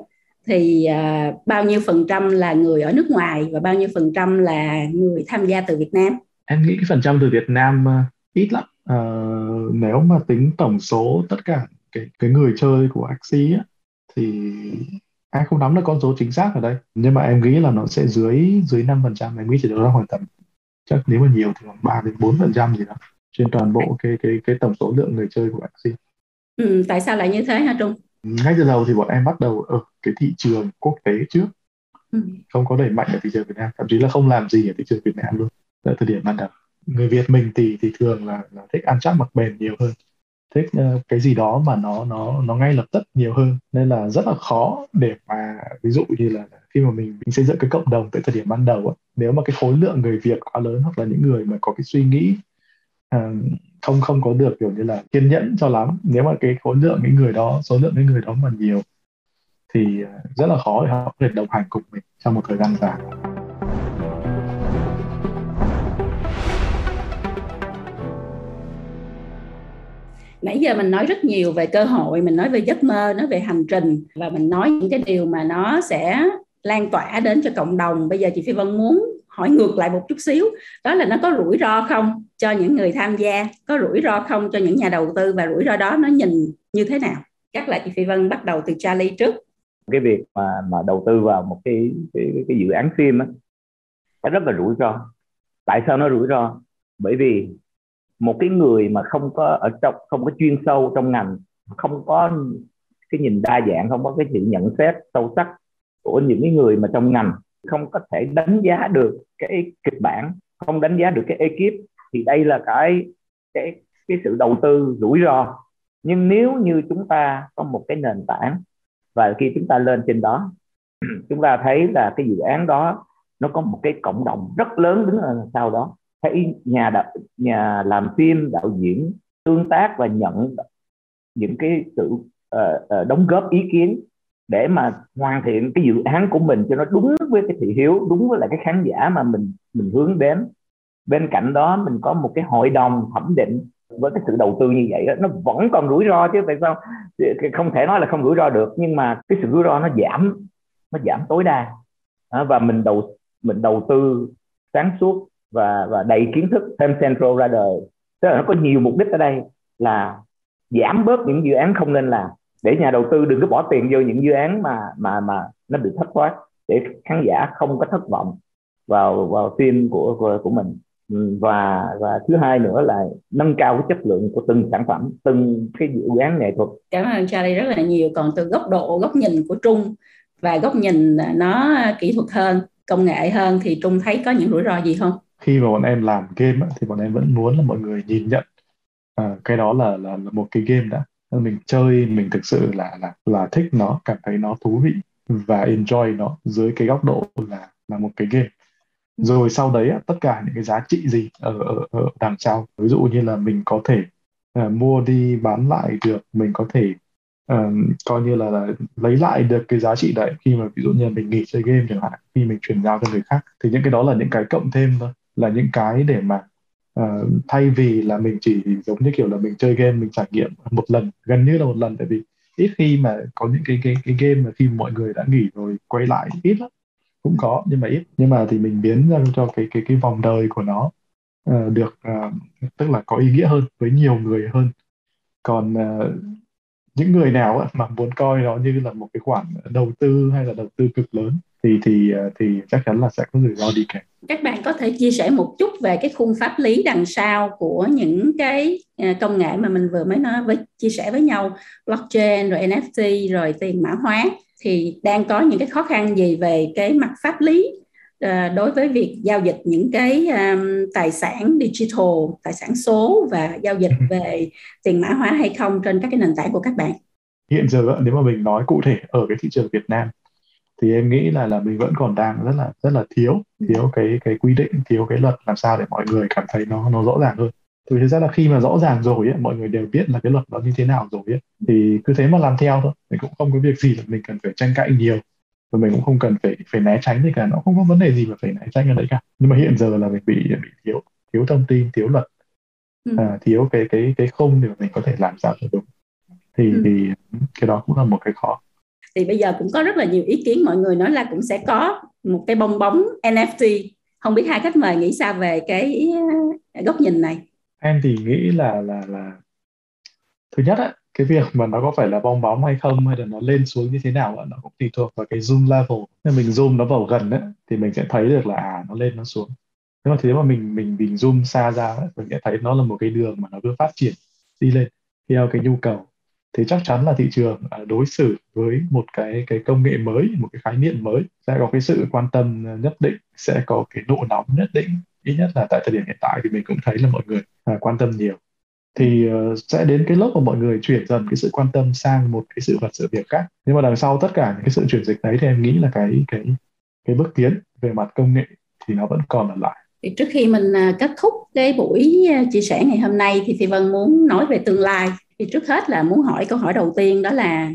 thì uh, bao nhiêu phần trăm là người ở nước ngoài và bao nhiêu phần trăm là người tham gia từ Việt Nam? Em nghĩ cái phần trăm từ Việt Nam uh, ít lắm. Uh, nếu mà tính tổng số tất cả cái cái người chơi của Axie á, thì ai không nắm được con số chính xác ở đây nhưng mà em nghĩ là nó sẽ dưới dưới năm phần trăm em nghĩ chỉ được ra khoảng tầm chắc nếu mà nhiều thì khoảng ba đến bốn phần trăm gì đó trên toàn bộ cái cái cái tổng số lượng người chơi của Axie. Ừ, tại sao lại như thế hả Trung? Ngay từ đầu thì bọn em bắt đầu ở cái thị trường quốc tế trước. Ừ. không có đẩy mạnh ở thị trường Việt Nam thậm chí là không làm gì ở thị trường Việt Nam luôn. Tại thời điểm ban đầu người Việt mình thì thì thường là, là thích ăn chắc mặc bền nhiều hơn. Thích uh, cái gì đó mà nó nó nó ngay lập tức nhiều hơn. Nên là rất là khó để mà ví dụ như là khi mà mình, mình xây dựng cái cộng đồng tại thời điểm ban đầu ấy, nếu mà cái khối lượng người Việt quá lớn hoặc là những người mà có cái suy nghĩ Ờ, không không có được kiểu như là kiên nhẫn cho lắm. Nếu mà cái khối lượng những người đó, số lượng những người đó mà nhiều, thì ờ, rất là khó để họ có thể đồng hành cùng mình trong một thời gian dài. Nãy giờ mình nói rất nhiều về cơ hội, mình nói về giấc mơ, nói về hành trình, và mình nói những cái điều mà nó sẽ lan tỏa đến cho cộng đồng. Bây giờ chị phi vân muốn hỏi ngược lại một chút xíu đó là nó có rủi ro không cho những người tham gia có rủi ro không cho những nhà đầu tư và rủi ro đó nó nhìn như thế nào? Chắc là chị Phi Vân bắt đầu từ Charlie trước. Cái việc mà mà đầu tư vào một cái cái, cái dự án phim á nó rất là rủi ro. Tại sao nó rủi ro? Bởi vì một cái người mà không có ở trong không có chuyên sâu trong ngành không có cái nhìn đa dạng không có cái sự nhận xét sâu sắc của những cái người mà trong ngành không có thể đánh giá được cái kịch bản không đánh giá được cái ekip thì đây là cái cái cái sự đầu tư rủi ro. Nhưng nếu như chúng ta có một cái nền tảng và khi chúng ta lên trên đó chúng ta thấy là cái dự án đó nó có một cái cộng đồng rất lớn đứng ở sau đó. Thấy nhà đạo, nhà làm phim đạo diễn tương tác và nhận những cái sự uh, uh, đóng góp ý kiến để mà hoàn thiện cái dự án của mình cho nó đúng với cái thị hiếu đúng với lại cái khán giả mà mình mình hướng đến. Bên cạnh đó mình có một cái hội đồng thẩm định với cái sự đầu tư như vậy đó, nó vẫn còn rủi ro chứ tại sao? Không thể nói là không rủi ro được nhưng mà cái sự rủi ro nó giảm nó giảm tối đa. Và mình đầu mình đầu tư sáng suốt và và đầy kiến thức thêm central ra đời. Tức là nó có nhiều mục đích ở đây là giảm bớt những dự án không nên làm để nhà đầu tư đừng có bỏ tiền vô những dự án mà mà mà nó bị thất thoát để khán giả không có thất vọng vào vào phim của của, của mình. Ừ, và và thứ hai nữa là nâng cao cái chất lượng của từng sản phẩm từng cái dự án nghệ thuật. Cảm ơn Charlie rất là nhiều. Còn từ góc độ góc nhìn của Trung và góc nhìn nó kỹ thuật hơn công nghệ hơn thì Trung thấy có những rủi ro gì không? Khi mà bọn em làm game thì bọn em vẫn muốn là mọi người nhìn nhận. À, cái đó là, là là một cái game đã mình chơi mình thực sự là là là thích nó cảm thấy nó thú vị và enjoy nó dưới cái góc độ là là một cái game. Rồi sau đấy tất cả những cái giá trị gì ở ở, ở đằng sau? Ví dụ như là mình có thể uh, mua đi bán lại được mình có thể um, coi như là, là lấy lại được cái giá trị đấy. Khi mà ví dụ như là mình nghỉ chơi game chẳng hạn khi mình chuyển giao cho người khác thì những cái đó là những cái cộng thêm thôi. Là những cái để mà uh, thay vì là mình chỉ giống như kiểu là mình chơi game mình trải nghiệm một lần gần như là một lần. Tại vì ít khi mà có những cái cái cái game mà khi mọi người đã nghỉ rồi quay lại ít lắm. Cũng có nhưng mà ít. Nhưng mà thì mình biến ra cho cái cái cái vòng đời của nó uh, được uh, tức là có ý nghĩa hơn với nhiều người hơn. Còn uh, những người nào mà muốn coi nó như là một cái khoản đầu tư hay là đầu tư cực lớn thì thì thì chắc chắn là sẽ có rủi ro đi kèm các bạn có thể chia sẻ một chút về cái khung pháp lý đằng sau của những cái công nghệ mà mình vừa mới nói với chia sẻ với nhau blockchain rồi NFT rồi tiền mã hóa thì đang có những cái khó khăn gì về cái mặt pháp lý ờ, đối với việc giao dịch những cái um, tài sản digital, tài sản số và giao dịch về tiền mã hóa hay không trên các cái nền tảng của các bạn? Hiện giờ nếu mà mình nói cụ thể ở cái thị trường Việt Nam thì em nghĩ là là mình vẫn còn đang rất là rất là thiếu thiếu cái cái quy định thiếu cái luật làm sao để mọi người cảm thấy nó nó rõ ràng hơn. Thì thực ra là khi mà rõ ràng rồi ấy, mọi người đều biết là cái luật nó như thế nào rồi ấy, thì cứ thế mà làm theo thôi. Mình cũng không có việc gì là mình cần phải tranh cãi nhiều và mình cũng không cần phải phải né tránh gì cả. Nó không có vấn đề gì mà phải né tránh ở đấy cả. Nhưng mà hiện giờ là mình bị bị thiếu thiếu thông tin thiếu luật. Ừ. à, thiếu cái cái cái khung để mình có thể làm sao cho đúng. Thì ừ. thì cái đó cũng là một cái khó thì bây giờ cũng có rất là nhiều ý kiến mọi người nói là cũng sẽ có một cái bong bóng NFT không biết hai khách mời nghĩ sao về cái à, góc nhìn này? Em thì nghĩ là là là thứ nhất á cái việc mà nó có phải là bong bóng hay không hay là nó lên xuống như thế nào nó cũng tùy thuộc vào cái zoom level. Nên mình zoom nó vào gần ấy, thì mình sẽ thấy được là à nó lên nó xuống. Nếu mà thế mà mình mình mình zoom xa ra ấy, mình sẽ thấy nó là một cái đường mà nó cứ phát triển đi lên theo cái nhu cầu thì chắc chắn là thị trường à, đối xử với một cái cái công nghệ mới một cái khái niệm mới sẽ có cái sự quan tâm à, nhất định sẽ có cái độ nóng nhất định. Ít nhất là tại thời điểm hiện tại thì mình cũng thấy là mọi người à, quan tâm nhiều. Thì uh, sẽ đến cái lớp mà mọi người chuyển dần cái sự quan tâm sang một cái sự vật sự việc khác. Nhưng mà đằng sau tất cả những cái sự chuyển dịch đấy thì em nghĩ là cái cái cái bước tiến về mặt công nghệ thì nó vẫn còn ở lại. Thì trước khi mình à, kết thúc cái buổi chia sẻ ngày hôm nay thì Thì vân muốn nói về tương lai thì trước hết là muốn hỏi câu hỏi đầu tiên đó là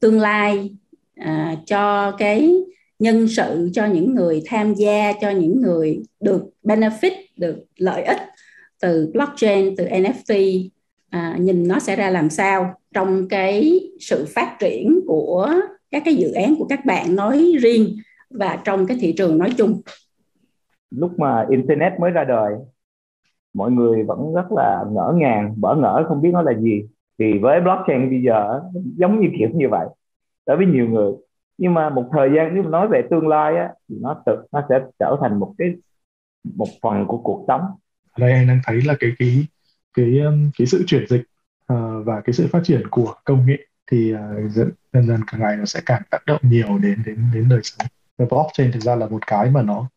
tương lai à, cho cái nhân sự cho những người tham gia cho những người được benefit được lợi ích từ blockchain từ NFT à, nhìn nó sẽ ra làm sao trong cái sự phát triển của các cái dự án của các bạn nói riêng và trong cái thị trường nói chung. Lúc mà internet mới ra đời mọi người vẫn rất là ngỡ ngàng bỡ ngỡ không biết nó là gì thì với blockchain bây giờ giống như kiểu như vậy đối với nhiều người. Nhưng mà một thời gian nếu mà nói về tương lai á thì nó tự nó sẽ trở thành một cái một phần của cuộc sống. Đây anh đang thấy là cái cái cái um, cái sự chuyển dịch uh, và cái sự phát triển của công nghệ thì uh, dần dần càng ngày nó sẽ càng tác động nhiều đến đến đến đời sống. Và blockchain thực ra là một cái mà nó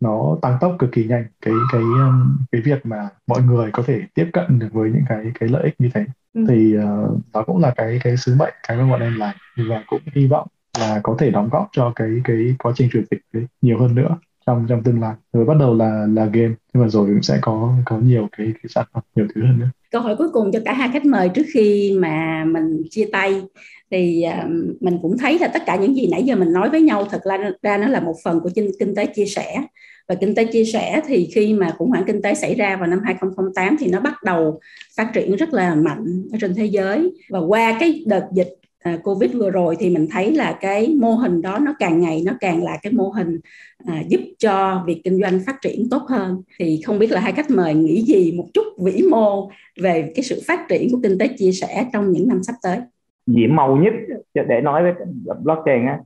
nó tăng tốc cực kỳ nhanh. Cái cái um, cái việc mà mọi người có thể tiếp cận được với những cái cái lợi ích như thế ừ. thì uh, đó cũng là cái cái sứ mệnh cái mà bọn em làm. Và cũng hy vọng là có thể đóng góp cho cái cái quá trình chuyển dịch đấy nhiều hơn nữa trong trong tương lai. Rồi bắt đầu là là game. Nhưng mà rồi cũng sẽ có có nhiều cái cái sản phẩm nhiều thứ hơn nữa. Câu hỏi cuối cùng cho cả hai khách mời trước khi mà mình chia tay. Thì uh, mình cũng thấy là tất cả những gì nãy giờ mình nói với nhau thật ra ra nó là một phần của kinh, kinh tế chia sẻ và kinh tế chia sẻ thì khi mà khủng hoảng kinh tế xảy ra vào năm 2008 thì nó bắt đầu phát triển rất là mạnh ở trên thế giới. Và qua cái đợt dịch à, covid vừa rồi thì mình thấy là cái mô hình đó nó càng ngày nó càng là cái mô hình à, giúp cho việc kinh doanh phát triển tốt hơn. Thì không biết là hai khách mời nghĩ gì một chút vĩ mô về cái sự phát triển của kinh tế chia sẻ trong những năm sắp tới? Vĩ màu nhất để nói với blockchain á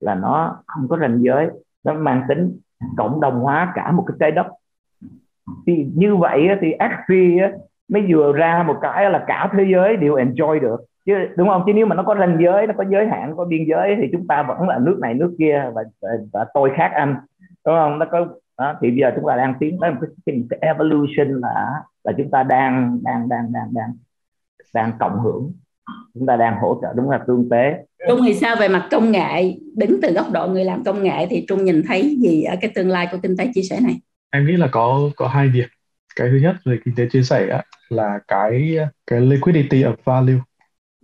là nó không có ranh giới nó mang tính cộng đồng hóa cả một cái trái đất. Thì như vậy thì Axie mới vừa ra một cái là cả thế giới đều enjoy được. Chứ đúng không? Chứ nếu mà nó có ranh giới nó có giới hạn nó có biên giới thì chúng ta vẫn là nước này nước kia và và tôi khác anh. Đúng không? Nó có đó, thì bây giờ chúng ta đang tiến tới một cái, cái, cái evolution là là chúng ta đang đang đang đang đang đang cộng hưởng chúng ta đang hỗ trợ đúng là tương tế. Trung thì sao về mặt công nghệ? Đứng từ góc độ người làm công nghệ thì Trung nhìn thấy gì ở cái tương lai của kinh tế chia sẻ này? Em nghĩ là có có hai việc. Cái thứ nhất về kinh tế chia sẻ là cái cái liquidity of value.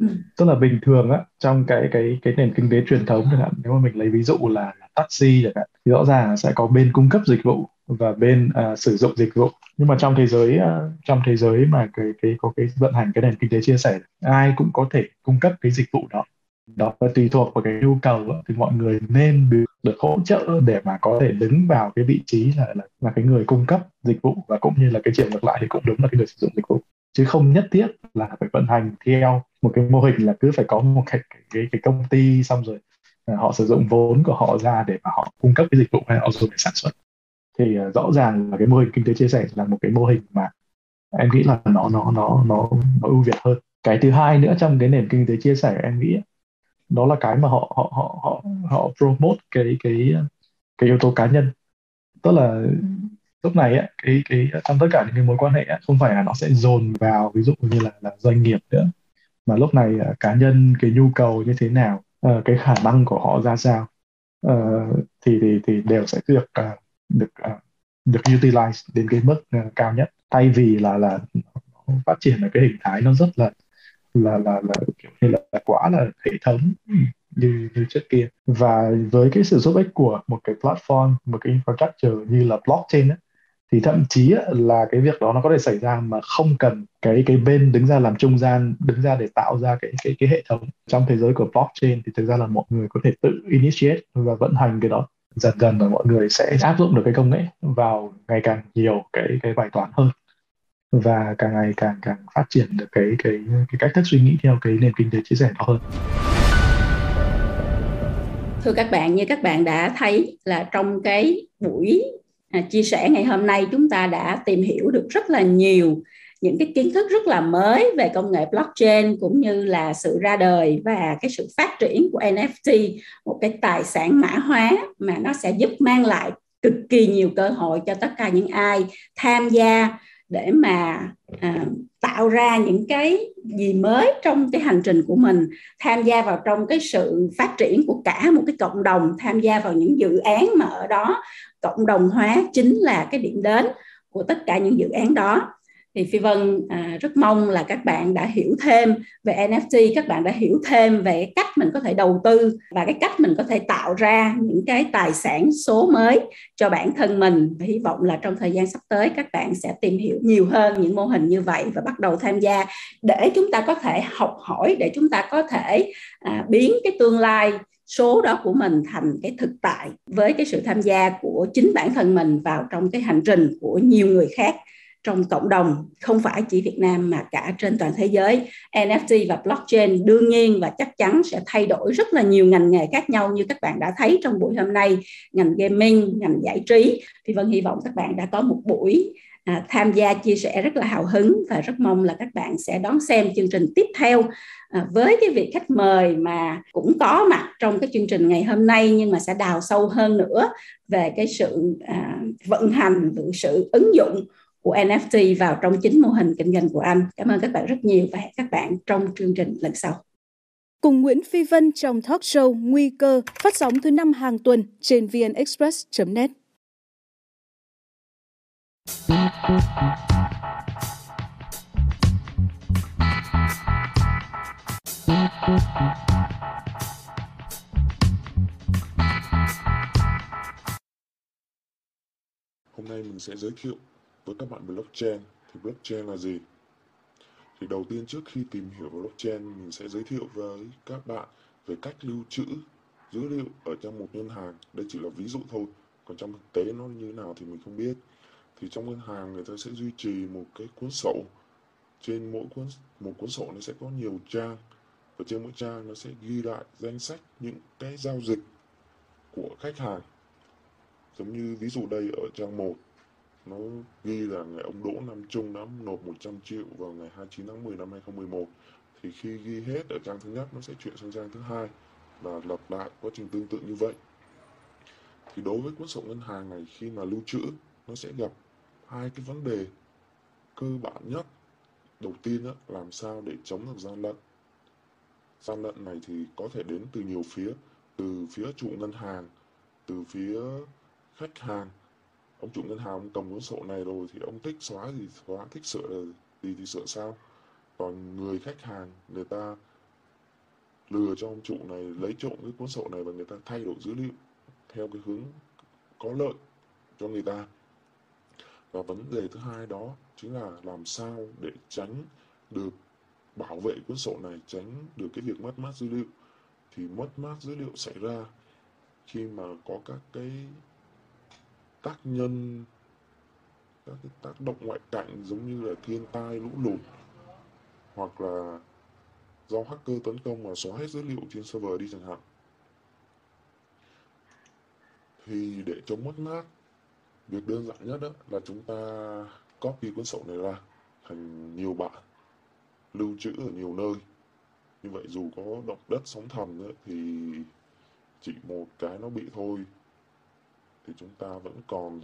Ừ. tức là bình thường á trong cái cái cái nền kinh tế truyền thống chẳng hạn nếu mà mình lấy ví dụ là, là taxi chẳng hạn thì rõ ràng là sẽ có bên cung cấp dịch vụ và bên uh, sử dụng dịch vụ. Nhưng mà trong thế giới uh, trong thế giới mà cái cái có cái vận hành cái nền kinh tế chia sẻ ai cũng có thể cung cấp cái dịch vụ đó. Đó là tùy thuộc vào cái nhu cầu đó, thì mọi người nên được, được hỗ trợ để mà có thể đứng vào cái vị trí là, là là cái người cung cấp dịch vụ và cũng như là cái chiều ngược lại thì cũng đúng là cái người sử dụng dịch vụ. Chứ không nhất thiết là phải vận hành theo một cái mô hình là cứ phải có một cái cái, cái công ty xong rồi à, họ sử dụng vốn của họ ra để mà họ cung cấp cái dịch vụ hay họ dùng để sản xuất thì uh, rõ ràng là cái mô hình kinh tế chia sẻ là một cái mô hình mà em nghĩ là nó nó nó nó nó ưu việt hơn. Cái thứ hai nữa trong cái nền kinh tế chia sẻ em nghĩ đó là cái mà họ họ họ họ họ promote cái cái cái yếu tố cá nhân. Tức là lúc này á cái cái trong tất cả những cái mối quan hệ á, không phải là nó sẽ dồn vào ví dụ như là là doanh nghiệp nữa mà lúc này à, cá nhân cái nhu cầu như thế nào uh, cái khả năng của họ ra sao thì thì thì đều sẽ được được uh, được utilize đến cái mức uh, cao nhất. Thay vì là là phát triển ở cái hình thái nó rất là là là là kiểu như là, là quá là hệ thống như như trước kia. Và với cái sự giúp ích của một cái platform một cái infrastructure như là blockchain ấy, thì thậm chí là cái việc đó nó có thể xảy ra mà không cần cái cái bên đứng ra làm trung gian đứng ra để tạo ra cái cái cái hệ thống. Trong thế giới của blockchain thì thực ra là mọi người có thể tự initiate và vận hành cái đó dần dần là mọi người sẽ áp dụng được cái công nghệ vào ngày càng nhiều cái cái bài toán hơn và càng ngày càng càng phát triển được cái cái cái cách thức suy nghĩ theo cái nền kinh tế chia sẻ đó hơn. Thưa các bạn, như các bạn đã thấy là trong cái buổi à, chia sẻ ngày hôm nay chúng ta đã tìm hiểu được rất là nhiều những cái kiến thức rất là mới về công nghệ blockchain cũng như là sự ra đời và cái sự phát triển của NFT một cái tài sản mã hóa mà nó sẽ giúp mang lại cực kỳ nhiều cơ hội cho tất cả những ai tham gia để mà à, tạo ra những cái gì mới trong cái hành trình của mình tham gia vào trong cái sự phát triển của cả một cái cộng đồng tham gia vào những dự án mà ở đó cộng đồng hóa chính là cái điểm đến của tất cả những dự án đó thì phi vân à, rất mong là các bạn đã hiểu thêm về nft các bạn đã hiểu thêm về cách mình có thể đầu tư và cái cách mình có thể tạo ra những cái tài sản số mới cho bản thân mình. Và hy vọng là trong thời gian sắp tới các bạn sẽ tìm hiểu nhiều hơn những mô hình như vậy và bắt đầu tham gia để chúng ta có thể học hỏi để chúng ta có thể à, biến cái tương lai số đó của mình thành cái thực tại với cái sự tham gia của chính bản thân mình vào trong cái hành trình của nhiều người khác trong cộng đồng không phải chỉ Việt Nam mà cả trên toàn thế giới. NFT và blockchain đương nhiên và chắc chắn sẽ thay đổi rất là nhiều ngành nghề khác nhau như các bạn đã thấy trong buổi hôm nay. Ngành gaming ngành giải trí. Thì Vân hy vọng các bạn đã có một buổi à, tham gia chia sẻ rất là hào hứng và rất mong là các bạn sẽ đón xem chương trình tiếp theo. À, với cái vị khách mời mà cũng có mặt trong cái chương trình ngày hôm nay nhưng mà sẽ đào sâu hơn nữa về cái sự à, vận hành sự ứng dụng của NFT vào trong chính mô hình kinh doanh của anh. Cảm ơn các bạn rất nhiều và hẹn các bạn trong chương trình lần sau. Cùng Nguyễn Phi Vân trong talk show Nguy cơ phát sóng thứ năm hàng tuần trên vnexpress.net. Hôm nay mình sẽ giới thiệu với các bạn blockchain, thì blockchain là gì? Thì đầu tiên trước khi tìm hiểu blockchain, mình sẽ giới thiệu với các bạn về cách lưu trữ dữ liệu ở trong một ngân hàng. Đây chỉ là ví dụ thôi, còn trong thực tế nó như thế nào thì mình không biết. Thì trong ngân hàng, người ta sẽ duy trì một cái cuốn sổ. Trên mỗi cuốn, một cuốn sổ nó sẽ có nhiều trang, và trên mỗi trang nó sẽ ghi lại danh sách những cái giao dịch của khách hàng. Giống như ví dụ đây ở trang 1 nó ghi là ngày ông Đỗ Nam Trung đã nộp 100 triệu vào ngày 29 tháng 10 năm 2011 thì khi ghi hết ở trang thứ nhất nó sẽ chuyển sang trang thứ hai và lặp lại quá trình tương tự như vậy. Thì đối với cuốn sổ ngân hàng này khi mà lưu trữ nó sẽ gặp hai cái vấn đề cơ bản nhất. Đầu tiên đó, làm sao để chống được gian lận. Gian lận này thì có thể đến từ nhiều phía từ phía chủ ngân hàng từ phía khách hàng ông chủ ngân hàng ông cầm cuốn sổ này rồi thì ông thích xóa gì, xóa, thích sửa gì thì sửa sao? Còn người khách hàng, người ta lừa cho ông chủ này, lấy trộm cái cuốn sổ này và người ta thay đổi dữ liệu theo cái hướng có lợi cho người ta. Và vấn đề thứ hai đó chính là làm sao để tránh được bảo vệ cuốn sổ này, tránh được cái việc mất mát dữ liệu. Thì mất mát dữ liệu xảy ra khi mà có các cái tác nhân các cái tác động ngoại cảnh giống như là thiên tai lũ lụt hoặc là do hacker tấn công mà xóa hết dữ liệu trên server đi chẳng hạn. Thì để chống mất mát việc đơn giản nhất đó là chúng ta copy cuốn sổ này ra thành nhiều bản lưu trữ ở nhiều nơi. Như vậy dù có động đất sóng thần nữa, thì chỉ một cái nó bị thôi thì chúng ta vẫn còn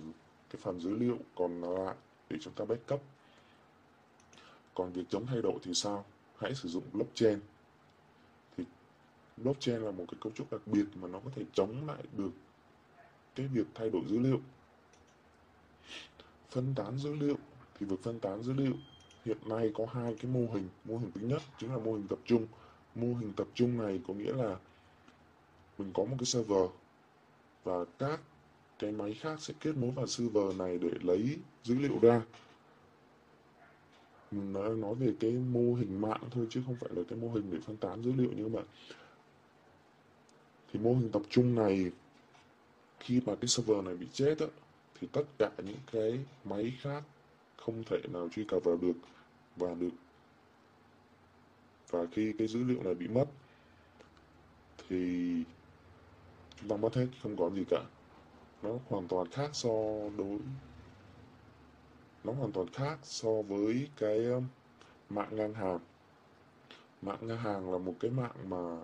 cái phần dữ liệu còn lại để chúng ta backup. Còn việc chống thay đổi thì sao? Hãy sử dụng blockchain. Thì blockchain là một cái cấu trúc đặc biệt mà nó có thể chống lại được cái việc thay đổi dữ liệu. Phân tán dữ liệu, thì việc phân tán dữ liệu, hiện nay có hai cái mô hình. Mô hình thứ nhất chính là mô hình tập trung. Mô hình tập trung này có nghĩa là mình có một cái server và các cái máy khác sẽ kết nối vào server này để lấy dữ liệu ra. Mình nói, nói về cái mô hình mạng thôi chứ không phải là cái mô hình để phân tán dữ liệu như mà thì mô hình tập trung này khi mà cái server này bị chết á, thì tất cả những cái máy khác không thể nào truy cập vào được và được và khi cái dữ liệu này bị mất thì chúng ta mất hết không có gì cả nó hoàn toàn khác so đối, nó hoàn toàn khác so với cái um, mạng ngang hàng. Mạng ngang hàng là một cái mạng mà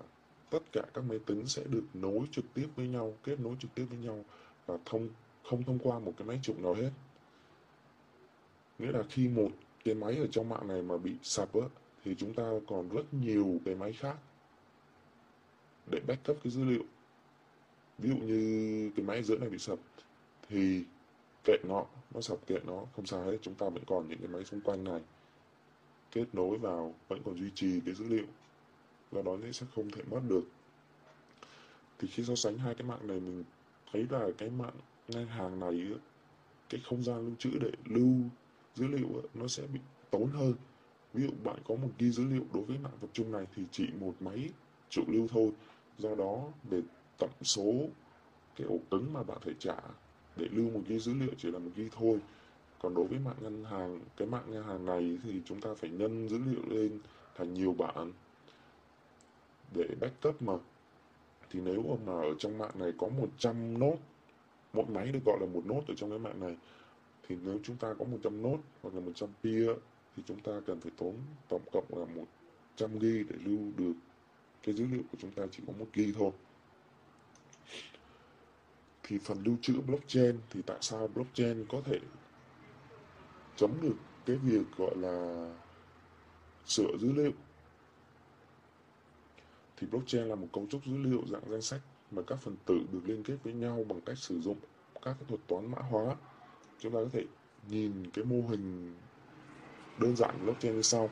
tất cả các máy tính sẽ được nối trực tiếp với nhau, kết nối trực tiếp với nhau và thông, không thông qua một cái máy chủ nào hết. Nghĩa là khi một cái máy ở trong mạng này mà bị sập á, thì chúng ta còn rất nhiều cái máy khác để backup cái dữ liệu ví dụ như cái máy giữa này bị sập, thì kệ nó nó sập kệ nó, không sao hết, chúng ta vẫn còn những cái máy xung quanh này. Kết nối vào, vẫn còn duy trì cái dữ liệu, do đó sẽ không thể mất được. Thì khi so sánh hai cái mạng này, mình thấy là cái mạng ngân hàng này cái không gian lưu trữ để lưu dữ liệu nó sẽ bị tốn hơn. Ví dụ bạn có một ghi dữ liệu đối với mạng tập trung này thì chỉ một máy trụ lưu thôi. Do đó, để tổng số cái ổ cứng mà bạn phải trả để lưu một ghi dữ liệu chỉ là một ghi thôi. Còn đối với mạng ngân hàng, cái mạng ngân hàng này thì chúng ta phải nhân dữ liệu lên thành nhiều bản để backup mà. Thì nếu mà ở trong mạng này có 100 nốt, mỗi máy được gọi là một nốt ở trong cái mạng này, thì nếu chúng ta có 100 nốt hoặc là 100 peer thì chúng ta cần phải tốn tổng cộng là 100 g để lưu được cái dữ liệu của chúng ta chỉ có một g thôi thì phần lưu trữ blockchain thì tại sao blockchain có thể chống được cái việc gọi là sửa dữ liệu? Thì blockchain là một cấu trúc dữ liệu dạng danh sách mà các phần tử được liên kết với nhau bằng cách sử dụng các thuật toán mã hóa. Chúng ta có thể nhìn cái mô hình đơn giản blockchain như sau.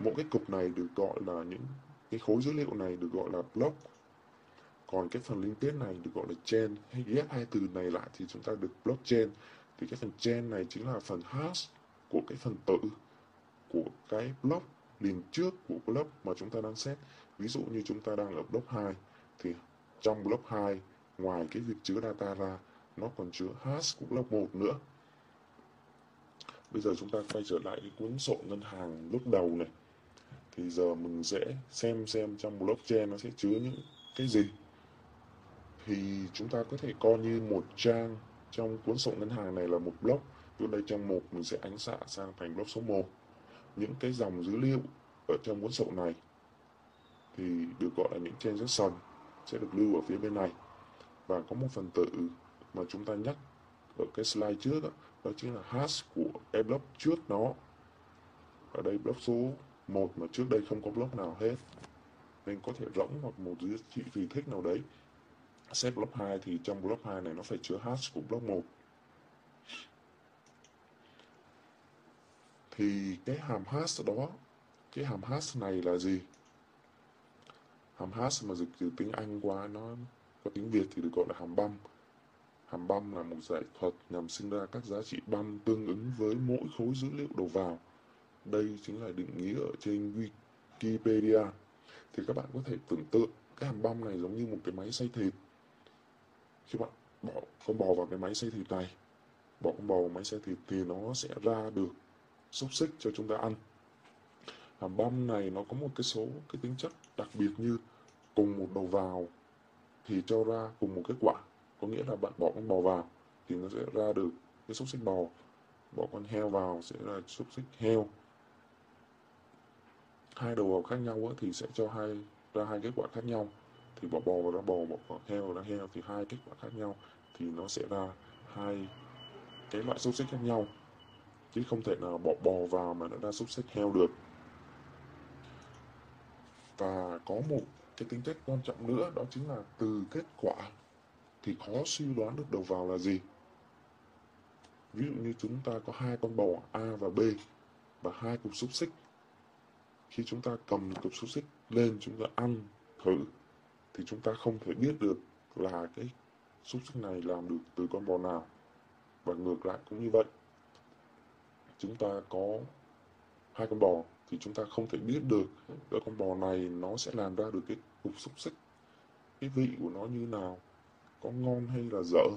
Mỗi cái cục này được gọi là những cái khối dữ liệu này được gọi là block còn cái phần liên kết này được gọi là chain, hay ghép hai từ này lại thì chúng ta được blockchain thì cái phần chain này chính là phần hash của cái phần tự của cái block liền trước của block mà chúng ta đang xét ví dụ như chúng ta đang ở block 2 thì trong block 2 ngoài cái việc chứa data ra, nó còn chứa hash của block 1 nữa. Bây giờ chúng ta quay trở lại cái cuốn sổ ngân hàng lúc đầu này. Thì giờ mình sẽ xem xem trong blockchain nó sẽ chứa những cái gì thì chúng ta có thể coi như một trang trong cuốn sổ ngân hàng này là một block Ví đây trang một mình sẽ ánh xạ sang thành block số 1 những cái dòng dữ liệu ở trong cuốn sổ này thì được gọi là những transaction sẽ được lưu ở phía bên này. Và có một phần tử mà chúng ta nhắc ở cái slide trước đó, đó chính là hash của cái block trước nó ở đây block số 1 mà trước đây không có block nào hết nên có thể rỗng hoặc một giá trị tùy thích nào đấy set block 2 thì trong block 2 này nó phải chứa hash của block 1 thì cái hàm hash đó, cái hàm hash này là gì? Hàm hash mà dịch từ tiếng Anh qua nó có tiếng Việt thì được gọi là hàm băm. Hàm băm là một giải thuật nhằm sinh ra các giá trị băm tương ứng với mỗi khối dữ liệu đầu vào. Đây chính là định nghĩa ở trên Wikipedia. Thì các bạn có thể tưởng tượng, cái hàm băm này giống như một cái máy xay thịt khi bạn bỏ con bò vào cái máy xay thịt này. Bỏ con bò vào máy xay thịt thì nó sẽ ra được xúc xích cho chúng ta ăn. Hàm băm này nó có một cái số, cái tính chất đặc biệt như cùng một đầu vào thì cho ra cùng một kết quả. Có nghĩa là bạn bỏ con bò vào thì nó sẽ ra được cái xúc xích bò. Bỏ con heo vào sẽ là xúc xích heo. Hai đầu vào khác nhau thì sẽ cho hai, ra hai kết quả khác nhau thì bỏ bò và ra bò bỏ heo ra heo thì hai kết quả khác nhau, thì nó sẽ ra hai cái loại xúc xích khác nhau. Chứ không thể nào bỏ bò vào mà nó ra xúc xích heo được. Và có một cái tính chất quan trọng nữa, đó chính là từ kết quả thì khó suy đoán được đầu vào là gì. Ví dụ như chúng ta có hai con bò A và B và hai cục xúc xích. Khi chúng ta cầm cục xúc xích lên, chúng ta ăn thử thì chúng ta không thể biết được là cái xúc xích này làm được từ con bò nào. Và ngược lại cũng như vậy, chúng ta có hai con bò thì chúng ta không thể biết được cái con bò này nó sẽ làm ra được cái cục xúc xích. Cái vị của nó như nào, có ngon hay là dở.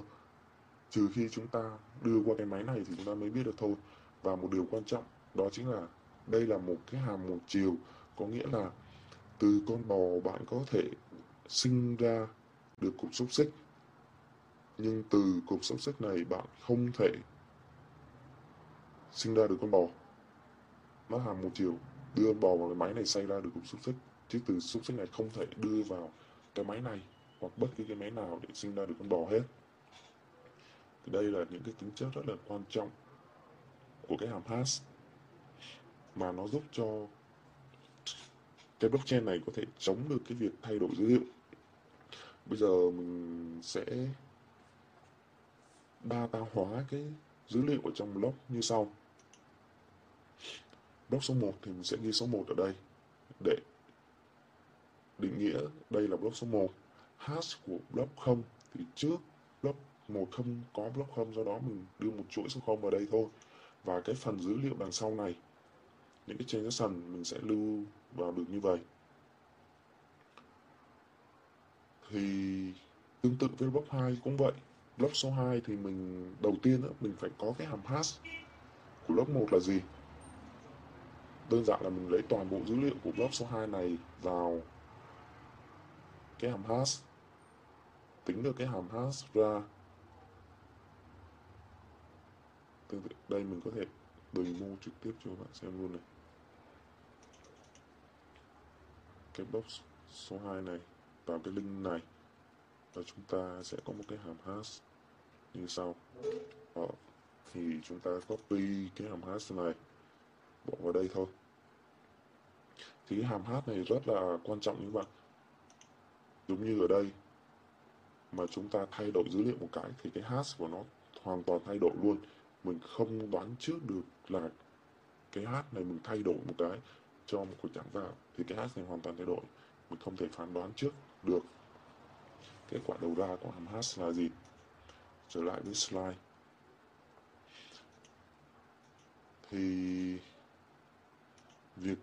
Trừ khi chúng ta đưa qua cái máy này thì chúng ta mới biết được thôi. Và một điều quan trọng, đó chính là đây là một cái hàm một chiều. Có nghĩa là từ con bò bạn có thể sinh ra được cục xúc xích. Nhưng từ cục xúc xích này bạn không thể sinh ra được con bò. Nó hàm một chiều đưa con bò vào cái máy này xay ra được cục xúc xích. Chứ từ xúc xích này không thể đưa vào cái máy này hoặc bất cứ cái máy nào để sinh ra được con bò hết. Thì đây là những cái tính chất rất là quan trọng của cái hàm hash mà nó giúp cho cái blockchain này có thể chống được cái việc thay đổi dữ liệu bây giờ mình sẽ data hóa cái dữ liệu ở trong block như sau. Block số 1 thì mình sẽ ghi số 1 ở đây để định nghĩa đây là block số 1 hash của block 0 thì trước block 1 không có block 0 do đó mình đưa một chuỗi số 0 vào đây thôi. Và cái phần dữ liệu đằng sau này, những cái transaction mình sẽ lưu vào được như vậy. Thì tương tự với block 2 cũng vậy. Block số 2 thì mình đầu tiên đó, mình phải có cái hàm hash của block 1 là gì? Đơn giản là mình lấy toàn bộ dữ liệu của block số 2 này vào cái hàm hash tính được cái hàm hash ra. Tương tự đây mình có thể demo trực tiếp cho các bạn xem luôn này. Cái box số 2 này vào cái link này. Và chúng ta sẽ có một cái hàm hash như sau. Đó. thì chúng ta copy cái hàm hash này, bỏ vào đây thôi. Thì cái hàm hash này rất là quan trọng những bạn giống như ở đây, mà chúng ta thay đổi dữ liệu một cái thì cái hash của nó hoàn toàn thay đổi luôn. Mình không đoán trước được là cái hash này mình thay đổi một cái cho một cuộc chẳng vào thì cái hash này hoàn toàn thay đổi. Mình không thể phán đoán trước được. Kết quả đầu ra của hàm hash là gì? Trở lại với slide. Thì việc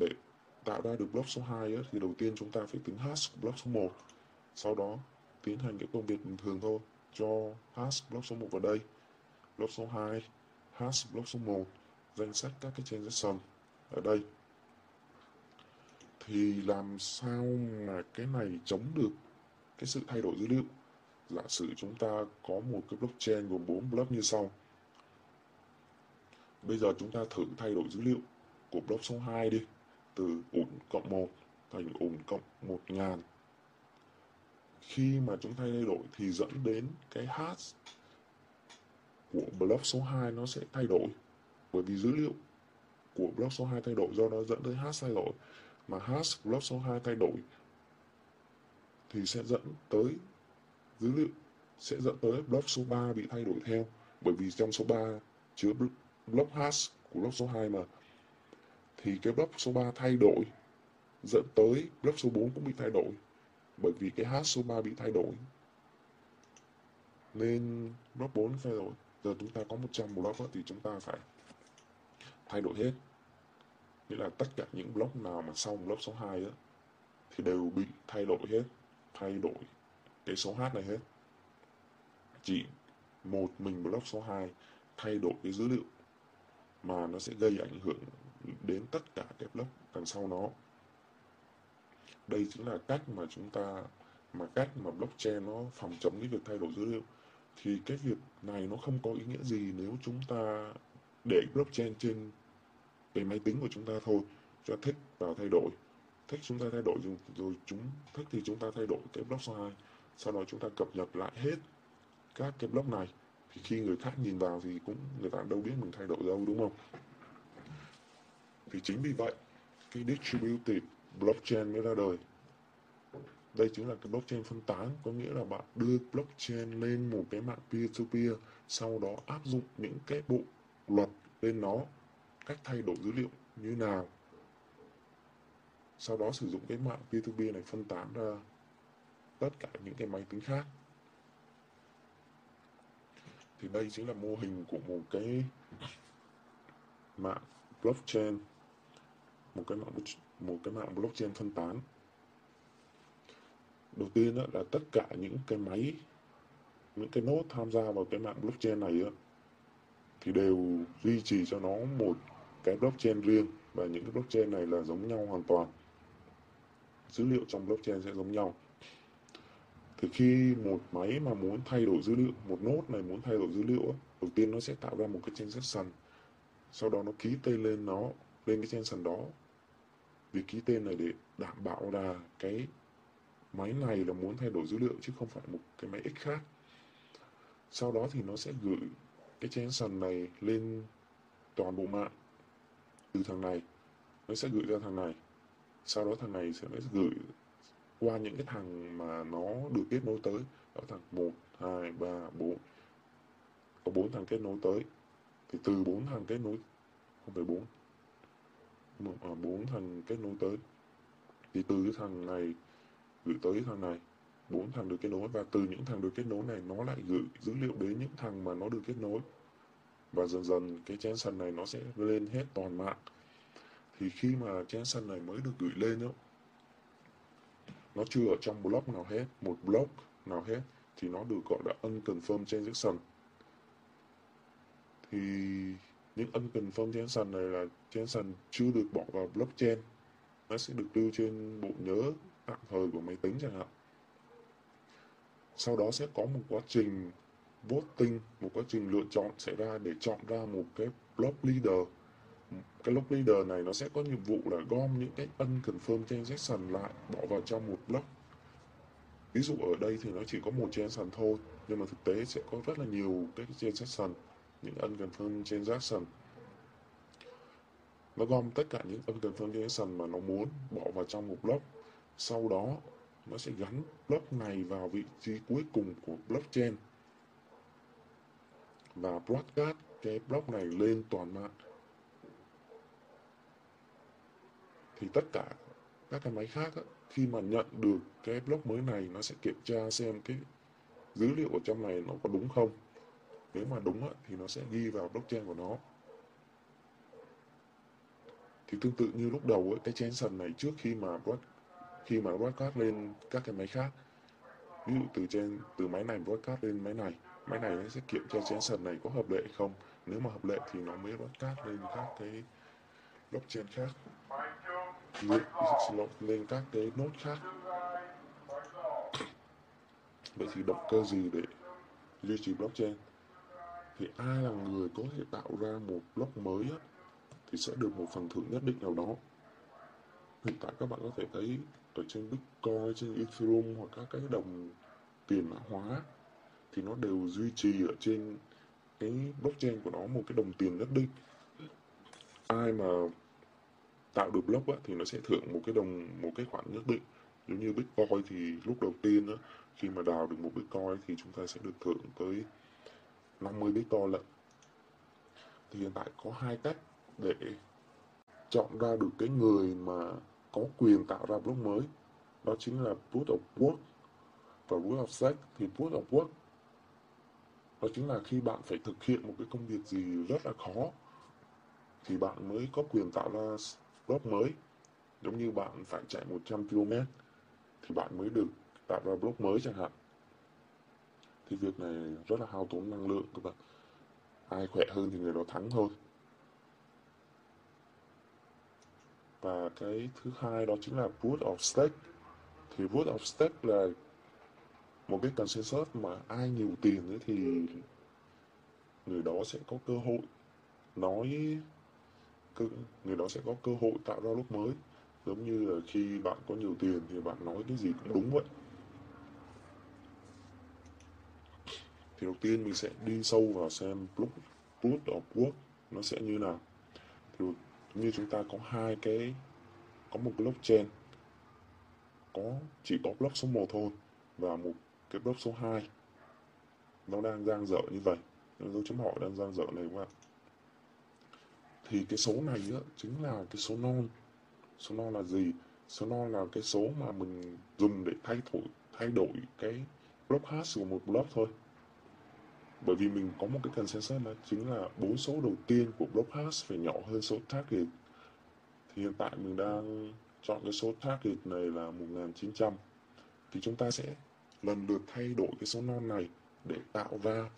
để tạo ra được block số 2 ấy, thì đầu tiên chúng ta phải tính hash của block số 1 sau đó tiến hành cái công việc bình thường thôi. Cho hash block số 1 vào đây. Block số 2 hash block số 1 danh sách các cái transaction ở đây thì làm sao mà cái này chống được cái sự thay đổi dữ liệu? Giả sử chúng ta có một cái blockchain gồm 4 block như sau. Bây giờ chúng ta thử thay đổi dữ liệu của block số 2 đi, từ ủn cộng 1 thành ủn cộng 1000 khi mà chúng ta thay đổi thì dẫn đến cái hash của block số 2 nó sẽ thay đổi. Bởi vì dữ liệu của block số 2 thay đổi do nó dẫn tới hash thay đổi mà hash block số 2 thay đổi thì sẽ dẫn tới dữ liệu, sẽ dẫn tới block số 3 bị thay đổi theo. Bởi vì trong số 3 chứa block hash của block số 2 mà. Thì cái block số 3 thay đổi dẫn tới block số 4 cũng bị thay đổi. Bởi vì cái hash số 3 bị thay đổi. Nên block 4 thay đổi. Giờ chúng ta có 100 block thì chúng ta phải thay đổi hết nghĩa là tất cả những block nào mà sau block số 2 á, thì đều bị thay đổi hết, thay đổi cái số h này hết. Chỉ một mình block số 2 thay đổi cái dữ liệu mà nó sẽ gây ảnh hưởng đến tất cả các block đằng sau nó. Đây chính là cách mà chúng ta, mà cách mà blockchain nó phòng chống cái việc thay đổi dữ liệu. Thì cái việc này nó không có ý nghĩa gì nếu chúng ta để blockchain trên cái máy tính của chúng ta thôi cho thích vào thay đổi. Thích chúng ta thay đổi rồi, rồi chúng thích thì chúng ta thay đổi cái block size sau đó chúng ta cập nhật lại hết các cái block này. Thì khi người khác nhìn vào thì cũng người ta đâu biết mình thay đổi đâu đúng không? Thì chính vì vậy cái distributed blockchain mới ra đời. Đây chính là cái blockchain phân tán có nghĩa là bạn đưa blockchain lên một cái mạng peer to peer sau đó áp dụng những cái bộ luật lên nó cách thay đổi dữ liệu như nào. Sau đó sử dụng cái mạng P2P này phân tán ra tất cả những cái máy tính khác. Thì đây chính là mô hình của một cái mạng blockchain, một cái mạng một cái mạng blockchain phân tán. Đầu tiên đó là tất cả những cái máy, những cái nốt tham gia vào cái mạng blockchain này thì đều duy trì cho nó một cái blockchain riêng và những cái blockchain này là giống nhau hoàn toàn. Dữ liệu trong blockchain sẽ giống nhau. Thì khi một máy mà muốn thay đổi dữ liệu, một nốt này muốn thay đổi dữ liệu đầu tiên nó sẽ tạo ra một cái transaction sau đó nó ký tên lên nó, lên cái transaction đó. Vì ký tên này để đảm bảo là cái máy này là muốn thay đổi dữ liệu chứ không phải một cái máy X khác. Sau đó thì nó sẽ gửi cái transaction này lên toàn bộ mạng từ thằng này nó sẽ gửi ra thằng này. Sau đó thằng này sẽ gửi qua những cái thằng mà nó được kết nối tới. Đó thằng 1, 2, 3, 4 có 4 thằng kết nối tới. Thì từ 4 thằng kết nối không phải bốn. Mà bốn thằng kết nối tới. Thì từ cái thằng này gửi tới thằng này bốn thằng được kết nối. Và từ những thằng được kết nối này nó lại gửi dữ liệu đến những thằng mà nó được kết nối và dần dần cái transaction này nó sẽ lên hết toàn mạng. Thì khi mà transaction này mới được gửi lên đó, nó chưa ở trong block nào hết. Một block nào hết thì nó được gọi là unconfirmed transaction thì những unconfirmed transaction này là transaction chưa được bỏ vào blockchain nó sẽ được lưu trên bộ nhớ tạm thời của máy tính chẳng hạn. Sau đó sẽ có một quá trình voting, một quá trình lựa chọn xảy ra để chọn ra một cái block leader. Cái block leader này nó sẽ có nhiệm vụ là gom những cái unconfirmed transaction lại, bỏ vào trong một block. Ví dụ ở đây thì nó chỉ có một transaction thôi, nhưng mà thực tế sẽ có rất là nhiều cái transaction, những unconfirmed transaction. Nó gom tất cả những unconfirmed transaction mà nó muốn bỏ vào trong một block. Sau đó, nó sẽ gắn block này vào vị trí cuối cùng của blockchain và broadcast cái block này lên toàn mạng. Thì tất cả các cái máy khác á, khi mà nhận được cái block mới này nó sẽ kiểm tra xem cái dữ liệu ở trong này nó có đúng không. Nếu mà đúng á, thì nó sẽ ghi vào blockchain của nó. Thì tương tự như lúc đầu ấy, cái sần này trước khi mà broad, khi mà broadcast lên các cái máy khác ví dụ từ trên từ máy này broadcast lên máy này máy này nó sẽ kiểm tra transaction này có hợp lệ hay không. Nếu mà hợp lệ thì nó mới broadcast lên các cái blockchain khác. Lên, lên các cái nốt khác. Vậy thì động cơ gì để duy trì blockchain? Thì ai là người có thể tạo ra một block mới á, thì sẽ được một phần thưởng nhất định nào đó. Hiện tại các bạn có thể thấy ở trên Bitcoin, trên Ethereum hoặc các cái đồng tiền mã hóa thì nó đều duy trì ở trên cái blockchain của nó một cái đồng tiền nhất định. Ai mà tạo được block á, thì nó sẽ thưởng một cái đồng một cái khoản nhất định. Giống như bitcoin thì lúc đầu tiên á, khi mà đào được một bitcoin thì chúng ta sẽ được thưởng tới 50 bitcoin lận. Thì hiện tại có hai cách để chọn ra được cái người mà có quyền tạo ra block mới. Đó chính là proof of work và proof of stake thì proof of work đó chính là khi bạn phải thực hiện một cái công việc gì rất là khó, thì bạn mới có quyền tạo ra block mới. Giống như bạn phải chạy 100 km thì bạn mới được tạo ra block mới chẳng hạn. Thì việc này rất là hao tốn năng lượng, các bạn. Ai khỏe hơn thì người đó thắng thôi. Và cái thứ hai đó chính là proof of stake. Thì proof of stake là một cái consensus mà ai nhiều tiền ấy thì người đó sẽ có cơ hội nói người đó sẽ có cơ hội tạo ra lúc mới. Giống như là khi bạn có nhiều tiền thì bạn nói cái gì cũng đúng vậy. Thì đầu tiên mình sẽ đi sâu vào xem proof proof of work nó sẽ như nào. Thì như chúng ta có hai cái có một blockchain có chỉ có block số 1 thôi và một cái block số 2 nó đang giang dở như vậy. Dấu chấm hỏi đang giang dở này các bạn. Thì cái số này á, chính là cái số non. Số non là gì? Số non là cái số mà mình dùng để thay đổi thay đổi cái block hash của một block thôi bởi vì mình có một cái consensus là chính là bốn số đầu tiên của block hash phải nhỏ hơn số target. Thì hiện tại mình đang chọn cái số target này là 1900 thì chúng ta sẽ lần lượt thay đổi cái số non này để tạo ra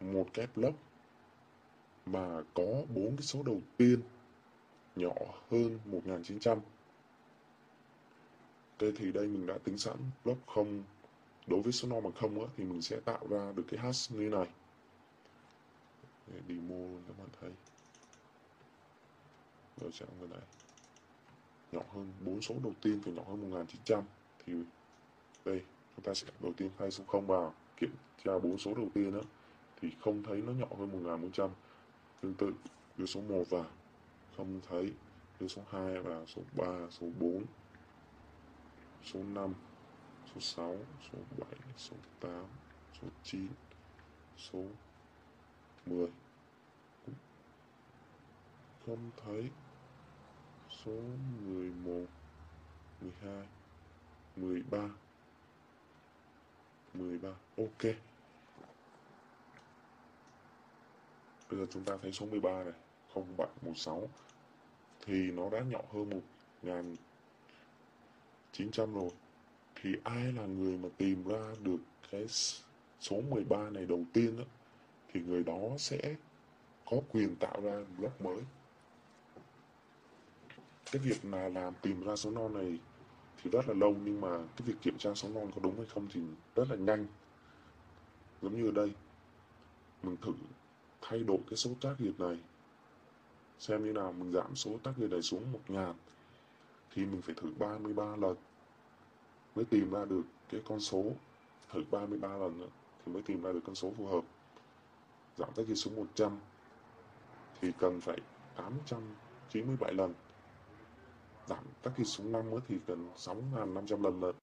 một cái block mà có bốn cái số đầu tiên nhỏ hơn 1900 Thế thì đây mình đã tính sẵn block không đối với số no bằng không thì mình sẽ tạo ra được cái hash như này. Để demo luôn các bạn thấy. Rồi sẽ người này nhỏ hơn, bốn số đầu tiên thì nhỏ hơn 1900 thì đây, chúng ta sẽ đầu tiên thay số không vào, kiểm tra bốn số đầu tiên đó thì không thấy nó nhỏ hơn 1400 tương tự, đưa số 1 vào. Không thấy, đưa số 2 vào, số 3 số 4 số 5 số 6 số 7 số 8 số 9 số 10 không thấy số 11 12 13 13 ok. Bây giờ chúng ta thấy số 13 này. 0716 thì nó đã nhỏ hơn 1900 rồi thì ai là người mà tìm ra được cái số 13 này đầu tiên đó, thì người đó sẽ có quyền tạo ra block mới. Cái việc là làm tìm ra số non này thì rất là lâu nhưng mà cái việc kiểm tra số non có đúng hay không thì rất là nhanh. Giống như ở đây mình thử thay đổi cái số tác nghiệp này xem như nào mình giảm số tác nghiệp này xuống một ngàn thì mình phải thử 33 lần mới tìm ra được cái con số thử 33 lần nữa, thì mới tìm ra được con số phù hợp. Giảm tới khi xuống 100 thì cần phải 897 lần. Giảm target xuống 5 thì cần 6.500 lần lận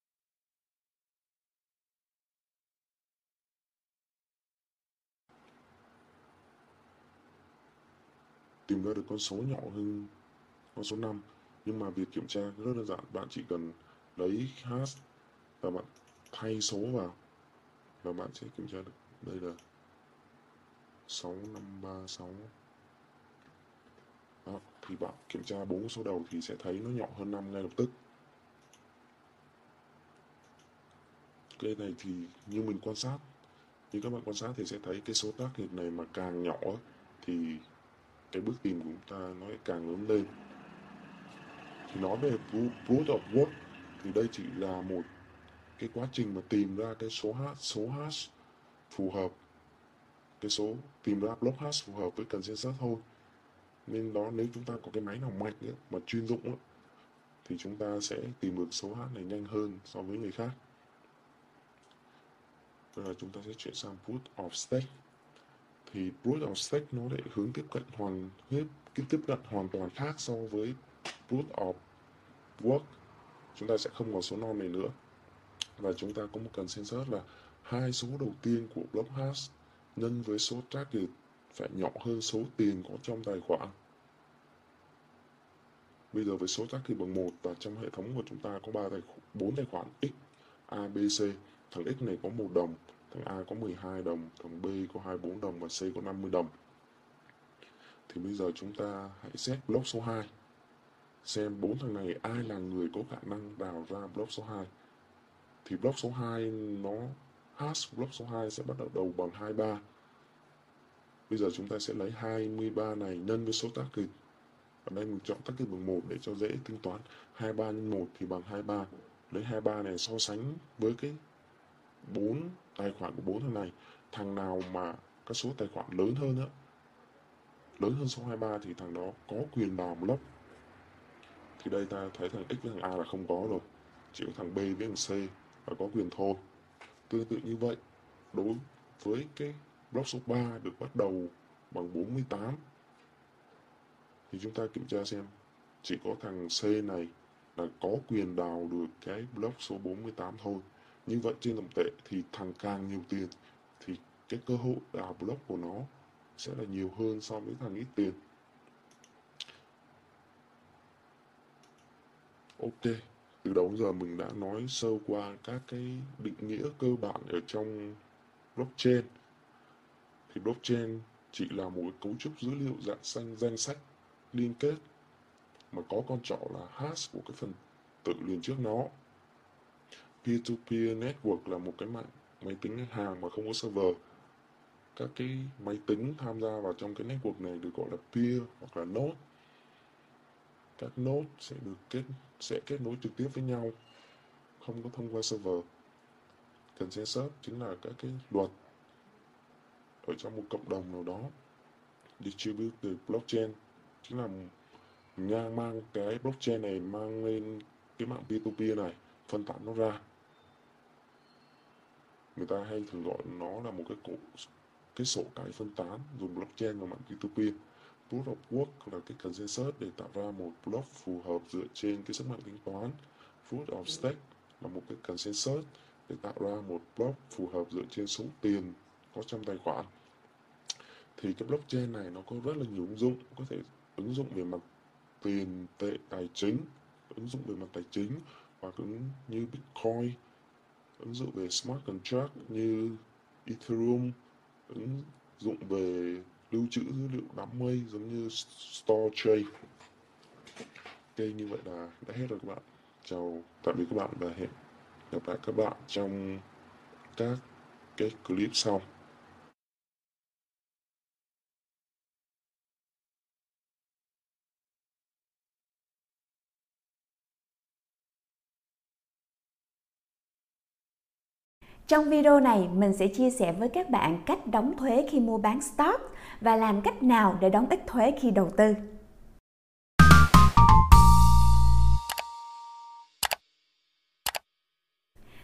tìm ra được con số nhỏ hơn con số 5 nhưng mà việc kiểm tra rất đơn giản, bạn chỉ cần lấy hash và bạn thay số vào. Và bạn sẽ kiểm tra được. Đây là 6536 đó, thì bạn kiểm tra bốn số đầu thì sẽ thấy nó nhỏ hơn 5 ngay lập tức. Cái này thì như mình quan sát như các bạn quan sát thì sẽ thấy cái số tác nghiệp này mà càng nhỏ thì cái bước tìm của chúng ta nó càng lớn lên. Thì nói về proof of work thì đây chỉ là một cái quá trình mà tìm ra cái số hash số hash phù hợp cái số tìm ra block hash phù hợp với cần consensus thôi. Nên đó nếu chúng ta có cái máy nào mạnh ấy, mà chuyên dụng ấy, thì chúng ta sẽ tìm được số hash này nhanh hơn so với người khác. Và chúng ta sẽ chuyển sang proof of stake. Thì proof of stake nó lại hướng tiếp cận hoàn hết cái tiếp cận hoàn toàn khác so với proof of work chúng ta sẽ không còn số non này nữa. Và chúng ta có một consensus là hai số đầu tiên của block hash nhân với số target phải nhỏ hơn số tiền có trong tài khoản. Bây giờ với số target bằng 1 và trong hệ thống của chúng ta có ba tài khoản, 4 tài khoản x a b c. Thằng x này có 1 đồng thằng a có 12 đồng thằng b có 24 đồng và c có 50 đồng. Thì bây giờ chúng ta hãy xét block số 2 xem bốn thằng này ai là người có khả năng đào ra block số 2 thì block số 2 nó hash block số 2 sẽ bắt đầu đầu bằng 23 bây giờ chúng ta sẽ lấy 23 này nhân với số target. ở đây mình chọn target bằng 1 để cho dễ tính toán. 23 nhân 1 thì bằng 23 lấy 23 này so sánh với cái bốn tài khoản của bốn thằng này. Thằng nào mà các số tài khoản lớn hơn á, lớn hơn số 23 thì thằng đó có quyền đào block thì đây ta thấy thằng x với thằng a là không có rồi. Chỉ có thằng b với thằng c là có quyền thôi. Tương tự như vậy, đối với cái block số 3 được bắt đầu bằng 48 thì chúng ta kiểm tra xem chỉ có thằng C này là có quyền đào được cái block số 48 thôi. Như vậy trên tổng tệ thì thằng càng nhiều tiền thì cái cơ hội đào block của nó sẽ là nhiều hơn so với thằng ít tiền. Ok. Từ đầu giờ mình đã nói sơ qua các cái định nghĩa cơ bản ở trong blockchain. Thì blockchain chỉ là một cấu trúc dữ liệu dạng xanh, danh sách, liên kết, mà có con trỏ là hash của cái phần tự liền trước nó. Peer-to-peer network là một cái mạng máy tính hàng mà không có server. Các cái máy tính tham gia vào trong cái network này được gọi là peer hoặc là node các node sẽ được kết, sẽ kết nối trực tiếp với nhau, không có thông qua server. Consensus chính là các cái luật ở trong một cộng đồng nào đó distributed blockchain. Chính là ngang mang cái blockchain này mang lên cái mạng P2P này, phân tán nó ra. Người ta hay thường gọi nó là một cái cổ, cái sổ cái phân tán dùng blockchain và mạng P2P proof of work là cái consensus để tạo ra một block phù hợp dựa trên cái sức mạnh tính toán. Proof of stake là một cái consensus để tạo ra một block phù hợp dựa trên số tiền có trong tài khoản. Thì cái blockchain này nó có rất là nhiều ứng dụng, có thể ứng dụng về mặt tiền tệ tài chính, ứng dụng về mặt tài chính hoặc ứng như bitcoin, ứng dụng về smart contract như ethereum, ứng dụng về lưu trữ dữ liệu đám mây giống như StoreTrade. Ok, như vậy là đã hết rồi các bạn. Chào tạm biệt các bạn và hẹn gặp lại các bạn trong các cái clip sau. Trong video này, mình sẽ chia sẻ với các bạn cách đóng thuế khi mua bán stock và làm cách nào để đóng ít thuế khi đầu tư.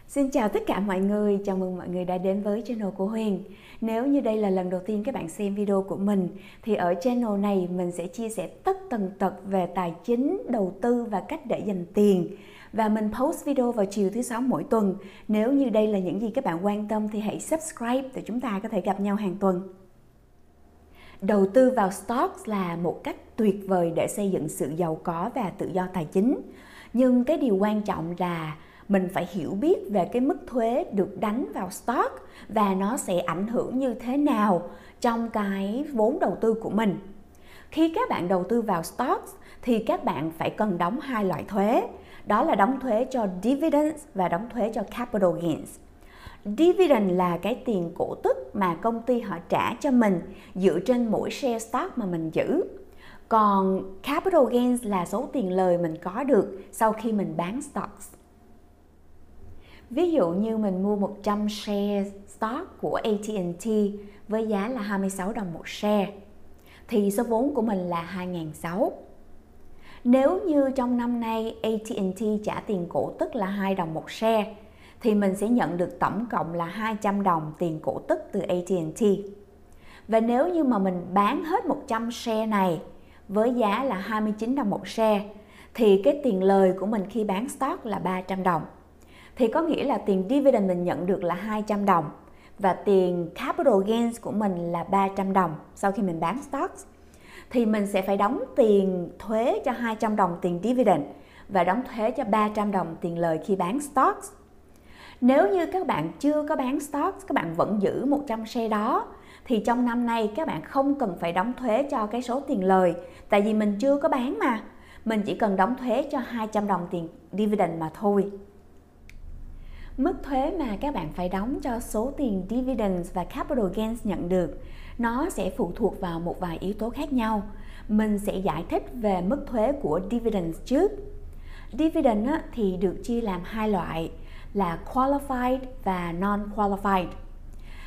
Xin chào tất cả mọi người, chào mừng mọi người đã đến với channel của Huyền. Nếu như đây là lần đầu tiên các bạn xem video của mình thì ở channel này mình sẽ chia sẻ tất tần tật về tài chính, đầu tư và cách để dành tiền và mình post video vào chiều thứ sáu mỗi tuần. Nếu như đây là những gì các bạn quan tâm thì hãy subscribe để chúng ta có thể gặp nhau hàng tuần. Đầu tư vào stocks là một cách tuyệt vời để xây dựng sự giàu có và tự do tài chính. Nhưng cái điều quan trọng là mình phải hiểu biết về cái mức thuế được đánh vào stock và nó sẽ ảnh hưởng như thế nào trong cái vốn đầu tư của mình. Khi các bạn đầu tư vào stocks thì các bạn phải cần đóng hai loại thuế đó là đóng thuế cho dividends và đóng thuế cho capital gains. Dividend là cái tiền cổ tức mà công ty họ trả cho mình dựa trên mỗi share stock mà mình giữ. Còn capital gains là số tiền lời mình có được sau khi mình bán stocks. Ví dụ như mình mua 100 share stock của AT&T với giá là 26 đồng một share, thì số vốn của mình là 2.600 nếu như trong năm nay AT&T trả tiền cổ tức là 2 đồng một share, thì mình sẽ nhận được tổng cộng là 200 đồng tiền cổ tức từ AT&T. Và nếu như mà mình bán hết 100 share này với giá là 29 đồng một share, thì cái tiền lời của mình khi bán stock là 300 đồng. Thì có nghĩa là tiền dividend mình nhận được là 200 đồng và tiền capital gains của mình là 300 đồng sau khi mình bán stocks thì mình sẽ phải đóng tiền thuế cho 200 đồng tiền dividend và đóng thuế cho 300 đồng tiền lời khi bán stocks. Nếu như các bạn chưa có bán stocks, các bạn vẫn giữ 100 share đó thì trong năm nay các bạn không cần phải đóng thuế cho cái số tiền lời tại vì mình chưa có bán mà. Mình chỉ cần đóng thuế cho 200 đồng tiền dividend mà thôi. Mức thuế mà các bạn phải đóng cho số tiền dividends và capital gains nhận được nó sẽ phụ thuộc vào một vài yếu tố khác nhau. Mình sẽ giải thích về mức thuế của dividends trước. Dividend thì được chia làm hai loại, là qualified và non-qualified.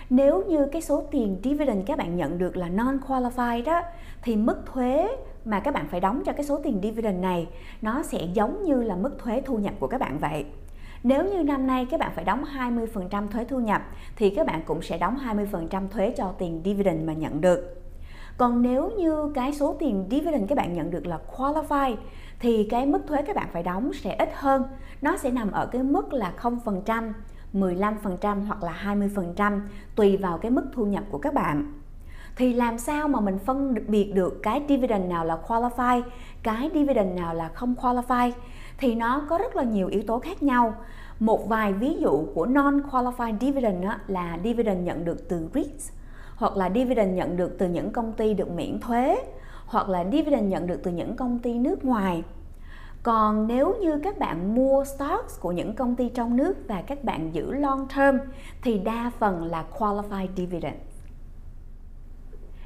Nếu như cái số tiền dividend các bạn nhận được là non-qualified đó thì mức thuế mà các bạn phải đóng cho cái số tiền dividend này, nó sẽ giống như là mức thuế thu nhập của các bạn vậy. Nếu như năm nay các bạn phải đóng 20% thuế thu nhập thì các bạn cũng sẽ đóng 20% thuế cho tiền dividend mà nhận được. Còn nếu như cái số tiền dividend các bạn nhận được là qualify thì cái mức thuế các bạn phải đóng sẽ ít hơn. Nó sẽ nằm ở cái mức là 0%, 15% hoặc là 20% tùy vào cái mức thu nhập của các bạn. Thì làm sao mà mình phân biệt được cái dividend nào là qualify, cái dividend nào là không qualify? Thì nó có rất là nhiều yếu tố khác nhau. Một vài ví dụ của non-qualified dividend đó là dividend nhận được từ REITs, hoặc là dividend nhận được từ những công ty được miễn thuế, hoặc là dividend nhận được từ những công ty nước ngoài còn nếu như các bạn mua stocks của những công ty trong nước và các bạn giữ long term, thì đa phần là qualified dividend.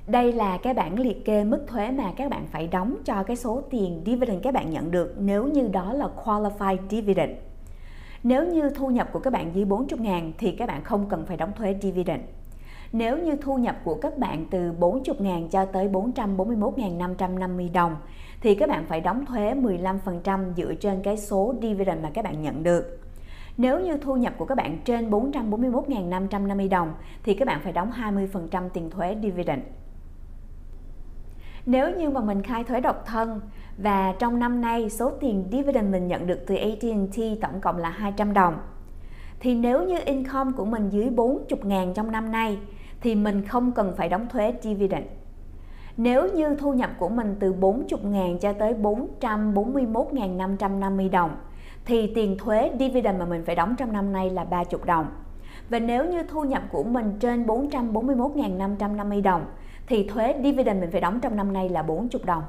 Đây là cái bảng liệt kê mức thuế mà các bạn phải đóng cho cái số tiền dividend các bạn nhận được nếu như đó là qualified dividend. Nếu như thu nhập của các bạn dưới 40 ngàn thì các bạn không cần phải đóng thuế dividend. Nếu như thu nhập của các bạn từ 40 ngàn cho tới 441.550 đồng thì các bạn phải đóng thuế 15% dựa trên cái số dividend mà các bạn nhận được. Nếu như thu nhập của các bạn trên 441.550 đồng thì các bạn phải đóng 20% tiền thuế dividend. Nếu như mà mình khai thuế độc thân và trong năm nay số tiền dividend mình nhận được từ AT&T tổng cộng là 200 đồng, thì nếu như income của mình dưới 40.000 trong năm nay thì mình không cần phải đóng thuế dividend. Nếu như thu nhập của mình từ 40.000 cho tới 441.550 đồng, thì tiền thuế dividend mà mình phải đóng trong năm nay là 30 đồng. Và nếu như thu nhập của mình trên 441.550 đồng thì thuế dividend mình phải đóng trong năm nay là 40 đồng.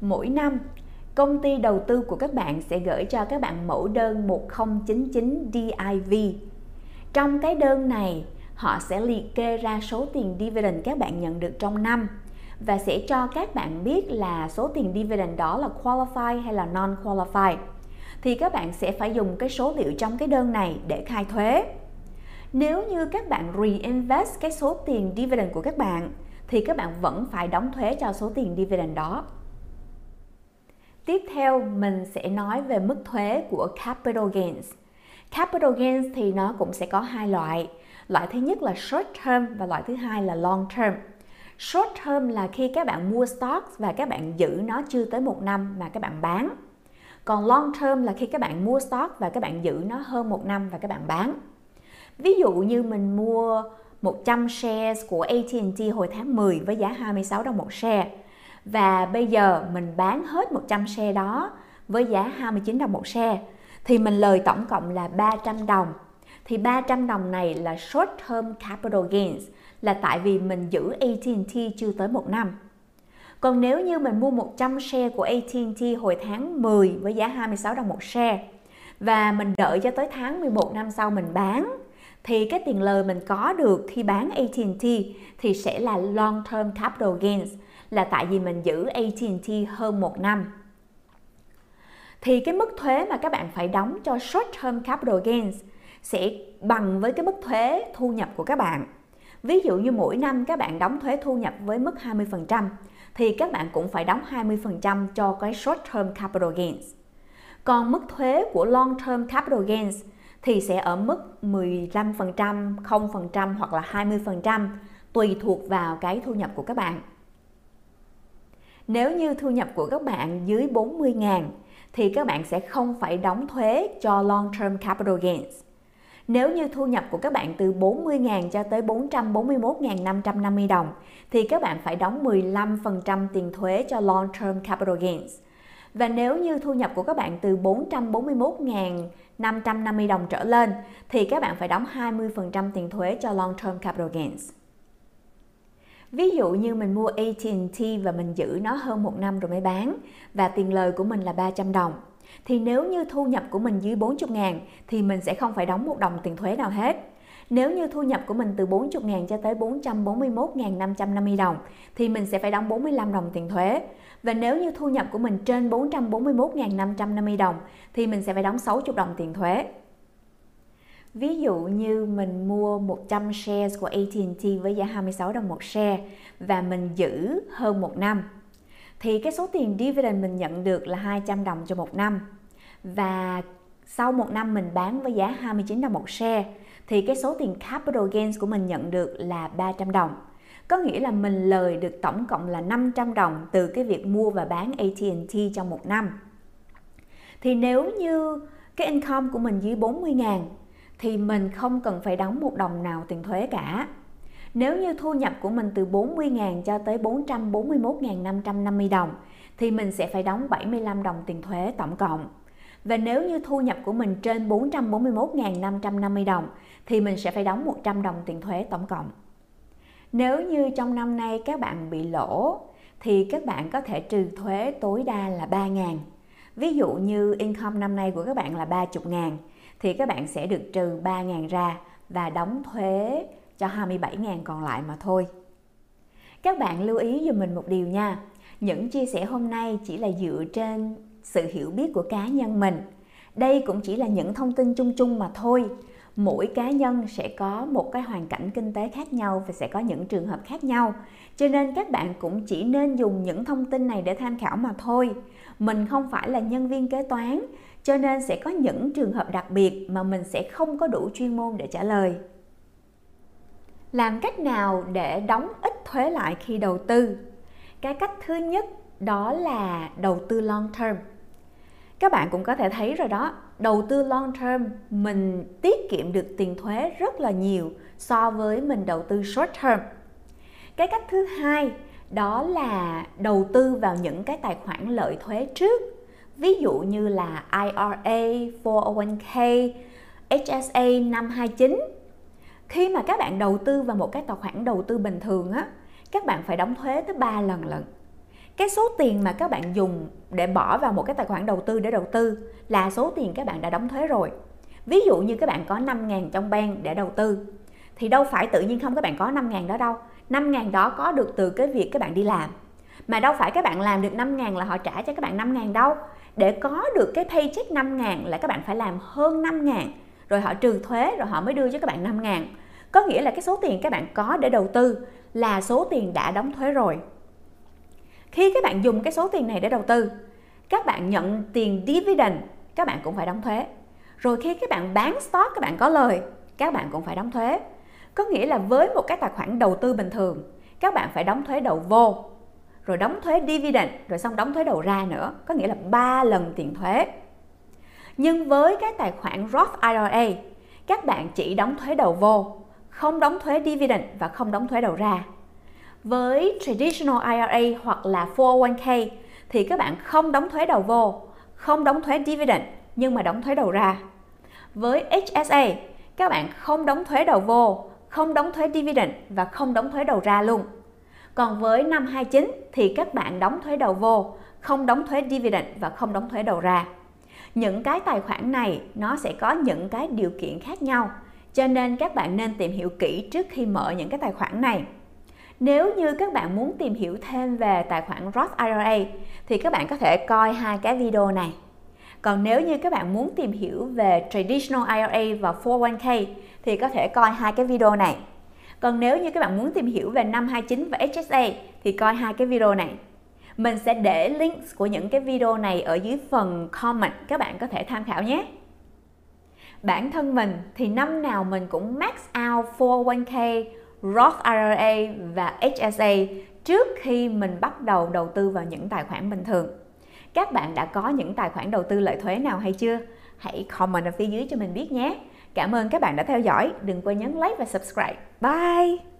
Mỗi năm, công ty đầu tư của các bạn sẽ gửi cho các bạn mẫu đơn 1099 DIV. Trong cái đơn này, họ sẽ liệt kê ra số tiền dividend các bạn nhận được trong năm và sẽ cho các bạn biết là số tiền dividend đó là qualify hay là non qualify thì các bạn sẽ phải dùng cái số liệu trong cái đơn này để khai thuế nếu như các bạn reinvest cái số tiền dividend của các bạn, thì các bạn vẫn phải đóng thuế cho số tiền dividend đó tiếp theo, mình sẽ nói về mức thuế của capital gains capital gains thì nó cũng sẽ có hai loại Loại thứ nhất là short term và loại thứ hai là long term. Short term là khi các bạn mua stocks và các bạn giữ nó chưa tới một năm mà các bạn bán. Còn long term là khi các bạn mua stock và các bạn giữ nó hơn một năm và các bạn bán. Ví dụ như mình mua 100 shares của AT&T hồi tháng 10 với giá 26 đồng một share và bây giờ mình bán hết 100 share đó với giá 29 đồng một share, thì mình lời tổng cộng là 300 đồng thì 300 đồng này là short term capital gains, là tại vì mình giữ AT&T chưa tới một năm. Còn nếu như mình mua 100 share của AT&T hồi tháng 10 với giá 26 đồng một share, và mình đợi cho tới tháng 11 năm sau mình bán thì cái tiền lời mình có được khi bán AT&T thì sẽ là long term capital gains, là tại vì mình giữ AT&T hơn một năm. Thì cái mức thuế mà các bạn phải đóng cho short term capital gains sẽ bằng với cái mức thuế thu nhập của các bạn. Ví dụ như mỗi năm các bạn đóng thuế thu nhập với mức 20% thì các bạn cũng phải đóng 20% cho cái short term capital gains. Còn mức thuế của long term capital gains thì sẽ ở mức 15%, 0% hoặc là 20% tùy thuộc vào cái thu nhập của các bạn. Nếu như thu nhập của các bạn dưới 40.000 thì các bạn sẽ không phải đóng thuế cho long term capital gains. Nếu như thu nhập của các bạn từ 40.000 cho tới 441.550 đồng thì các bạn phải đóng 15% tiền thuế cho Long Term Capital Gains. Và nếu như thu nhập của các bạn từ 441.000 550 đồng trở lên, thì các bạn phải đóng 20% tiền thuế cho Long Term Capital Gains. Ví dụ như mình mua AT&T và mình giữ nó hơn một năm rồi mới bán, và tiền lời của mình là 300 đồng. Thì nếu như thu nhập của mình dưới 40 ngàn thì mình sẽ không phải đóng một đồng tiền thuế nào hết. Nếu như thu nhập của mình từ 40.000 cho tới 441.550 đồng, thì mình sẽ phải đóng 45 đồng tiền thuế. Và nếu như thu nhập của mình trên 441.550 đồng, thì mình sẽ phải đóng 60 đồng tiền thuế. Ví dụ như mình mua 100 shares của AT&T với giá 26 đồng một share và mình giữ hơn một năm, thì cái số tiền dividend mình nhận được là 200 đồng cho một năm và sau một năm mình bán với giá 29 đồng một share thì cái số tiền capital gains của mình nhận được là 300 đồng. Có nghĩa là mình lời được tổng cộng là 500 đồng từ cái việc mua và bán AT&T trong một năm. Thì nếu như cái income của mình dưới 40 ngàn, thì mình không cần phải đóng một đồng nào tiền thuế cả. Nếu như thu nhập của mình từ 40.000 cho tới 441.550 đồng, thì mình sẽ phải đóng 75 đồng tiền thuế tổng cộng. Và nếu như thu nhập của mình trên 441.550 đồng, thì mình sẽ phải đóng 100 đồng tiền thuế tổng cộng. Nếu như trong năm nay các bạn bị lỗ, thì các bạn có thể trừ thuế tối đa là 3.000. Ví dụ như income năm nay của các bạn là 30.000 thì các bạn sẽ được trừ 3.000 ra và đóng thuế cho 27.000 còn lại mà thôi. Các bạn lưu ý giùm mình một điều nha. Những chia sẻ hôm nay chỉ là dựa trên sự hiểu biết của cá nhân mình. Đây cũng chỉ là những thông tin chung chung mà thôi. Mỗi cá nhân sẽ có một cái hoàn cảnh kinh tế khác nhau và sẽ có những trường hợp khác nhau. Cho nên các bạn cũng chỉ nên dùng những thông tin này để tham khảo mà thôi. Mình không phải là nhân viên kế toán, cho nên sẽ có những trường hợp đặc biệt mà mình sẽ không có đủ chuyên môn để trả lời làm cách nào để đóng ít thuế lại khi đầu tư cái cách thứ nhất đó là đầu tư long term các bạn cũng có thể thấy rồi đó đầu tư long term mình tiết kiệm được tiền thuế rất là nhiều so với mình đầu tư short term. Cái cách thứ hai đó là đầu tư vào những cái tài khoản lợi thuế trước ví dụ như là IRA, 401k, HSA 529 khi mà các bạn đầu tư vào một cái tài khoản đầu tư bình thường á các bạn phải đóng thuế tới 3 lần lận cái số tiền mà các bạn dùng để bỏ vào một cái tài khoản đầu tư để đầu tư là số tiền các bạn đã đóng thuế rồi ví dụ như các bạn có 5.000 trong bank để đầu tư thì đâu phải tự nhiên không các bạn có 5.000 đó đâu 5.000 đó có được từ cái việc các bạn đi làm mà đâu phải các bạn làm được 5.000 là họ trả cho các bạn 5.000 đâu để có được cái paycheck 5.000 là các bạn phải làm hơn 5.000 rồi họ trừ thuế rồi họ mới đưa cho các bạn 5 ngàn có nghĩa là cái số tiền các bạn có để đầu tư là số tiền đã đóng thuế rồi khi các bạn dùng cái số tiền này để đầu tư các bạn nhận tiền dividend các bạn cũng phải đóng thuế. Rồi khi các bạn bán stock các bạn có lời các bạn cũng phải đóng thuế. Có nghĩa là với một cái tài khoản đầu tư bình thường các bạn phải đóng thuế đầu vô rồi đóng thuế dividend rồi xong đóng thuế đầu ra nữa. Có nghĩa là 3 lần tiền thuế. Nhưng với cái tài khoản Roth IRA, các bạn chỉ đóng thuế đầu vô, không đóng thuế dividend và không đóng thuế đầu ra. Với Traditional IRA hoặc là 401k thì các bạn không đóng thuế đầu vô, không đóng thuế dividend nhưng mà đóng thuế đầu ra. Với HSA, các bạn không đóng thuế đầu vô, không đóng thuế dividend và không đóng thuế đầu ra luôn. Còn với 529 thì các bạn đóng thuế đầu vô, không đóng thuế dividend và không đóng thuế đầu ra những cái tài khoản này nó sẽ có những cái điều kiện khác nhau cho nên các bạn nên tìm hiểu kỹ trước khi mở những cái tài khoản này nếu như các bạn muốn tìm hiểu thêm về tài khoản Roth IRA thì các bạn có thể coi hai cái video này còn nếu như các bạn muốn tìm hiểu về Traditional IRA và 401k thì có thể coi hai cái video này. Còn nếu như các bạn muốn tìm hiểu về 529 và HSA thì coi hai cái video này. Mình sẽ để links của những cái video này ở dưới phần comment các bạn có thể tham khảo nhé. Bản thân mình thì năm nào mình cũng max out 401k, Roth IRA và HSA trước khi mình bắt đầu đầu tư vào những tài khoản bình thường. Các bạn đã có những tài khoản đầu tư lợi thuế nào hay chưa? Hãy comment ở phía dưới cho mình biết nhé. Cảm ơn các bạn đã theo dõi. Đừng quên nhấn like và subscribe. Bye!